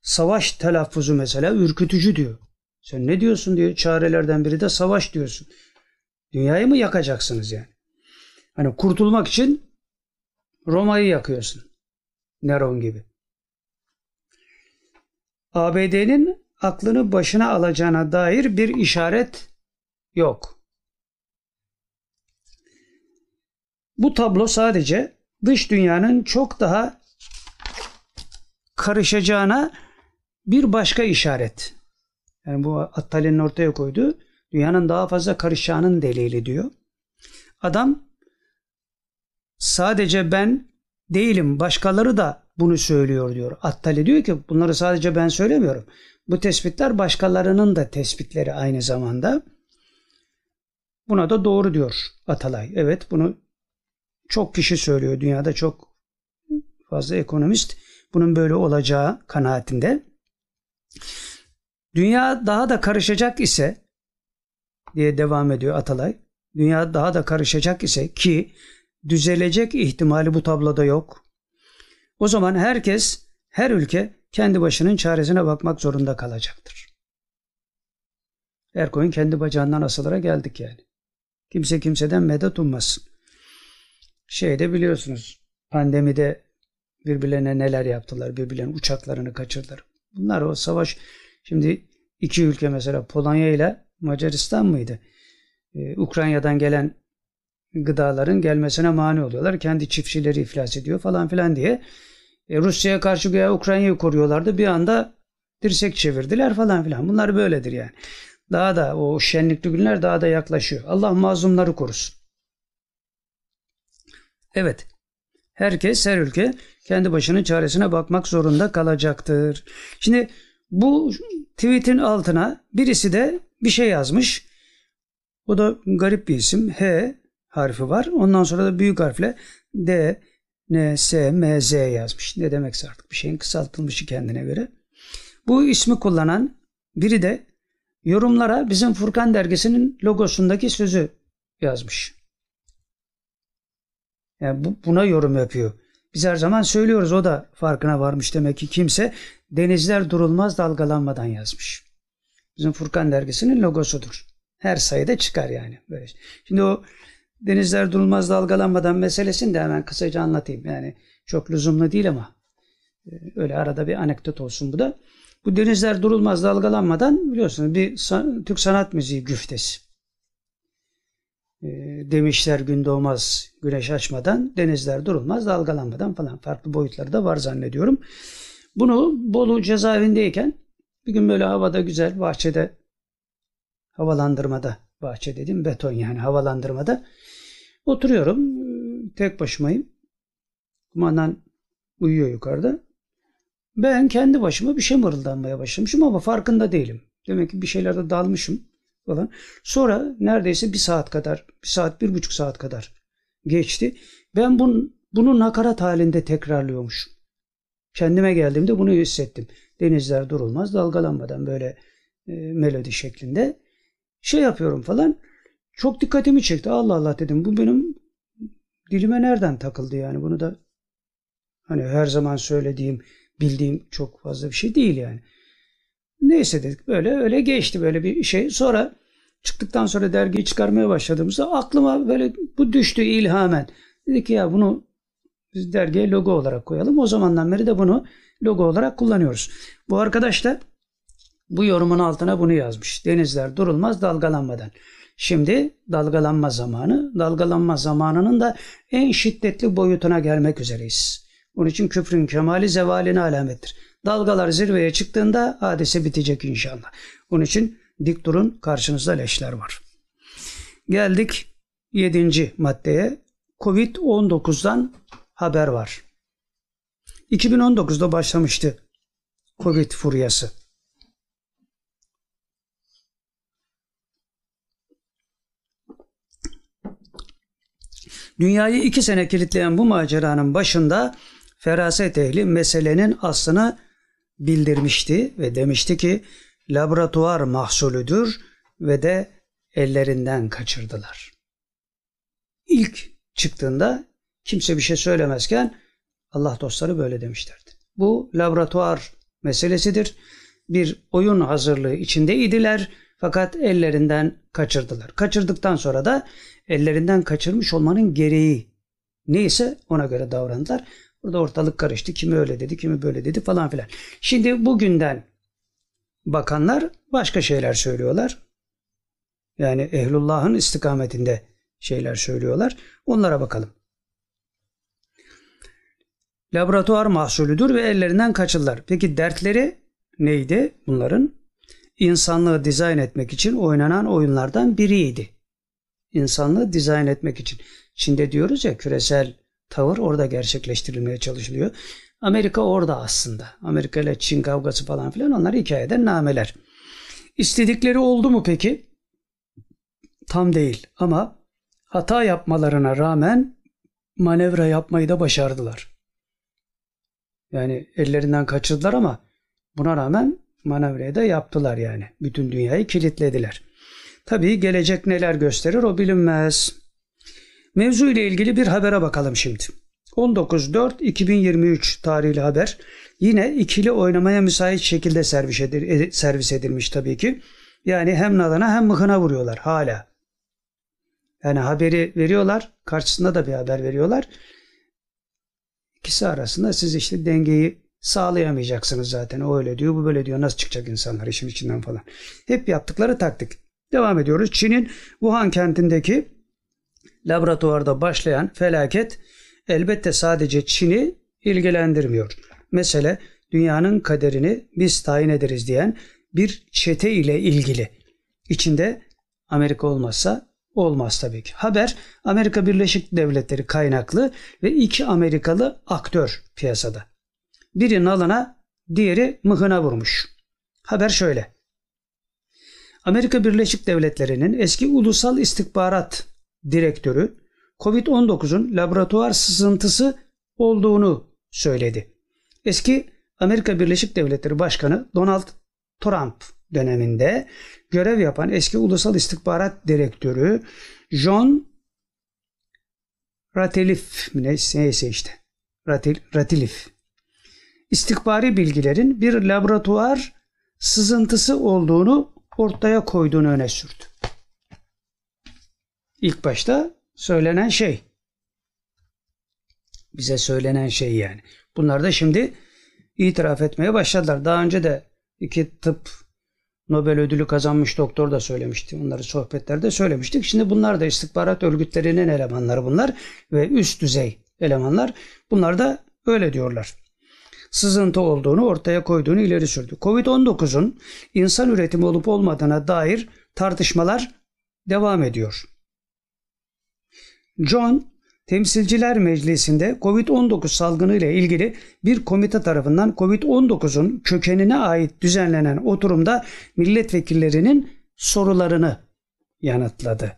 Speaker 1: Savaş telaffuzu mesela ürkütücü diyor. Sen ne diyorsun diyor. Çarelerden biri de savaş diyorsun. Dünyayı mı yakacaksınız yani? Hani kurtulmak için Roma'yı yakıyorsun. Neron gibi. ABD'nin aklını başına alacağına dair bir işaret yok. Bu tablo sadece dış dünyanın çok daha karışacağına bir başka işaret. Yani bu Attali'nin ortaya koyduğu dünyanın daha fazla karışacağının delili diyor. Adam sadece ben değilim başkaları da bunu söylüyor diyor. Attali diyor ki bunları sadece ben söylemiyorum. Bu tespitler başkalarının da tespitleri aynı zamanda. Buna da doğru diyor Atalay. Evet bunu çok kişi söylüyor. Dünyada çok fazla ekonomist bunun böyle olacağı kanaatinde. Dünya daha da karışacak ise diye devam ediyor Atalay. Dünya daha da karışacak ise ki düzelecek ihtimali bu tabloda yok. O zaman herkes, her ülke kendi başının çaresine bakmak zorunda kalacaktır. Her koyun kendi bacağından asılara geldik yani. Kimse kimseden medet ummasın. Şeyde biliyorsunuz pandemide birbirlerine neler yaptılar, birbirlerinin uçaklarını kaçırdılar. Bunlar o savaş şimdi iki ülke mesela Polonya ile Macaristan mıydı? Ee, Ukrayna'dan gelen gıdaların gelmesine mani oluyorlar. Kendi çiftçileri iflas ediyor falan filan diye. E, Rusya'ya karşı güya Ukrayna'yı koruyorlardı. Bir anda dirsek çevirdiler falan filan. Bunlar böyledir yani. Daha da o şenlikli günler daha da yaklaşıyor. Allah mazlumları korusun. Evet. Herkes, her ülke kendi başının çaresine bakmak zorunda kalacaktır. Şimdi bu tweetin altına birisi de bir şey yazmış. O da garip bir isim. H harfi var. Ondan sonra da büyük harfle D, N, S, M, Z yazmış. Ne demekse artık bir şeyin kısaltılmışı kendine göre. Bu ismi kullanan biri de yorumlara bizim Furkan dergisinin logosundaki sözü yazmış. Yani bu, buna yorum yapıyor. Biz her zaman söylüyoruz o da farkına varmış demek ki kimse denizler durulmaz dalgalanmadan yazmış. Bizim Furkan dergisinin logosudur. Her sayıda çıkar yani. Böyle. Şimdi o denizler durulmaz dalgalanmadan meselesini de hemen kısaca anlatayım. Yani çok lüzumlu değil ama e, öyle arada bir anekdot olsun bu da. Bu denizler durulmaz dalgalanmadan biliyorsunuz bir Türk sanat müziği güftesi. E, demişler gün doğmaz güneş açmadan, denizler durulmaz dalgalanmadan falan farklı boyutları da var zannediyorum. Bunu Bolu cezaevindeyken bir gün böyle havada güzel bahçede havalandırmada bahçe dedim beton yani havalandırmada oturuyorum tek başımayım. Kumandan uyuyor yukarıda. Ben kendi başıma bir şey mırıldanmaya başlamışım ama farkında değilim. Demek ki bir şeylerde dalmışım falan. Sonra neredeyse bir saat kadar, bir saat, bir buçuk saat kadar geçti. Ben bunu, bunu nakarat halinde tekrarlıyormuşum. Kendime geldiğimde bunu hissettim. Denizler durulmaz dalgalanmadan böyle e, melodi şeklinde şey yapıyorum falan. Çok dikkatimi çekti. Allah Allah dedim. Bu benim dilime nereden takıldı yani bunu da hani her zaman söylediğim bildiğim çok fazla bir şey değil yani. Neyse dedik böyle öyle geçti böyle bir şey. Sonra çıktıktan sonra dergiyi çıkarmaya başladığımızda aklıma böyle bu düştü ilhamen. Dedik ki ya bunu biz dergiye logo olarak koyalım. O zamandan beri de bunu logo olarak kullanıyoruz. Bu arkadaş da bu yorumun altına bunu yazmış. Denizler durulmaz dalgalanmadan. Şimdi dalgalanma zamanı. Dalgalanma zamanının da en şiddetli boyutuna gelmek üzereyiz. Bunun için küfrün kemali zevaline alamettir. Dalgalar zirveye çıktığında hadise bitecek inşallah. Bunun için dik durun karşınızda leşler var. Geldik yedinci maddeye. Covid-19'dan haber var. 2019'da başlamıştı Covid furyası. Dünyayı iki sene kilitleyen bu maceranın başında feraset ehli meselenin aslını bildirmişti ve demişti ki laboratuvar mahsulüdür ve de ellerinden kaçırdılar. İlk çıktığında kimse bir şey söylemezken Allah dostları böyle demişlerdi. Bu laboratuvar meselesidir. Bir oyun hazırlığı içinde idiler fakat ellerinden kaçırdılar. Kaçırdıktan sonra da ellerinden kaçırmış olmanın gereği neyse ona göre davrandılar. Burada ortalık karıştı. Kimi öyle dedi, kimi böyle dedi falan filan. Şimdi bugünden bakanlar başka şeyler söylüyorlar. Yani ehlullahın istikametinde şeyler söylüyorlar. Onlara bakalım. Laboratuvar mahsulüdür ve ellerinden kaçırlar. Peki dertleri neydi bunların? İnsanlığı dizayn etmek için oynanan oyunlardan biriydi. İnsanlığı dizayn etmek için. Şimdi diyoruz ya küresel tavır orada gerçekleştirilmeye çalışılıyor. Amerika orada aslında. Amerika ile Çin kavgası falan filan onlar hikayeden nameler. İstedikleri oldu mu peki? Tam değil ama hata yapmalarına rağmen manevra yapmayı da başardılar. Yani ellerinden kaçırdılar ama buna rağmen manevrayı da yaptılar yani. Bütün dünyayı kilitlediler. Tabii gelecek neler gösterir o bilinmez. Mevzu ile ilgili bir habere bakalım şimdi. 19.4.2023 tarihli haber. Yine ikili oynamaya müsait şekilde servis, edil, e, servis edilmiş tabii ki. Yani hem nalana hem mıhına vuruyorlar hala. Yani haberi veriyorlar. Karşısında da bir haber veriyorlar. İkisi arasında siz işte dengeyi sağlayamayacaksınız zaten. O öyle diyor, bu böyle diyor. Nasıl çıkacak insanlar işin içinden falan. Hep yaptıkları taktik. Devam ediyoruz. Çin'in Wuhan kentindeki laboratuvarda başlayan felaket elbette sadece Çin'i ilgilendirmiyor. Mesele dünyanın kaderini biz tayin ederiz diyen bir çete ile ilgili. İçinde Amerika olmazsa olmaz tabii ki. Haber Amerika Birleşik Devletleri kaynaklı ve iki Amerikalı aktör piyasada. Biri nalına, diğeri mıhına vurmuş. Haber şöyle. Amerika Birleşik Devletleri'nin eski Ulusal İstihbarat Direktörü COVID-19'un laboratuvar sızıntısı olduğunu söyledi. Eski Amerika Birleşik Devletleri Başkanı Donald Trump döneminde görev yapan eski Ulusal İstihbarat Direktörü John Ratilif mi neyse, işte. Ratil, Ratilif. İstikbari bilgilerin bir laboratuvar sızıntısı olduğunu ortaya koyduğunu öne sürdü. İlk başta söylenen şey. Bize söylenen şey yani. Bunlar da şimdi itiraf etmeye başladılar. Daha önce de iki tıp Nobel ödülü kazanmış doktor da söylemişti. Onları sohbetlerde söylemiştik. Şimdi bunlar da istihbarat örgütlerinin elemanları bunlar ve üst düzey elemanlar. Bunlar da öyle diyorlar. Sızıntı olduğunu ortaya koyduğunu ileri sürdü. Covid-19'un insan üretimi olup olmadığına dair tartışmalar devam ediyor. John Temsilciler Meclisi'nde Covid-19 salgını ile ilgili bir komite tarafından Covid-19'un kökenine ait düzenlenen oturumda milletvekillerinin sorularını yanıtladı.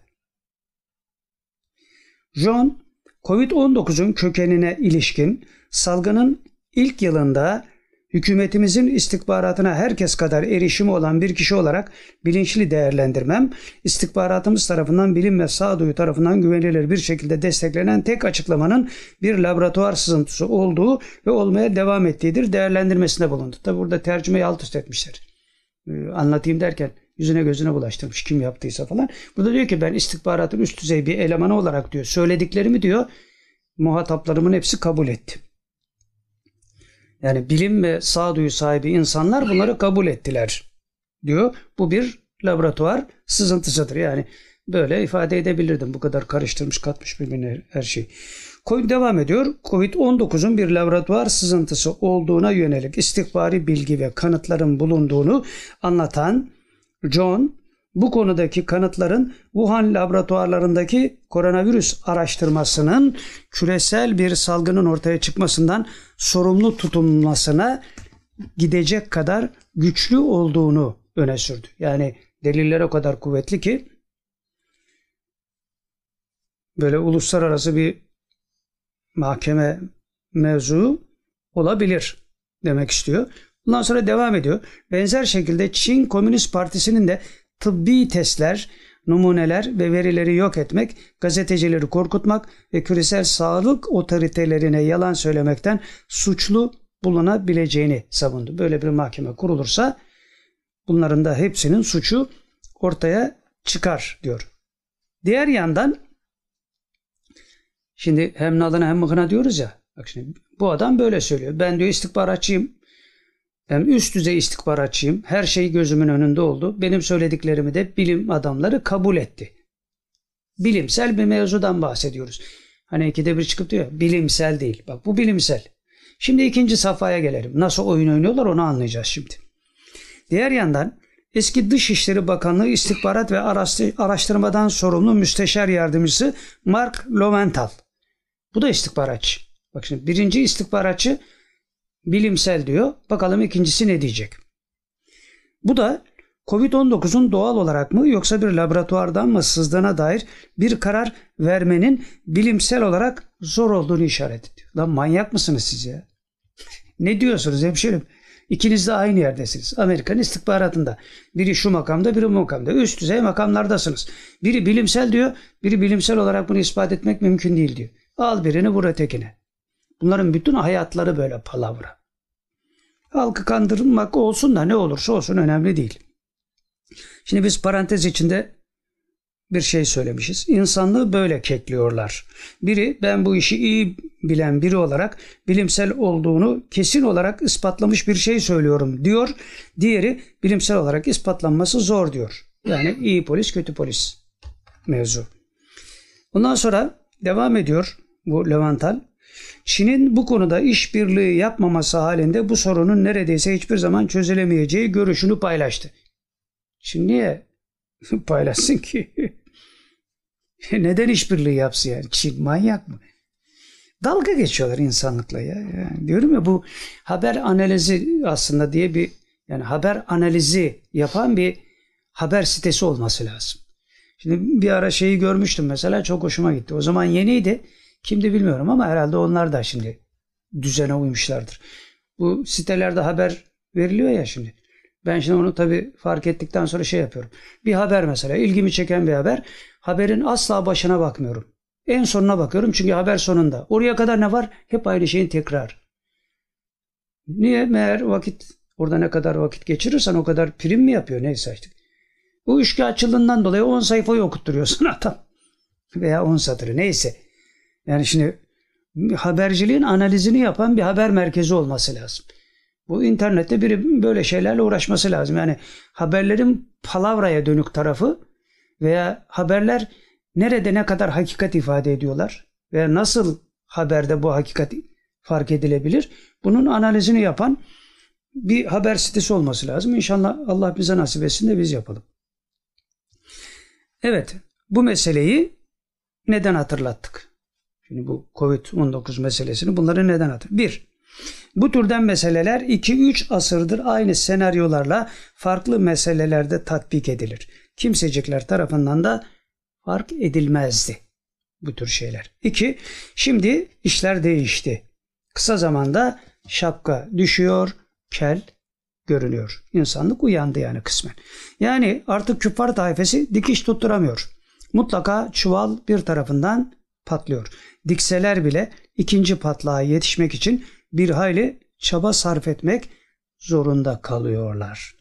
Speaker 1: John, Covid-19'un kökenine ilişkin salgının ilk yılında hükümetimizin istihbaratına herkes kadar erişimi olan bir kişi olarak bilinçli değerlendirmem, istihbaratımız tarafından bilim ve sağduyu tarafından güvenilir bir şekilde desteklenen tek açıklamanın bir laboratuvar sızıntısı olduğu ve olmaya devam ettiğidir değerlendirmesine bulundu. Tabi burada tercümeyi alt üst etmişler. Ee, anlatayım derken yüzüne gözüne bulaştırmış kim yaptıysa falan. Burada diyor ki ben istihbaratın üst düzey bir elemanı olarak diyor söylediklerimi diyor muhataplarımın hepsi kabul etti. Yani bilim ve sağduyu sahibi insanlar bunları kabul ettiler diyor. Bu bir laboratuvar sızıntısıdır. Yani böyle ifade edebilirdim. Bu kadar karıştırmış katmış birbirine her şey. Covid devam ediyor. Covid-19'un bir laboratuvar sızıntısı olduğuna yönelik istihbari bilgi ve kanıtların bulunduğunu anlatan John bu konudaki kanıtların Wuhan laboratuvarlarındaki koronavirüs araştırmasının küresel bir salgının ortaya çıkmasından sorumlu tutulmasına gidecek kadar güçlü olduğunu öne sürdü. Yani deliller o kadar kuvvetli ki böyle uluslararası bir mahkeme mevzu olabilir demek istiyor. Bundan sonra devam ediyor. Benzer şekilde Çin Komünist Partisi'nin de tıbbi testler, numuneler ve verileri yok etmek, gazetecileri korkutmak ve küresel sağlık otoritelerine yalan söylemekten suçlu bulunabileceğini savundu. Böyle bir mahkeme kurulursa bunların da hepsinin suçu ortaya çıkar diyor. Diğer yandan şimdi hem nalına hem mıhına diyoruz ya. Bak şimdi bu adam böyle söylüyor. Ben diyor istihbaratçıyım. Ben üst düzey istihbaratçıyım. Her şey gözümün önünde oldu. Benim söylediklerimi de bilim adamları kabul etti. Bilimsel bir mevzudan bahsediyoruz. Hani ikide bir çıkıp diyor bilimsel değil. Bak bu bilimsel. Şimdi ikinci safhaya gelelim. Nasıl oyun oynuyorlar onu anlayacağız şimdi. Diğer yandan eski Dışişleri Bakanlığı İstihbarat ve Araştırmadan sorumlu müsteşar yardımcısı Mark Loventhal. Bu da istihbaratçı. Bak şimdi birinci istihbaratçı bilimsel diyor. Bakalım ikincisi ne diyecek. Bu da Covid-19'un doğal olarak mı yoksa bir laboratuvardan mı sızdığına dair bir karar vermenin bilimsel olarak zor olduğunu işaret ediyor. Lan manyak mısınız siz ya? ne diyorsunuz hemşerim? İkiniz de aynı yerdesiniz. Amerikan istihbaratında. Biri şu makamda, biri bu makamda. Üst düzey makamlardasınız. Biri bilimsel diyor, biri bilimsel olarak bunu ispat etmek mümkün değil diyor. Al birini vur ötekine. Bunların bütün hayatları böyle palavra. Halkı kandırmak olsun da ne olursa olsun önemli değil. Şimdi biz parantez içinde bir şey söylemişiz. İnsanlığı böyle kekliyorlar. Biri ben bu işi iyi bilen biri olarak bilimsel olduğunu kesin olarak ispatlamış bir şey söylüyorum diyor. Diğeri bilimsel olarak ispatlanması zor diyor. Yani iyi polis kötü polis mevzu. Ondan sonra devam ediyor bu Levantal. Çin'in bu konuda işbirliği yapmaması halinde bu sorunun neredeyse hiçbir zaman çözülemeyeceği görüşünü paylaştı. Çin niye paylaşsın ki? Neden işbirliği yapsın yani? Çin manyak mı? Dalga geçiyorlar insanlıkla ya. Yani diyorum ya bu haber analizi aslında diye bir yani haber analizi yapan bir haber sitesi olması lazım. Şimdi bir ara şeyi görmüştüm mesela çok hoşuma gitti. O zaman yeniydi. Kimdi bilmiyorum ama herhalde onlar da şimdi düzene uymuşlardır. Bu sitelerde haber veriliyor ya şimdi. Ben şimdi onu tabii fark ettikten sonra şey yapıyorum. Bir haber mesela ilgimi çeken bir haber. Haberin asla başına bakmıyorum. En sonuna bakıyorum çünkü haber sonunda. Oraya kadar ne var? Hep aynı şeyin tekrar. Niye? Meğer vakit orada ne kadar vakit geçirirsen o kadar prim mi yapıyor? Neyse işte. Bu üçkağıtçılığından dolayı 10 sayfayı okutturuyorsun adam. Veya 10 satırı neyse. Yani şimdi haberciliğin analizini yapan bir haber merkezi olması lazım. Bu internette biri böyle şeylerle uğraşması lazım. Yani haberlerin palavraya dönük tarafı veya haberler nerede ne kadar hakikat ifade ediyorlar veya nasıl haberde bu hakikat fark edilebilir? Bunun analizini yapan bir haber sitesi olması lazım. İnşallah Allah bize nasip etsin de biz yapalım. Evet, bu meseleyi neden hatırlattık? Şimdi bu Covid-19 meselesini bunları neden hatırlattık? Bir, bu türden meseleler 2-3 asırdır aynı senaryolarla farklı meselelerde tatbik edilir. Kimsecikler tarafından da fark edilmezdi bu tür şeyler. İki, şimdi işler değişti. Kısa zamanda şapka düşüyor, kel görünüyor. İnsanlık uyandı yani kısmen. Yani artık küffar taifesi dikiş tutturamıyor. Mutlaka çuval bir tarafından patlıyor. Dikseler bile ikinci patlağa yetişmek için bir hayli çaba sarf etmek zorunda kalıyorlar.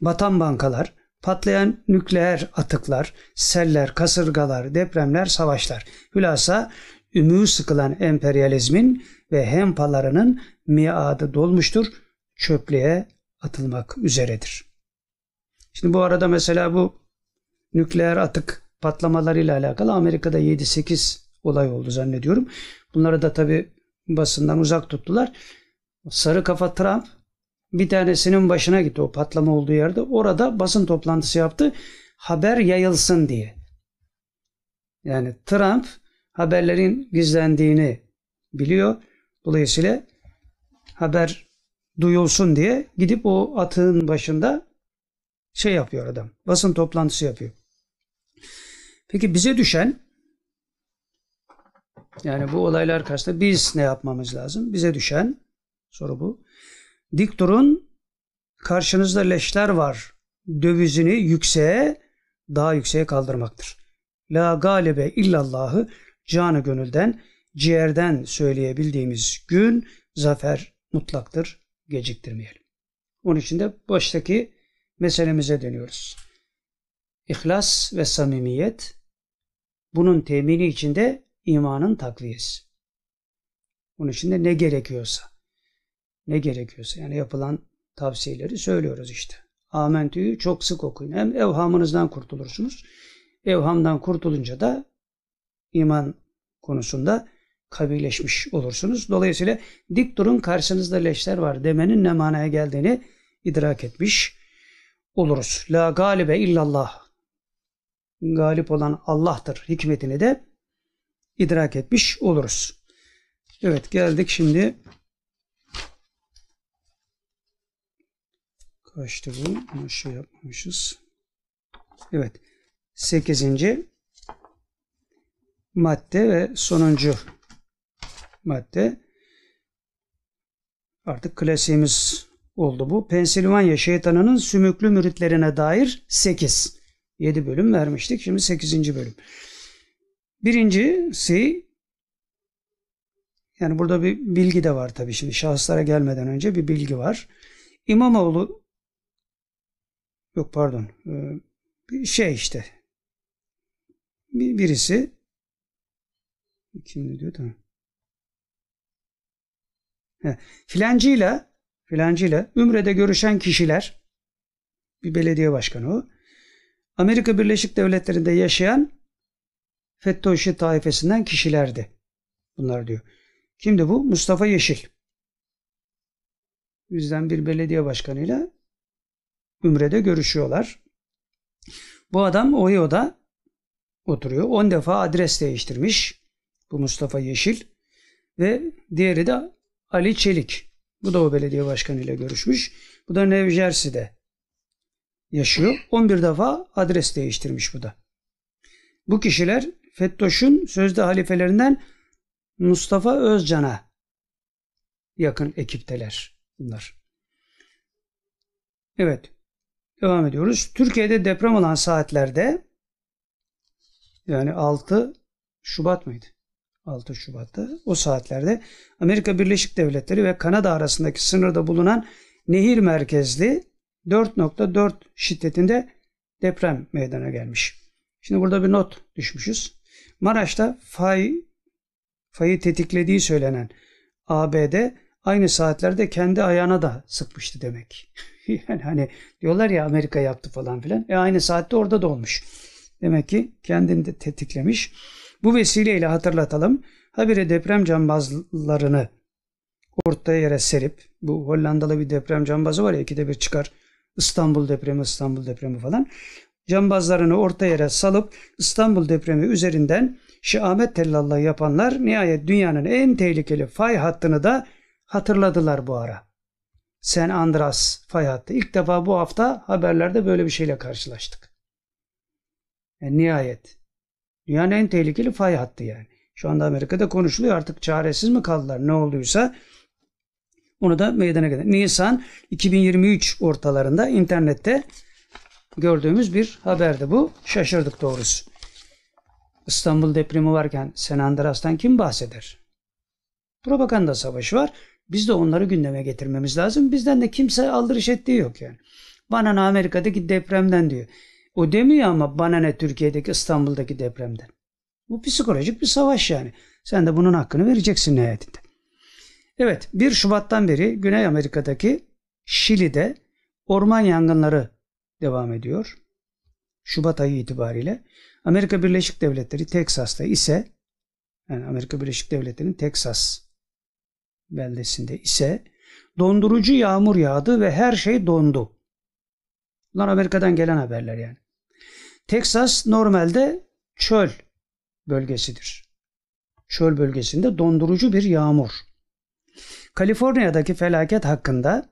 Speaker 1: Batan bankalar, patlayan nükleer atıklar, seller, kasırgalar, depremler, savaşlar. Hülasa ümüğü sıkılan emperyalizmin ve hempalarının miadı dolmuştur, çöplüğe atılmak üzeredir. Şimdi bu arada mesela bu nükleer atık patlamalarıyla alakalı Amerika'da 7-8 olay oldu zannediyorum. Bunları da tabi basından uzak tuttular. Sarı kafa Trump bir tanesinin başına gitti o patlama olduğu yerde. Orada basın toplantısı yaptı. Haber yayılsın diye. Yani Trump haberlerin gizlendiğini biliyor. Dolayısıyla haber duyulsun diye gidip o atığın başında şey yapıyor adam. Basın toplantısı yapıyor. Peki bize düşen yani bu olaylar karşısında biz ne yapmamız lazım? Bize düşen soru bu. Dik durun karşınızda leşler var. Dövizini yükseğe daha yükseğe kaldırmaktır. La galibe illallahı canı gönülden, ciğerden söyleyebildiğimiz gün zafer mutlaktır. Geciktirmeyelim. Onun için de baştaki meselemize dönüyoruz. İhlas ve samimiyet bunun temini içinde imanın takviyesi. Onun için de ne gerekiyorsa ne gerekiyorsa yani yapılan tavsiyeleri söylüyoruz işte. Amentü'yü çok sık okuyun. Hem evhamınızdan kurtulursunuz. Evhamdan kurtulunca da iman konusunda kabileşmiş olursunuz. Dolayısıyla dik durun karşınızda leşler var demenin ne manaya geldiğini idrak etmiş oluruz. La galibe illallah. Galip olan Allah'tır hikmetini de idrak etmiş oluruz. Evet geldik şimdi kaçtı bu? Ama şey yapmamışız. Evet. Sekizinci madde ve sonuncu madde. Artık klasiğimiz oldu bu. Pensilvanya şeytanının sümüklü müritlerine dair 8. 7 bölüm vermiştik. Şimdi 8. bölüm. Birincisi yani burada bir bilgi de var tabii şimdi şahıslara gelmeden önce bir bilgi var. İmamoğlu yok pardon bir şey işte birisi kim diyor tamam. Filancıyla filancıyla Ümre'de görüşen kişiler bir belediye başkanı o. Amerika Birleşik Devletleri'nde yaşayan FETÖ'şi taifesinden kişilerdi. Bunlar diyor. Kimdi bu? Mustafa Yeşil. Bizden bir belediye başkanıyla Ümre'de görüşüyorlar. Bu adam Ohio'da oturuyor. 10 defa adres değiştirmiş. Bu Mustafa Yeşil. Ve diğeri de Ali Çelik. Bu da o belediye başkanıyla görüşmüş. Bu da New Jersey'de yaşıyor. 11 defa adres değiştirmiş bu da. Bu kişiler Fettoş'un sözde halifelerinden Mustafa Özcan'a yakın ekipteler bunlar. Evet. Devam ediyoruz. Türkiye'de deprem olan saatlerde yani 6 Şubat mıydı? 6 Şubat'ta o saatlerde Amerika Birleşik Devletleri ve Kanada arasındaki sınırda bulunan nehir merkezli 4.4 şiddetinde deprem meydana gelmiş. Şimdi burada bir not düşmüşüz. Maraş'ta fay fayı tetiklediği söylenen ABD aynı saatlerde kendi ayağına da sıkmıştı demek. yani hani diyorlar ya Amerika yaptı falan filan. E aynı saatte orada da olmuş. Demek ki kendini de tetiklemiş. Bu vesileyle hatırlatalım. Habire deprem cambazlarını ortaya yere serip bu Hollandalı bir deprem cambazı var ya ikide bir çıkar İstanbul depremi İstanbul depremi falan cambazlarını orta yere salıp İstanbul depremi üzerinden Ahmet Tellallah yapanlar nihayet dünyanın en tehlikeli fay hattını da hatırladılar bu ara. Sen Andras fay hattı. İlk defa bu hafta haberlerde böyle bir şeyle karşılaştık. Yani nihayet. Dünyanın en tehlikeli fay hattı yani. Şu anda Amerika'da konuşuluyor artık çaresiz mi kaldılar ne olduysa onu da meydana getirdi. Nisan 2023 ortalarında internette gördüğümüz bir haberdi bu. Şaşırdık doğrusu. İstanbul depremi varken Sen Andreas'tan kim bahseder? Propaganda savaşı var. Biz de onları gündeme getirmemiz lazım. Bizden de kimse aldırış ettiği yok yani. Bana ne Amerika'daki depremden diyor. O demiyor ama bana ne Türkiye'deki İstanbul'daki depremden. Bu psikolojik bir savaş yani. Sen de bunun hakkını vereceksin nihayetinde. Evet 1 Şubat'tan beri Güney Amerika'daki Şili'de orman yangınları devam ediyor. Şubat ayı itibariyle. Amerika Birleşik Devletleri Teksas'ta ise yani Amerika Birleşik Devletleri'nin Teksas beldesinde ise dondurucu yağmur yağdı ve her şey dondu. Bunlar Amerika'dan gelen haberler yani. Teksas normalde çöl bölgesidir. Çöl bölgesinde dondurucu bir yağmur. Kaliforniya'daki felaket hakkında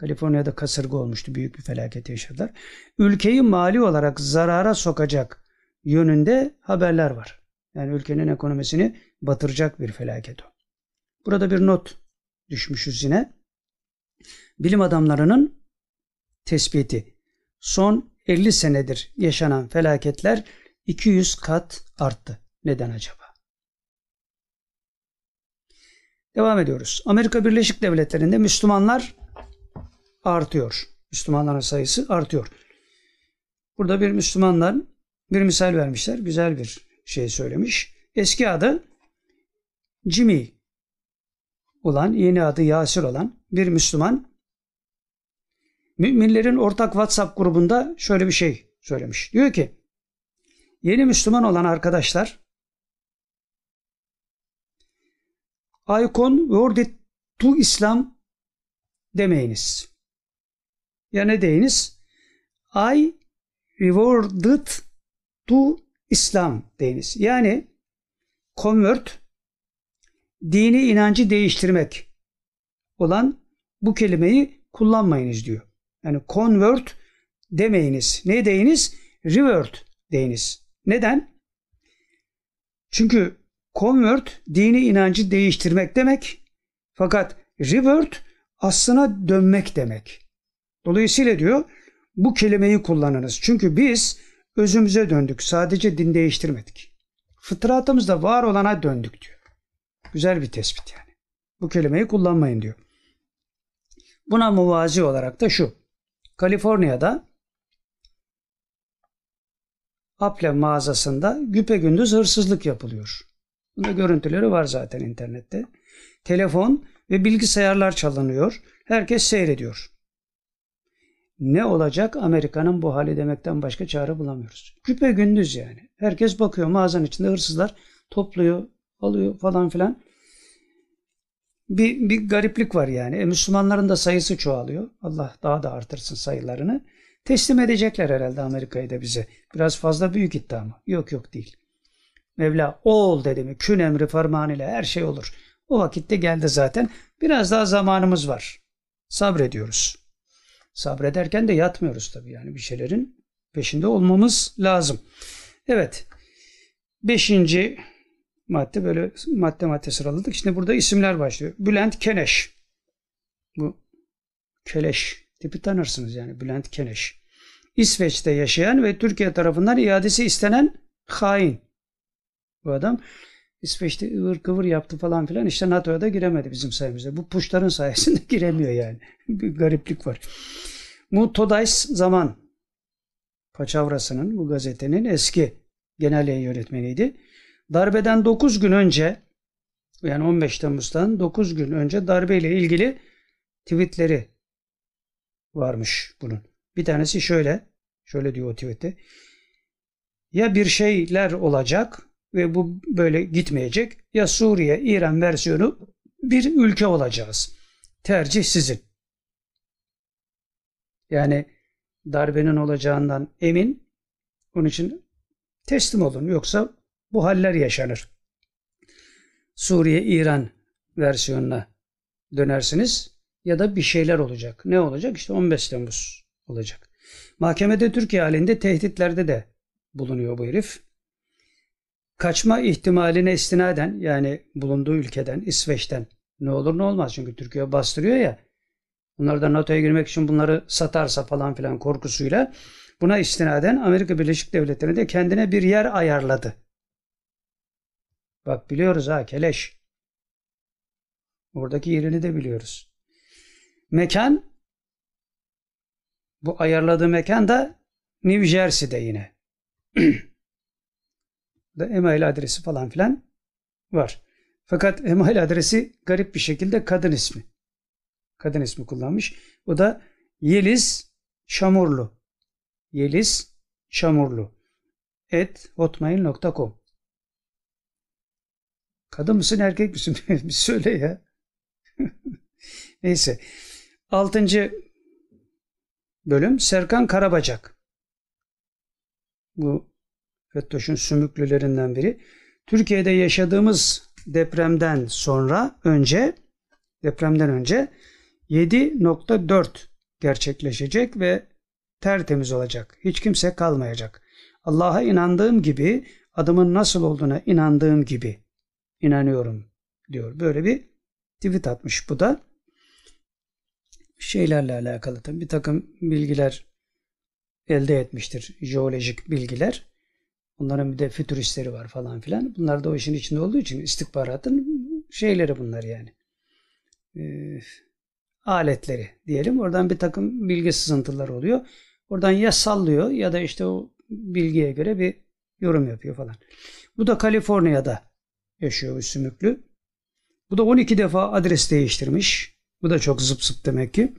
Speaker 1: Kaliforniya'da kasırga olmuştu. Büyük bir felaket yaşadılar. Ülkeyi mali olarak zarara sokacak yönünde haberler var. Yani ülkenin ekonomisini batıracak bir felaket o. Burada bir not düşmüşüz yine. Bilim adamlarının tespiti. Son 50 senedir yaşanan felaketler 200 kat arttı. Neden acaba? Devam ediyoruz. Amerika Birleşik Devletleri'nde Müslümanlar artıyor. Müslümanların sayısı artıyor. Burada bir Müslümanlar bir misal vermişler. Güzel bir şey söylemiş. Eski adı Jimmy olan, yeni adı Yasir olan bir Müslüman müminlerin ortak WhatsApp grubunda şöyle bir şey söylemiş. Diyor ki yeni Müslüman olan arkadaşlar Icon Word to İslam demeyiniz. Ya ne deyiniz? I rewarded to İslam deyiniz. Yani convert dini inancı değiştirmek olan bu kelimeyi kullanmayınız diyor. Yani convert demeyiniz. Ne deyiniz? Revert deyiniz. Neden? Çünkü convert dini inancı değiştirmek demek. Fakat revert aslına dönmek demek. Dolayısıyla diyor bu kelimeyi kullanınız. Çünkü biz özümüze döndük. Sadece din değiştirmedik. Fıtratımızda var olana döndük diyor. Güzel bir tespit yani. Bu kelimeyi kullanmayın diyor. Buna muvazi olarak da şu. Kaliforniya'da Apple mağazasında güpe gündüz hırsızlık yapılıyor. Bunda görüntüleri var zaten internette. Telefon ve bilgisayarlar çalınıyor. Herkes seyrediyor. Ne olacak Amerika'nın bu hali demekten başka çare bulamıyoruz. Küpe gündüz yani. Herkes bakıyor mağazanın içinde hırsızlar topluyor, alıyor falan filan. Bir, bir gariplik var yani. E, Müslümanların da sayısı çoğalıyor. Allah daha da artırsın sayılarını. Teslim edecekler herhalde Amerika'yı da bize. Biraz fazla büyük iddia mı? Yok yok değil. Mevla ol dedi mi kün emri ferman ile her şey olur. O vakitte geldi zaten. Biraz daha zamanımız var. Sabrediyoruz. Sabrederken de yatmıyoruz tabii yani bir şeylerin peşinde olmamız lazım. Evet. Beşinci madde böyle madde madde sıraladık. Şimdi burada isimler başlıyor. Bülent Keneş. Bu Keleş tipi tanırsınız yani Bülent Keneş. İsveç'te yaşayan ve Türkiye tarafından iadesi istenen hain. bu adam. İsveç'te ıvır kıvır yaptı falan filan. İşte NATO'ya da giremedi bizim sayemizde. Bu puşların sayesinde giremiyor yani. Bir gariplik var. Bu Today's Zaman Paçavrası'nın bu gazetenin eski genel yayın yönetmeniydi. Darbeden 9 gün önce yani 15 Temmuz'dan 9 gün önce darbeyle ilgili tweetleri varmış bunun. Bir tanesi şöyle, şöyle diyor o tweette. Ya bir şeyler olacak ve bu böyle gitmeyecek ya Suriye, İran versiyonu bir ülke olacağız. Tercih sizin. Yani darbenin olacağından emin. Onun için teslim olun. Yoksa bu haller yaşanır. Suriye, İran versiyonuna dönersiniz ya da bir şeyler olacak. Ne olacak? İşte 15 Temmuz olacak. Mahkemede Türkiye halinde tehditlerde de bulunuyor bu herif. Kaçma ihtimaline istinaden yani bulunduğu ülkeden, İsveç'ten ne olur ne olmaz çünkü Türkiye bastırıyor ya. Bunlar da NATO'ya girmek için bunları satarsa falan filan korkusuyla buna istinaden Amerika Birleşik Devletleri de kendine bir yer ayarladı. Bak biliyoruz ha Keleş. Oradaki yerini de biliyoruz. Mekan bu ayarladığı mekan da New Jersey'de yine. da e-mail adresi falan filan var. Fakat e-mail adresi garip bir şekilde kadın ismi. Kadın ismi kullanmış. O da Yeliz Şamurlu. Yeliz Şamurlu. Et hotmail.com Kadın mısın erkek misin? bir söyle ya. Neyse. Altıncı bölüm Serkan Karabacak. Bu FETÖ'şün sümüklülerinden biri. Türkiye'de yaşadığımız depremden sonra önce depremden önce 7.4 gerçekleşecek ve tertemiz olacak. Hiç kimse kalmayacak. Allah'a inandığım gibi, adımın nasıl olduğuna inandığım gibi inanıyorum diyor. Böyle bir tweet atmış bu da. Şeylerle alakalı tabii bir takım bilgiler elde etmiştir. Jeolojik bilgiler. Onların bir de fütüristleri var falan filan. Bunlar da o işin içinde olduğu için istihbaratın şeyleri bunlar yani. Ee, aletleri diyelim. Oradan bir takım bilgi sızıntıları oluyor. Oradan ya sallıyor ya da işte o bilgiye göre bir yorum yapıyor falan. Bu da Kaliforniya'da yaşıyor bu sümüklü. Bu da 12 defa adres değiştirmiş. Bu da çok zıp zıp demek ki.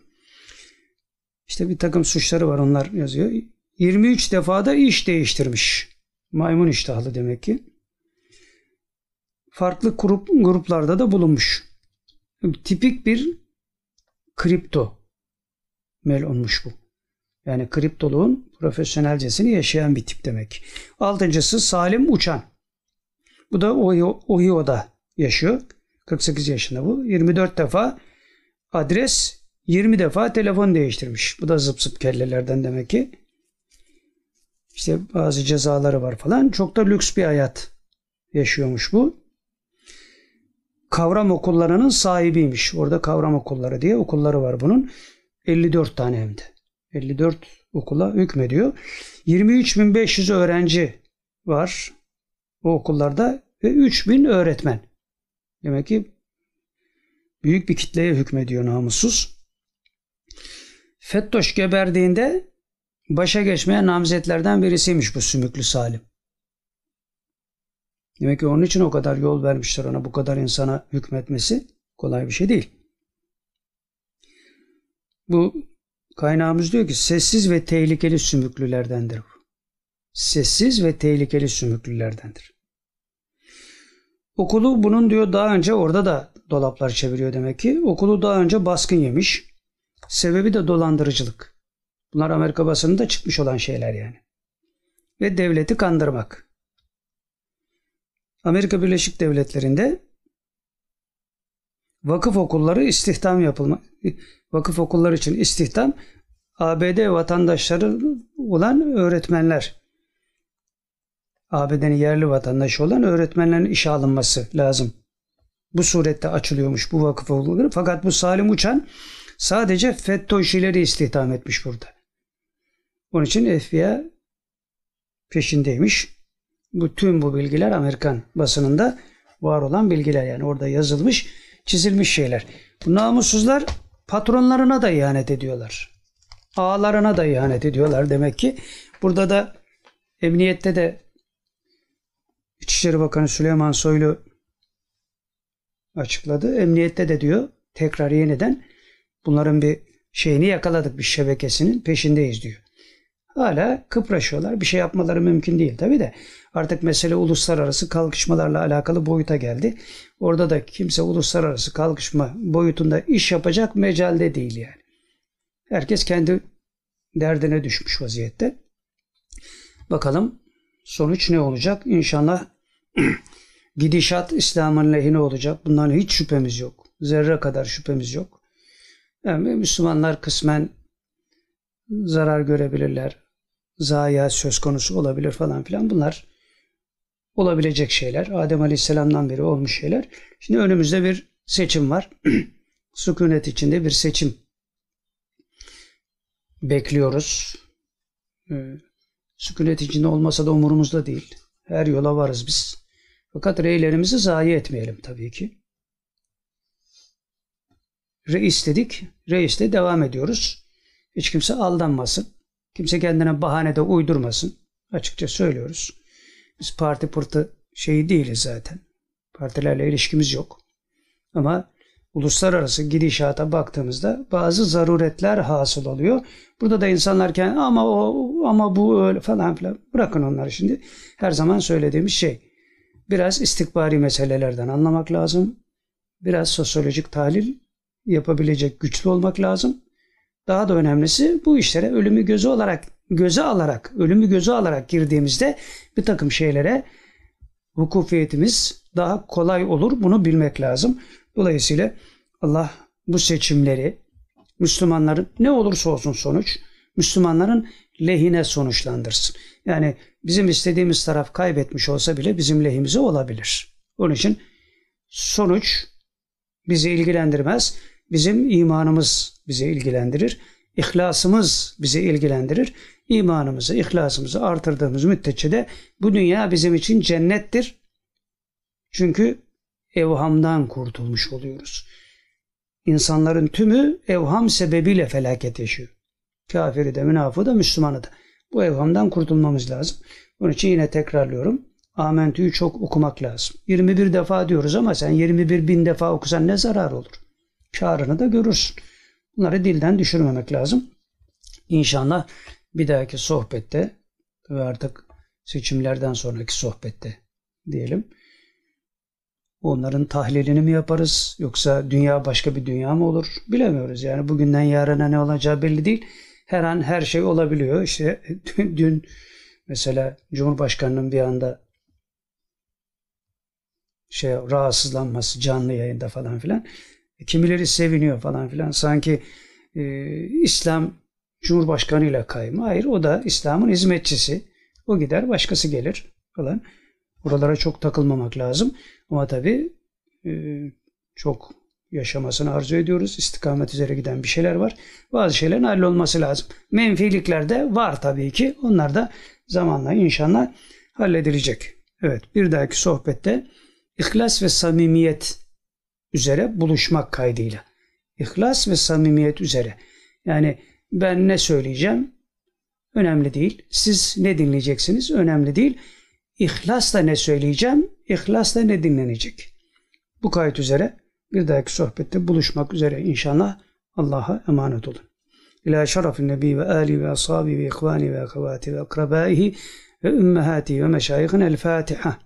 Speaker 1: İşte bir takım suçları var onlar yazıyor. 23 defa da iş değiştirmiş. Maymun iştahlı demek ki. Farklı grup, gruplarda da bulunmuş. Tipik bir kripto melonmuş bu. Yani kriptoluğun profesyonelcesini yaşayan bir tip demek. Altıncısı Salim Uçan. Bu da Ohio'da yaşıyor. 48 yaşında bu. 24 defa adres 20 defa telefon değiştirmiş. Bu da zıp zıp kellelerden demek ki. İşte bazı cezaları var falan. Çok da lüks bir hayat yaşıyormuş bu. Kavram okullarının sahibiymiş. Orada kavram okulları diye okulları var bunun. 54 tane hem de. 54 okula hükmediyor. 23.500 öğrenci var o okullarda ve 3000 öğretmen. Demek ki büyük bir kitleye hükmediyor namussuz. Fettoş geberdiğinde başa geçmeyen namzetlerden birisiymiş bu sümüklü Salim. Demek ki onun için o kadar yol vermişler ona bu kadar insana hükmetmesi kolay bir şey değil. Bu kaynağımız diyor ki sessiz ve tehlikeli sümüklülerdendir. Sessiz ve tehlikeli sümüklülerdendir. Okulu bunun diyor daha önce orada da dolaplar çeviriyor demek ki. Okulu daha önce baskın yemiş. Sebebi de dolandırıcılık. Bunlar Amerika basınında çıkmış olan şeyler yani. Ve devleti kandırmak. Amerika Birleşik Devletleri'nde vakıf okulları istihdam yapılma vakıf okulları için istihdam ABD vatandaşları olan öğretmenler ABD'nin yerli vatandaşı olan öğretmenlerin işe alınması lazım. Bu surette açılıyormuş bu vakıf okulları. Fakat bu Salim Uçan sadece FETÖ'şileri istihdam etmiş burada. Onun için FBI peşindeymiş. Bu tüm bu bilgiler Amerikan basınında var olan bilgiler yani orada yazılmış, çizilmiş şeyler. Bu namussuzlar patronlarına da ihanet ediyorlar. Ağalarına da ihanet ediyorlar demek ki. Burada da emniyette de İçişleri Bakanı Süleyman Soylu açıkladı. Emniyette de diyor tekrar yeniden bunların bir şeyini yakaladık bir şebekesinin peşindeyiz diyor. Hala kıpraşıyorlar. Bir şey yapmaları mümkün değil tabi de. Artık mesele uluslararası kalkışmalarla alakalı boyuta geldi. Orada da kimse uluslararası kalkışma boyutunda iş yapacak mecalde değil yani. Herkes kendi derdine düşmüş vaziyette. Bakalım sonuç ne olacak? İnşallah gidişat İslam'ın lehine olacak. Bundan hiç şüphemiz yok. Zerre kadar şüphemiz yok. Yani Müslümanlar kısmen zarar görebilirler. Zayiat söz konusu olabilir falan filan. Bunlar olabilecek şeyler. Adem Aleyhisselam'dan beri olmuş şeyler. Şimdi önümüzde bir seçim var. Sükunet içinde bir seçim bekliyoruz. Ee, sükunet içinde olmasa da umurumuzda değil. Her yola varız biz. Fakat reylerimizi zayi etmeyelim tabii ki. Reis dedik. Reisle devam ediyoruz. Hiç kimse aldanmasın. Kimse kendine bahane de uydurmasın. Açıkça söylüyoruz. Biz parti pırtı şeyi değiliz zaten. Partilerle ilişkimiz yok. Ama uluslararası gidişata baktığımızda bazı zaruretler hasıl oluyor. Burada da insanlar kendi ama o ama bu öyle falan filan bırakın onları şimdi. Her zaman söylediğimiz şey biraz istikbari meselelerden anlamak lazım. Biraz sosyolojik tahlil yapabilecek güçlü olmak lazım. Daha da önemlisi bu işlere ölümü göze olarak göze alarak, ölümü göze alarak girdiğimizde bir takım şeylere vukufiyetimiz daha kolay olur. Bunu bilmek lazım. Dolayısıyla Allah bu seçimleri Müslümanların ne olursa olsun sonuç Müslümanların lehine sonuçlandırsın. Yani bizim istediğimiz taraf kaybetmiş olsa bile bizim lehimize olabilir. Onun için sonuç bizi ilgilendirmez. Bizim imanımız bizi ilgilendirir. İhlasımız bizi ilgilendirir. İmanımızı, ihlasımızı artırdığımız müddetçe de bu dünya bizim için cennettir. Çünkü evhamdan kurtulmuş oluyoruz. İnsanların tümü evham sebebiyle felaket yaşıyor. Kafiri de, münafığı da, Müslümanı da. Bu evhamdan kurtulmamız lazım. Onun için yine tekrarlıyorum. Amentü'yü çok okumak lazım. 21 defa diyoruz ama sen 21 bin defa okusan ne zarar olur? Karını da görürsün. Bunları dilden düşürmemek lazım. İnşallah bir dahaki sohbette ve artık seçimlerden sonraki sohbette diyelim. Onların tahlilini mi yaparız yoksa dünya başka bir dünya mı olur bilemiyoruz. Yani bugünden yarına ne olacağı belli değil. Her an her şey olabiliyor. İşte dün mesela Cumhurbaşkanı'nın bir anda şey rahatsızlanması canlı yayında falan filan. Kimileri seviniyor falan filan. Sanki e, İslam Cumhurbaşkanı ile kayma. Hayır o da İslam'ın hizmetçisi. O gider başkası gelir falan. Buralara çok takılmamak lazım. Ama tabii e, çok yaşamasını arzu ediyoruz. İstikamet üzere giden bir şeyler var. Bazı şeylerin hallolması lazım. Menfilikler de var tabii ki. Onlar da zamanla inşallah halledilecek. Evet bir dahaki sohbette ihlas ve samimiyet üzere buluşmak kaydıyla. İhlas ve samimiyet üzere. Yani ben ne söyleyeceğim önemli değil. Siz ne dinleyeceksiniz önemli değil. İhlasla ne söyleyeceğim, ihlasla ne dinlenecek. Bu kayıt üzere bir dahaki sohbette buluşmak üzere inşallah Allah'a emanet olun. İlâ şerefin nebi ve âli ve ashabi ve ihvani ve akavati ve akrabaihi ve ümmehati ve meşayihin el Fatiha.